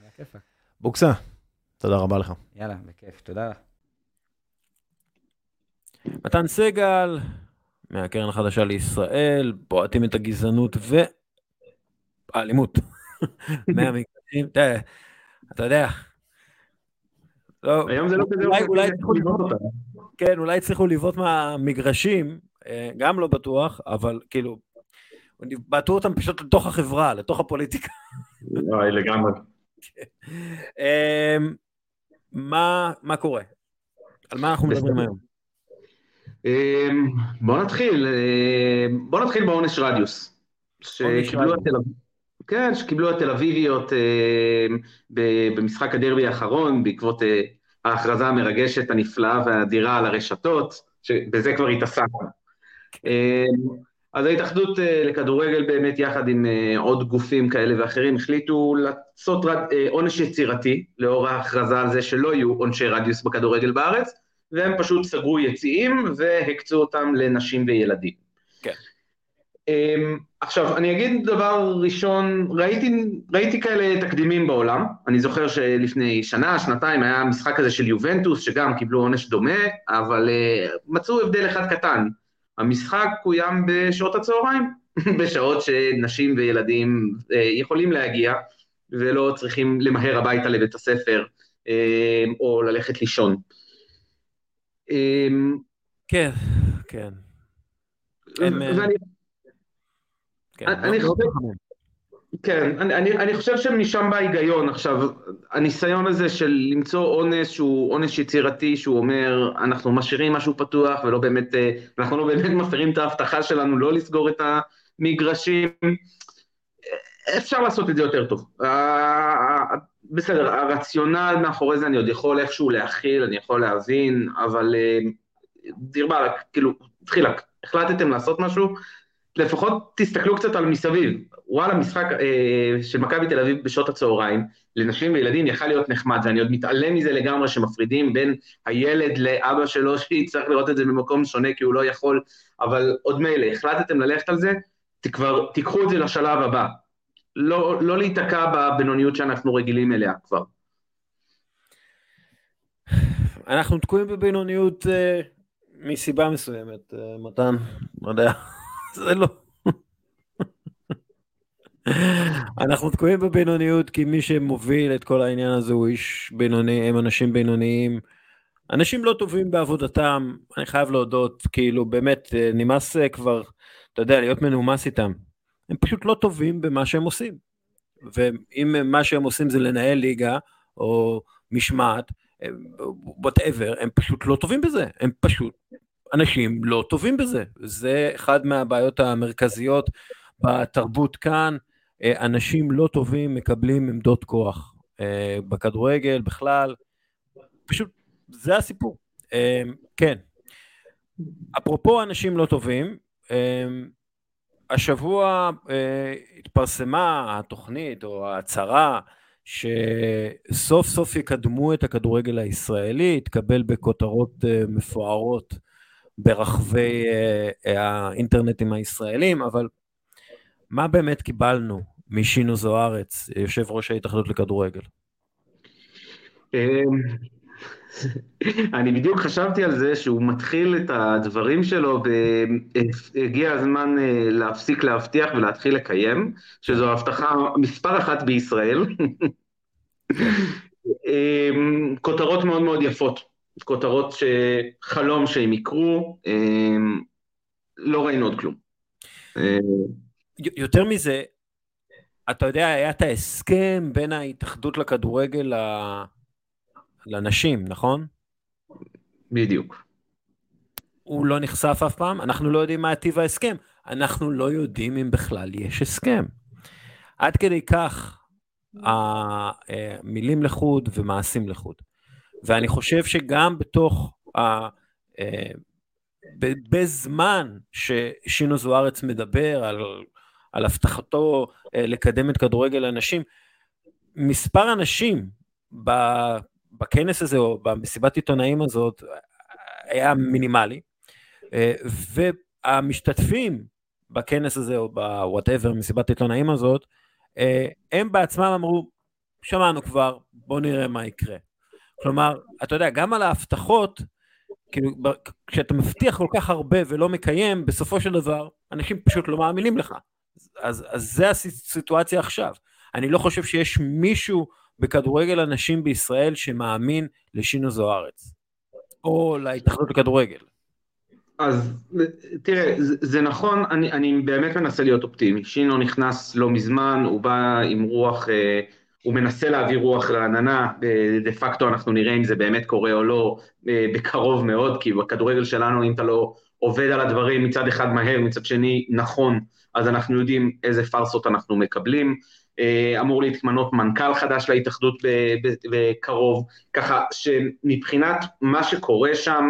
[SPEAKER 3] על הכיפאק.
[SPEAKER 1] בוקסה, תודה רבה לך.
[SPEAKER 3] יאללה, בכיף, תודה.
[SPEAKER 1] מתן סגל, מהקרן החדשה לישראל, בועטים את הגזענות והאלימות. מהמקרים, אתה יודע.
[SPEAKER 4] לא, היום זה לא כזה אולי, צריכו לבעוט אותם.
[SPEAKER 1] כן, אולי הצליחו לבעוט מהמגרשים, אה, גם לא בטוח, אבל כאילו, בעטו אותם פשוט לתוך החברה, לתוך הפוליטיקה.
[SPEAKER 4] וואי, לגמרי.
[SPEAKER 1] אמ, מה, מה קורה? על מה אנחנו מדברים היום?
[SPEAKER 4] אמ, בוא נתחיל, אמ, בוא נתחיל בעונש רדיוס. שקיבלו התל אביב. כן, שקיבלו התל אביביות במשחק הדרבי האחרון, בעקבות אה, ההכרזה המרגשת, הנפלאה והאדירה על הרשתות, שבזה כבר התעסקנו. אז ההתאחדות אה, לכדורגל באמת יחד עם אה, עוד גופים כאלה ואחרים החליטו לעשות אה, עונש יצירתי לאור ההכרזה על זה שלא יהיו עונשי רדיוס בכדורגל בארץ והם פשוט סגרו יציאים והקצו אותם לנשים וילדים.
[SPEAKER 1] כן.
[SPEAKER 4] אמ, עכשיו, אני אגיד דבר ראשון, ראיתי, ראיתי כאלה תקדימים בעולם, אני זוכר שלפני שנה, שנתיים היה משחק כזה של יובנטוס, שגם קיבלו עונש דומה, אבל uh, מצאו הבדל אחד קטן, המשחק קוים בשעות הצהריים, בשעות שנשים וילדים אה, יכולים להגיע ולא צריכים למהר הביתה לבית הספר אה, או ללכת לישון.
[SPEAKER 1] אה, כן, כן.
[SPEAKER 4] ואני... כן, אני לא חושב... כן, אני, אני, אני חושב שמשם בא ההיגיון. עכשיו, הניסיון הזה של למצוא עונש שהוא עונש יצירתי, שהוא אומר, אנחנו משאירים משהו פתוח ולא באמת, אה, אנחנו לא באמת מפרים את ההבטחה שלנו לא לסגור את המגרשים, אפשר לעשות את זה יותר טוב. בסדר, הרציונל מאחורי זה אני עוד יכול איכשהו להכיל, אני יכול להבין, אבל אה, דיר באלק, כאילו, תחילה, החלטתם לעשות משהו, לפחות תסתכלו קצת על מסביב. וואלה, משחק אה, של מכבי תל אביב בשעות הצהריים, לנשים וילדים יכל להיות נחמד, ואני עוד מתעלם מזה לגמרי שמפרידים בין הילד לאבא שלו, שיצטרך לראות את זה במקום שונה כי הוא לא יכול, אבל עוד מילא, החלטתם ללכת על זה, תיקחו את זה לשלב הבא. לא, לא להיתקע בבינוניות שאנחנו רגילים אליה כבר.
[SPEAKER 1] אנחנו תקועים בבינוניות uh, מסיבה מסוימת, uh, מתן, לא יודע. זה לא. אנחנו תקועים בבינוניות כי מי שמוביל את כל העניין הזה הוא איש בינוני, הם אנשים בינוניים. אנשים לא טובים בעבודתם, אני חייב להודות, כאילו באמת אה, נמאס אה, כבר, אתה יודע, להיות מנומס איתם. הם פשוט לא טובים במה שהם עושים. ואם מה שהם עושים זה לנהל ליגה או משמעת, וואטאבר, הם פשוט לא טובים בזה, הם פשוט אנשים לא טובים בזה. זה אחד מהבעיות המרכזיות בתרבות כאן. אה, אנשים לא טובים מקבלים עמדות כוח. אה, בכדורגל בכלל, פשוט זה הסיפור. אה, כן. אפרופו אנשים לא טובים, השבוע התפרסמה התוכנית או ההצהרה שסוף סוף יקדמו את הכדורגל הישראלי, התקבל בכותרות מפוארות ברחבי uh, האינטרנטים הישראלים, אבל מה באמת קיבלנו משינו זוארץ, יושב ראש ההתאחדות לכדורגל?
[SPEAKER 4] אמ, אני בדיוק חשבתי על זה שהוא מתחיל את הדברים שלו, והגיע הזמן אה, להפסיק להבטיח ולהתחיל לקיים, שזו הבטחה מספר אחת בישראל. כותרות מאוד מאוד יפות, כותרות שחלום שהם יקרו, לא ראינו עוד כלום.
[SPEAKER 1] יותר מזה, אתה יודע, היה את ההסכם בין ההתאחדות לכדורגל לנשים, נכון?
[SPEAKER 4] בדיוק.
[SPEAKER 1] הוא לא נחשף אף פעם, אנחנו לא יודעים מה טיב ההסכם, אנחנו לא יודעים אם בכלל יש הסכם. עד כדי כך המילים אה, לחוד ומעשים לחוד. ואני חושב שגם בתוך, ה, אה, בזמן ששינו זוארץ מדבר על, על הבטחתו אה, לקדם את כדורגל הנשים, מספר אנשים בכנס הזה או במסיבת עיתונאים הזאת היה מינימלי, והמשתתפים בכנס הזה או בוואטאבר, מסיבת עיתונאים הזאת, הם בעצמם אמרו, שמענו כבר, בואו נראה מה יקרה. כלומר, אתה יודע, גם על ההבטחות, כאילו, כשאתה מבטיח כל כך הרבה ולא מקיים, בסופו של דבר, אנשים פשוט לא מאמינים לך. אז, אז זה הסיטואציה עכשיו. אני לא חושב שיש מישהו בכדורגל הנשים בישראל שמאמין לשינו זוארץ, או להתאחדות לכדורגל.
[SPEAKER 4] אז תראה, זה, זה נכון, אני, אני באמת מנסה להיות אופטימי. שינו נכנס לא מזמן, הוא בא עם רוח, אה, הוא מנסה להביא רוח רעננה, אה, דה פקטו אנחנו נראה אם זה באמת קורה או לא אה, בקרוב מאוד, כי בכדורגל שלנו אם אתה לא עובד על הדברים מצד אחד מהר, מצד שני נכון, אז אנחנו יודעים איזה פארסות אנחנו מקבלים. אה, אמור להתמנות מנכ"ל חדש להתאחדות בקרוב, ככה שמבחינת מה שקורה שם,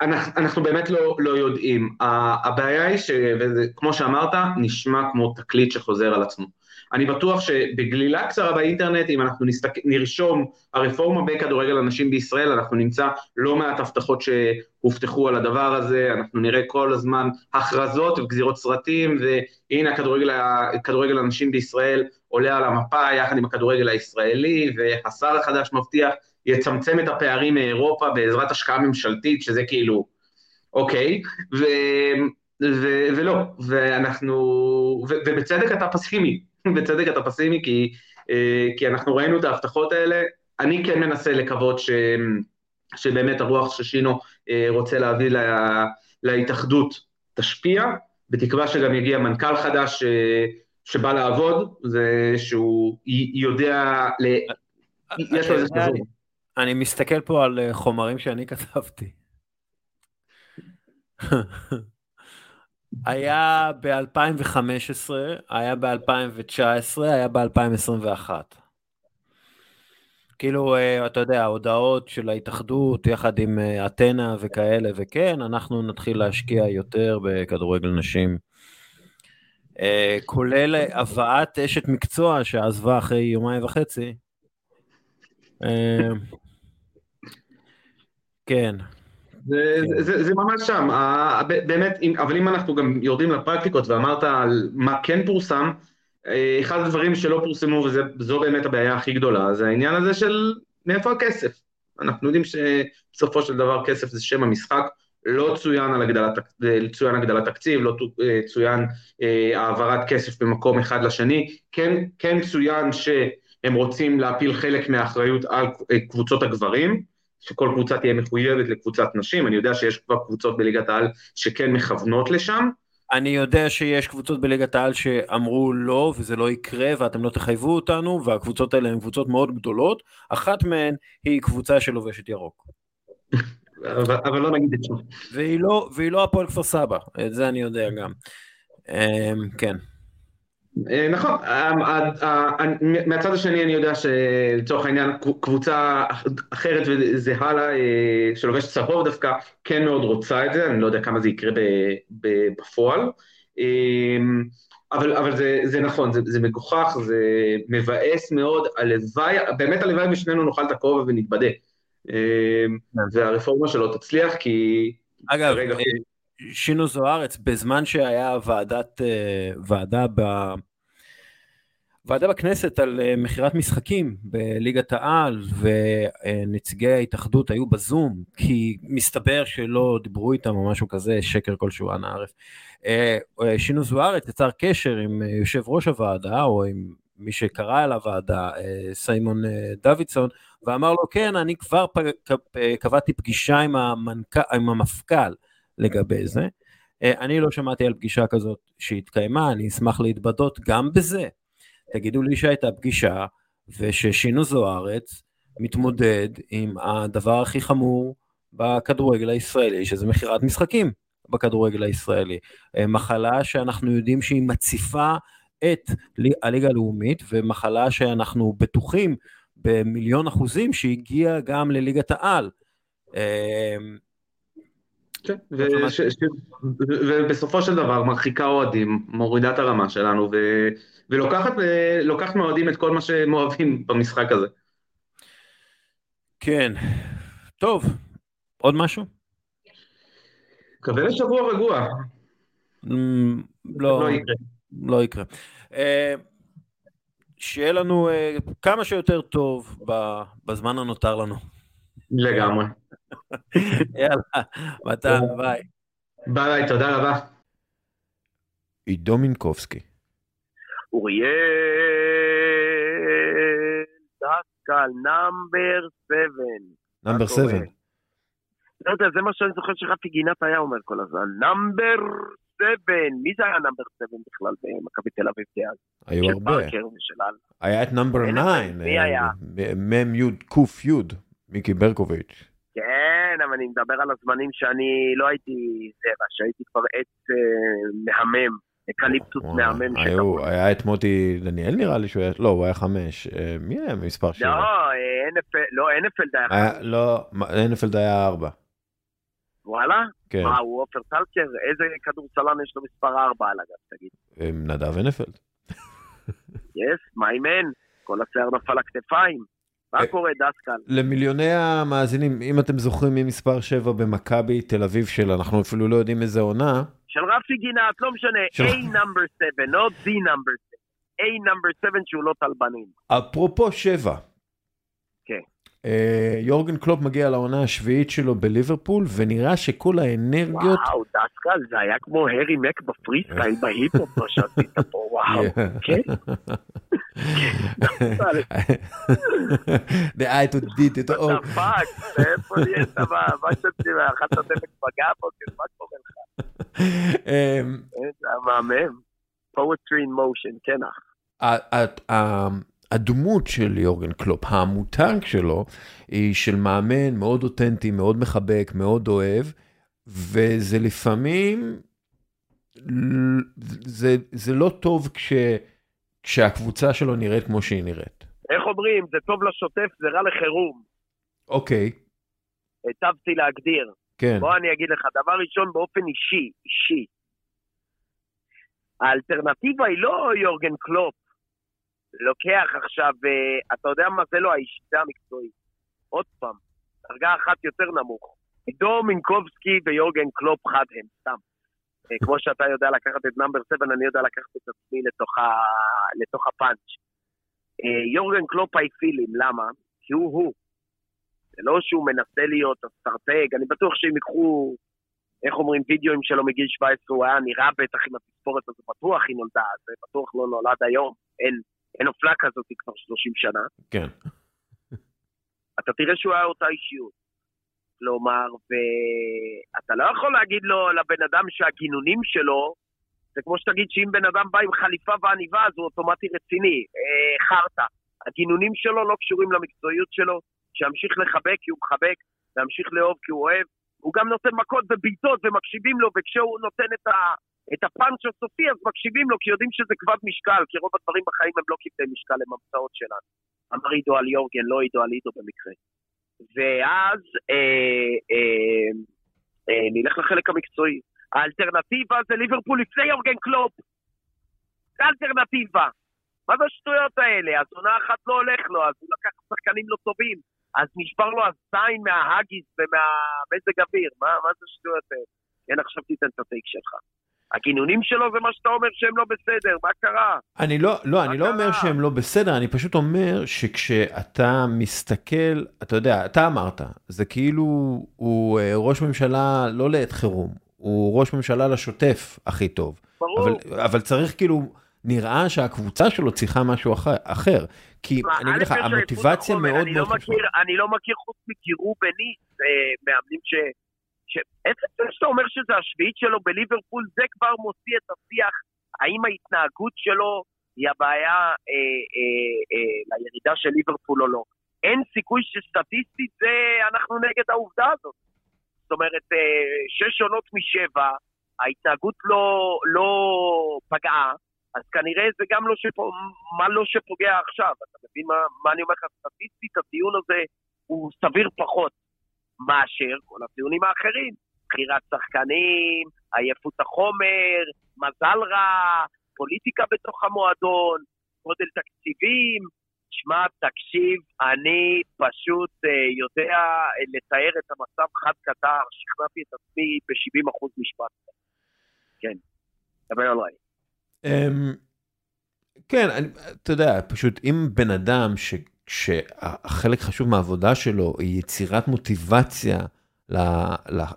[SPEAKER 4] אנחנו, אנחנו באמת לא, לא יודעים. הבעיה היא שכמו שאמרת, נשמע כמו תקליט שחוזר על עצמו. אני בטוח שבגלילה קצרה באינטרנט, אם אנחנו נסתק... נרשום הרפורמה בכדורגל הנשים בישראל, אנחנו נמצא לא מעט הבטחות שהובטחו על הדבר הזה, אנחנו נראה כל הזמן הכרזות וגזירות סרטים, והנה הכדורגל, הכדורגל הנשים בישראל עולה על המפה יחד עם הכדורגל הישראלי, והשר החדש מבטיח יצמצם את הפערים מאירופה בעזרת השקעה ממשלתית, שזה כאילו, אוקיי, ו, ו, ולא, ואנחנו, ו, ובצדק אתה פסימי, בצדק אתה פסימי, כי, אה, כי אנחנו ראינו את ההבטחות האלה, אני כן מנסה לקוות ש, שבאמת הרוח ששינו אה, רוצה להביא לה, להתאחדות תשפיע, בתקווה שגם יגיע מנכ"ל חדש אה, שבא לעבוד, זה שהוא יודע, ל... יש לו איזה חזור.
[SPEAKER 1] אני מסתכל פה על חומרים שאני כתבתי. היה ב-2015, היה ב-2019, היה ב-2021. כאילו, אה, אתה יודע, ההודעות של ההתאחדות יחד עם אה, אתנה וכאלה, וכן, אנחנו נתחיל להשקיע יותר בכדורגל נשים. כולל הבאת אשת מקצוע שעזבה אחרי יומיים וחצי. כן.
[SPEAKER 4] זה. זה, זה ממש שם, באמת, אבל אם אנחנו גם יורדים לפרקטיקות ואמרת על מה כן פורסם, אה, אחד הדברים שלא פורסמו, וזו באמת הבעיה הכי גדולה, זה העניין הזה של מאיפה הכסף. אנחנו יודעים שבסופו של דבר כסף זה שם המשחק, לא צוין, על הגדלת, צוין הגדלת תקציב, לא אה, צוין אה, העברת כסף במקום אחד לשני, כן, כן צוין שהם רוצים להפיל חלק מהאחריות על קבוצות הגברים, שכל קבוצה תהיה מחויבת לקבוצת נשים, אני יודע שיש כבר קבוצות בליגת העל שכן מכוונות לשם.
[SPEAKER 1] אני יודע שיש קבוצות בליגת העל שאמרו לא וזה לא יקרה ואתם לא תחייבו אותנו והקבוצות האלה הן קבוצות מאוד גדולות, אחת מהן היא קבוצה שלובשת ירוק.
[SPEAKER 4] אבל, אבל לא נגיד את זה.
[SPEAKER 1] והיא לא, והיא לא הפועל כפר סבא, את זה אני יודע גם. אמ, כן.
[SPEAKER 4] אה, נכון, מהצד השני אני יודע שלצורך העניין קבוצה אחרת וזהה לה, אה, שלובשת צהוב דווקא, כן מאוד רוצה את זה, אני לא יודע כמה זה יקרה בפועל, אה, אבל, אבל זה, זה נכון, זה, זה מגוחך, זה מבאס מאוד, הלוואי, באמת הלוואי ושנינו נאכל את הכובע ונתבדה, והרפורמה שלו תצליח, כי...
[SPEAKER 1] אגב. שינו זוארץ, בזמן שהיה ועדת, אה, ועדה ב... ועדה בכנסת על אה, מכירת משחקים בליגת העל ונציגי ההתאחדות היו בזום כי מסתבר שלא דיברו איתם או משהו כזה, שקר כלשהו אנא ערף. אה, שינו זוארץ יצר קשר עם יושב ראש הוועדה או עם מי שקרא אל הוועדה, סיימון דוידסון, ואמר לו, כן, אני כבר קבעתי פגישה עם, המנכ... עם המפכ"ל לגבי זה. אני לא שמעתי על פגישה כזאת שהתקיימה, אני אשמח להתבדות גם בזה. תגידו לי שהייתה פגישה, וששינו זוארץ מתמודד עם הדבר הכי חמור בכדורגל הישראלי, שזה מכירת משחקים בכדורגל הישראלי. אה, מחלה שאנחנו יודעים שהיא מציפה את הליגה הלאומית, ומחלה שאנחנו בטוחים במיליון אחוזים שהגיעה גם לליגת העל.
[SPEAKER 4] כן, ובסופו של דבר מרחיקה אוהדים, מורידה את הרמה שלנו, ולוקחת מאוהדים את כל מה שהם אוהבים במשחק הזה.
[SPEAKER 1] כן, טוב, עוד משהו?
[SPEAKER 4] מקווה לשבוע רגוע.
[SPEAKER 1] Mm, לא, לא יקרה. לא יקרה. אה, שיהיה לנו אה, כמה שיותר טוב בזמן הנותר לנו.
[SPEAKER 4] לגמרי.
[SPEAKER 1] יאללה, מתן, ביי.
[SPEAKER 4] ביי, תודה רבה.
[SPEAKER 1] עידו מינקובסקי.
[SPEAKER 5] אוריאל דסקל, number 7.
[SPEAKER 1] number 7.
[SPEAKER 5] לא יודע, זה מה שאני זוכר שרפי גינת היה אומר כל הזמן. number 7. מי זה היה number 7 בכלל במכבי תל אביב דאז?
[SPEAKER 1] היו הרבה. היה את number 9.
[SPEAKER 5] מי היה?
[SPEAKER 1] מ' י' ק' י', מיקי ברקוביץ'.
[SPEAKER 5] כן, אבל אני מדבר על הזמנים שאני לא הייתי זרע, שהייתי כבר עץ אה, מהמם. אקליפטוס מהמם
[SPEAKER 1] שקראו. היה את מוטי דניאל נראה לי שהוא היה, לא, הוא היה חמש. אה, מי היה מספר שבע?
[SPEAKER 5] לא, אה, לא, היה חמש.
[SPEAKER 1] לא, אנפלד היה ארבע.
[SPEAKER 5] וואלה? כן. מה, הוא עופר טלקר? איזה כדורסלן יש לו מספר ארבע על הגב, תגיד?
[SPEAKER 1] נדב אנפלד.
[SPEAKER 5] Yes, my man. כל השיער נפל לכתפיים. מה אה, קורה, דסקל?
[SPEAKER 1] למיליוני המאזינים, אם אתם זוכרים מי מספר 7 במכבי תל אביב של, אנחנו אפילו לא יודעים איזה עונה.
[SPEAKER 5] של רפי גינת, לא משנה, של... A number 7, לא the number 7. A number 7 שהוא לא טלבנים.
[SPEAKER 1] אפרופו 7.
[SPEAKER 5] כן.
[SPEAKER 1] אה, יורגן קלופ מגיע לעונה השביעית שלו בליברפול, ונראה שכל האנרגיות...
[SPEAKER 5] וואו, דסקל, זה היה כמו הרי מק בפרי סטייל בהיפ-הופ, מה שעשית פה, וואו, כן?
[SPEAKER 1] דעה את עודית, את
[SPEAKER 5] אור. אתה פאק, איפה נהיית? מה שאתם אכלת דלק בגב, מה קורה לך? אמ, זה מהמם. poetry in motion, כן אח.
[SPEAKER 1] הדמות של יורגן קלופ, המותג שלו, היא של מאמן מאוד אותנטי, מאוד מחבק, מאוד אוהב, וזה לפעמים, זה, זה לא טוב כש, כשהקבוצה שלו נראית כמו שהיא נראית.
[SPEAKER 5] איך אומרים, זה טוב לשוטף, זה רע לחירום.
[SPEAKER 1] אוקיי.
[SPEAKER 5] היטבתי להגדיר.
[SPEAKER 1] כן.
[SPEAKER 5] בוא אני אגיד לך, דבר ראשון באופן אישי, אישי. האלטרנטיבה היא לא יורגן קלופ. לוקח עכשיו, אה, אתה יודע מה זה לא האיש, זה המקצועי. עוד פעם, דרגה אחת יותר נמוך. עידו מינקובסקי ויורגן קלופ חד הם, סתם. אה, כמו שאתה יודע לקחת את number 7, אני יודע לקחת את עצמי לתוך, ה... לתוך הפאנץ'. אה, יורגן קלופ appealing, למה? כי הוא הוא. זה לא שהוא מנסה להיות אסטרטג, אני בטוח שאם ייקחו, איך אומרים, וידאוים שלו מגיל 17, הוא היה נראה בטח עם התספורת הזו, בטוח היא נולדה, זה בטוח לא נולד היום, אין, אין אופלה כזאת כבר 30 שנה.
[SPEAKER 1] כן.
[SPEAKER 5] אתה תראה שהוא היה אותה אישיות. כלומר, ואתה לא יכול להגיד לו, לבן אדם שהגינונים שלו, זה כמו שתגיד שאם בן אדם בא עם חליפה ועניבה, אז הוא אוטומטי רציני, אה, חרטא. הגינונים שלו לא קשורים למקצועיות שלו, שימשיך לחבק כי הוא מחבק, וימשיך לאהוב כי הוא אוהב. הוא גם נותן מכות ובעיטות ומקשיבים לו, וכשהוא נותן את, ה, את הפאנץ' הסופי אז מקשיבים לו, כי יודעים שזה כבד משקל, כי רוב הדברים בחיים הם לא כבדי משקל, הם המצאות שלנו. אמר עידו על יורגן, לא עידו על עידו במקרה. ואז אה, אה, אה, נלך לחלק המקצועי. האלטרנטיבה זה ליברפול לפני יורגן קלופ. זה האלטרנטיבה. מה זה השטויות האלה? אז עונה אחת לא הולך לו, אז הוא לקח שחקנים לא טובים. אז נשבר לו הזין מההאגיס ומהמזג אוויר, מה, מה זה השטויות האלה? כן, עכשיו תיתן את הטייק שלך. הגינונים שלו זה מה שאתה אומר שהם לא בסדר, מה קרה?
[SPEAKER 1] אני לא, לא, אני לא אומר שהם לא בסדר, אני פשוט אומר שכשאתה מסתכל, אתה יודע, אתה אמרת, זה כאילו הוא אה, ראש ממשלה לא לעת חירום, הוא ראש ממשלה לשוטף הכי טוב.
[SPEAKER 5] ברור.
[SPEAKER 1] אבל, אבל צריך כאילו, נראה שהקבוצה שלו צריכה משהו אחר. כי אני אגיד לך, המוטיבציה מאוד מאוד
[SPEAKER 5] חשובה. אני לא מכיר חוץ מגירו בני, מאמנים ש... שאתה אומר שזה השביעית שלו בליברפול, זה כבר מוציא את השיח, האם ההתנהגות שלו היא הבעיה אה, אה, אה, לירידה של ליברפול או לא. אין סיכוי שסטטיסטית זה, אנחנו נגד העובדה הזאת. זאת אומרת, אה, שש עונות משבע, ההתנהגות לא, לא פגעה, אז כנראה זה גם לא, שפ... מה לא שפוגע עכשיו. אתה מבין מה, מה אני אומר לך? סטטיסטית, הטיעון הזה הוא סביר פחות מאשר כל הטיעונים האחרים. בחירת שחקנים, עייפות החומר, מזל רע, פוליטיקה בתוך המועדון, גודל תקציבים. שמע, תקשיב, אני פשוט uh, יודע uh, לתאר את המצב חד קטר, שכנעתי את עצמי ב-70% משפט. כן, דבר עליי.
[SPEAKER 1] Um, כן, אני, אתה יודע, פשוט אם בן אדם ש, שהחלק חשוב מהעבודה שלו היא יצירת מוטיבציה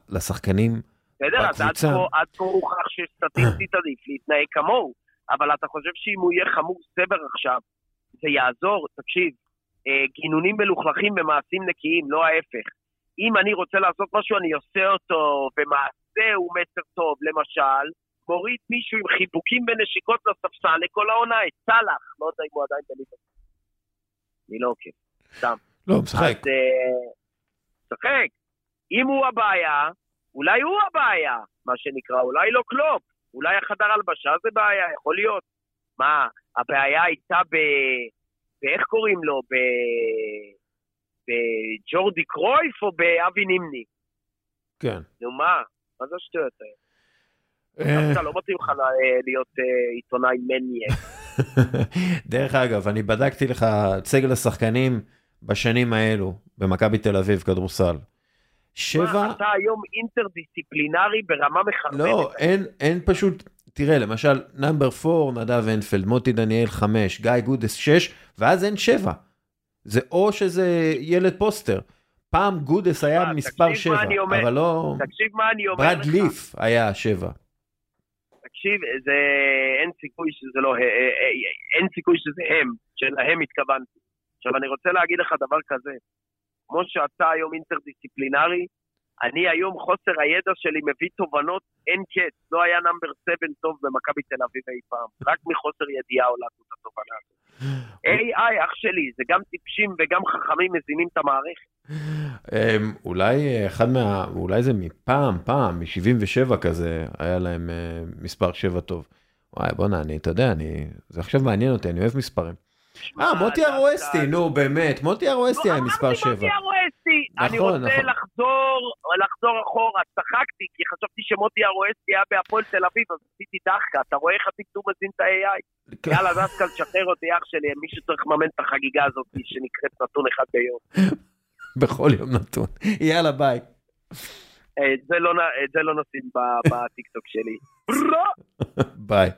[SPEAKER 1] לשחקנים
[SPEAKER 5] בסדר, אז עד כה הוכח שסטטיסטית עדיף להתנהג כמוהו, אבל אתה חושב שאם הוא יהיה חמור סבר עכשיו, זה יעזור? תקשיב, אה, גינונים מלוכלכים ומעשים נקיים, לא ההפך. אם אני רוצה לעשות משהו, אני עושה אותו, ומעשה הוא מסר טוב, למשל, מוריד מישהו עם חיבוקים ונשיקות לספסל לכל העונה, את סאלח, לא יודע אם הוא עדיין בליגה. אני לא עוקב, סתם.
[SPEAKER 1] לא, משחק. אז
[SPEAKER 5] אה, משחק. אם הוא הבעיה, אולי הוא הבעיה, מה שנקרא, אולי לא קלופ, אולי החדר הלבשה זה בעיה, יכול להיות. מה, הבעיה הייתה ב... באיך קוראים לו? ב... בג'ורדי קרויף או באבי נימני?
[SPEAKER 1] כן.
[SPEAKER 5] נו מה? מה זה השטויות האלה? דווקא לא מתאים לך להיות אה, עיתונאי מניאק.
[SPEAKER 1] דרך אגב, אני בדקתי לך את סגל השחקנים בשנים האלו במכבי תל אביב, כדורסל. שבע...
[SPEAKER 5] אתה היום אינטרדיסציפלינרי ברמה מכוונת.
[SPEAKER 1] לא, אין, אין פשוט, תראה, למשל, number 4, נדב הנפלד, מוטי דניאל 5, גיא גודס 6, ואז אין 7. זה או שזה ילד פוסטר. פעם גודס היה מספר 7, אבל לא...
[SPEAKER 5] תקשיב מה אני אומר
[SPEAKER 1] לך. ברד ליף היה 7.
[SPEAKER 5] תקשיב, זה... אין סיכוי שזה לא... אה, אה, אה, אין סיכוי שזה הם, שלהם התכוונתי. עכשיו, אני רוצה להגיד לך דבר כזה. כמו שאתה היום אינטרדיסציפלינרי, אני היום חוסר הידע שלי מביא תובנות אין קץ. לא היה נאמבר 7 טוב במכבי תל אביב אי פעם. רק מחוסר ידיעה עולת את התובנה הזאת. AI, אח שלי, זה גם טיפשים וגם חכמים מזינים את המערכת.
[SPEAKER 1] אמ, אולי אחד מה... אולי זה מפעם, פעם, מ-77 כזה, היה להם אה, מספר 7 טוב. וואי, בוא'נה, אני, אתה יודע, אני... זה עכשיו מעניין אותי, אני אוהב מספרים. אה, מוטי ארואסטי, נו באמת, מוטי ארואסטי היה מספר 7.
[SPEAKER 5] אמרתי מוטי ארואסטי, אני נכון, רוצה נכון. לחזור, לחזור אחורה, צחקתי, כי חשבתי שמוטי ארואסטי היה בהפועל תל אביב, אז עשיתי דחקה, אתה רואה איך הטמטום מזין את ה-AI? כן. יאללה, דסקל, שחרר אותי, אח שלי, מישהו צריך לממן את החגיגה הזאת שנקראת נתון אחד ביום.
[SPEAKER 1] בכל יום נתון. יאללה, ביי.
[SPEAKER 5] את זה לא נשים בטיקטוק שלי.
[SPEAKER 1] ביי.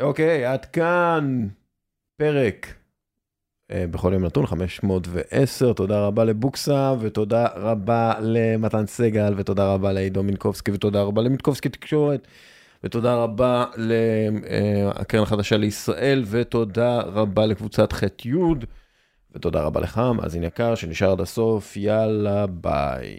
[SPEAKER 1] אוקיי, עד כאן פרק אה, בכל יום נתון 510, תודה רבה לבוקסה ותודה רבה למתן סגל ותודה רבה לעידו מינקובסקי ותודה רבה למינקובסקי תקשורת ותודה רבה לקרן החדשה לישראל ותודה רבה לקבוצת ח' י' ותודה רבה לך, מאזין יקר שנשאר עד הסוף, יאללה ביי.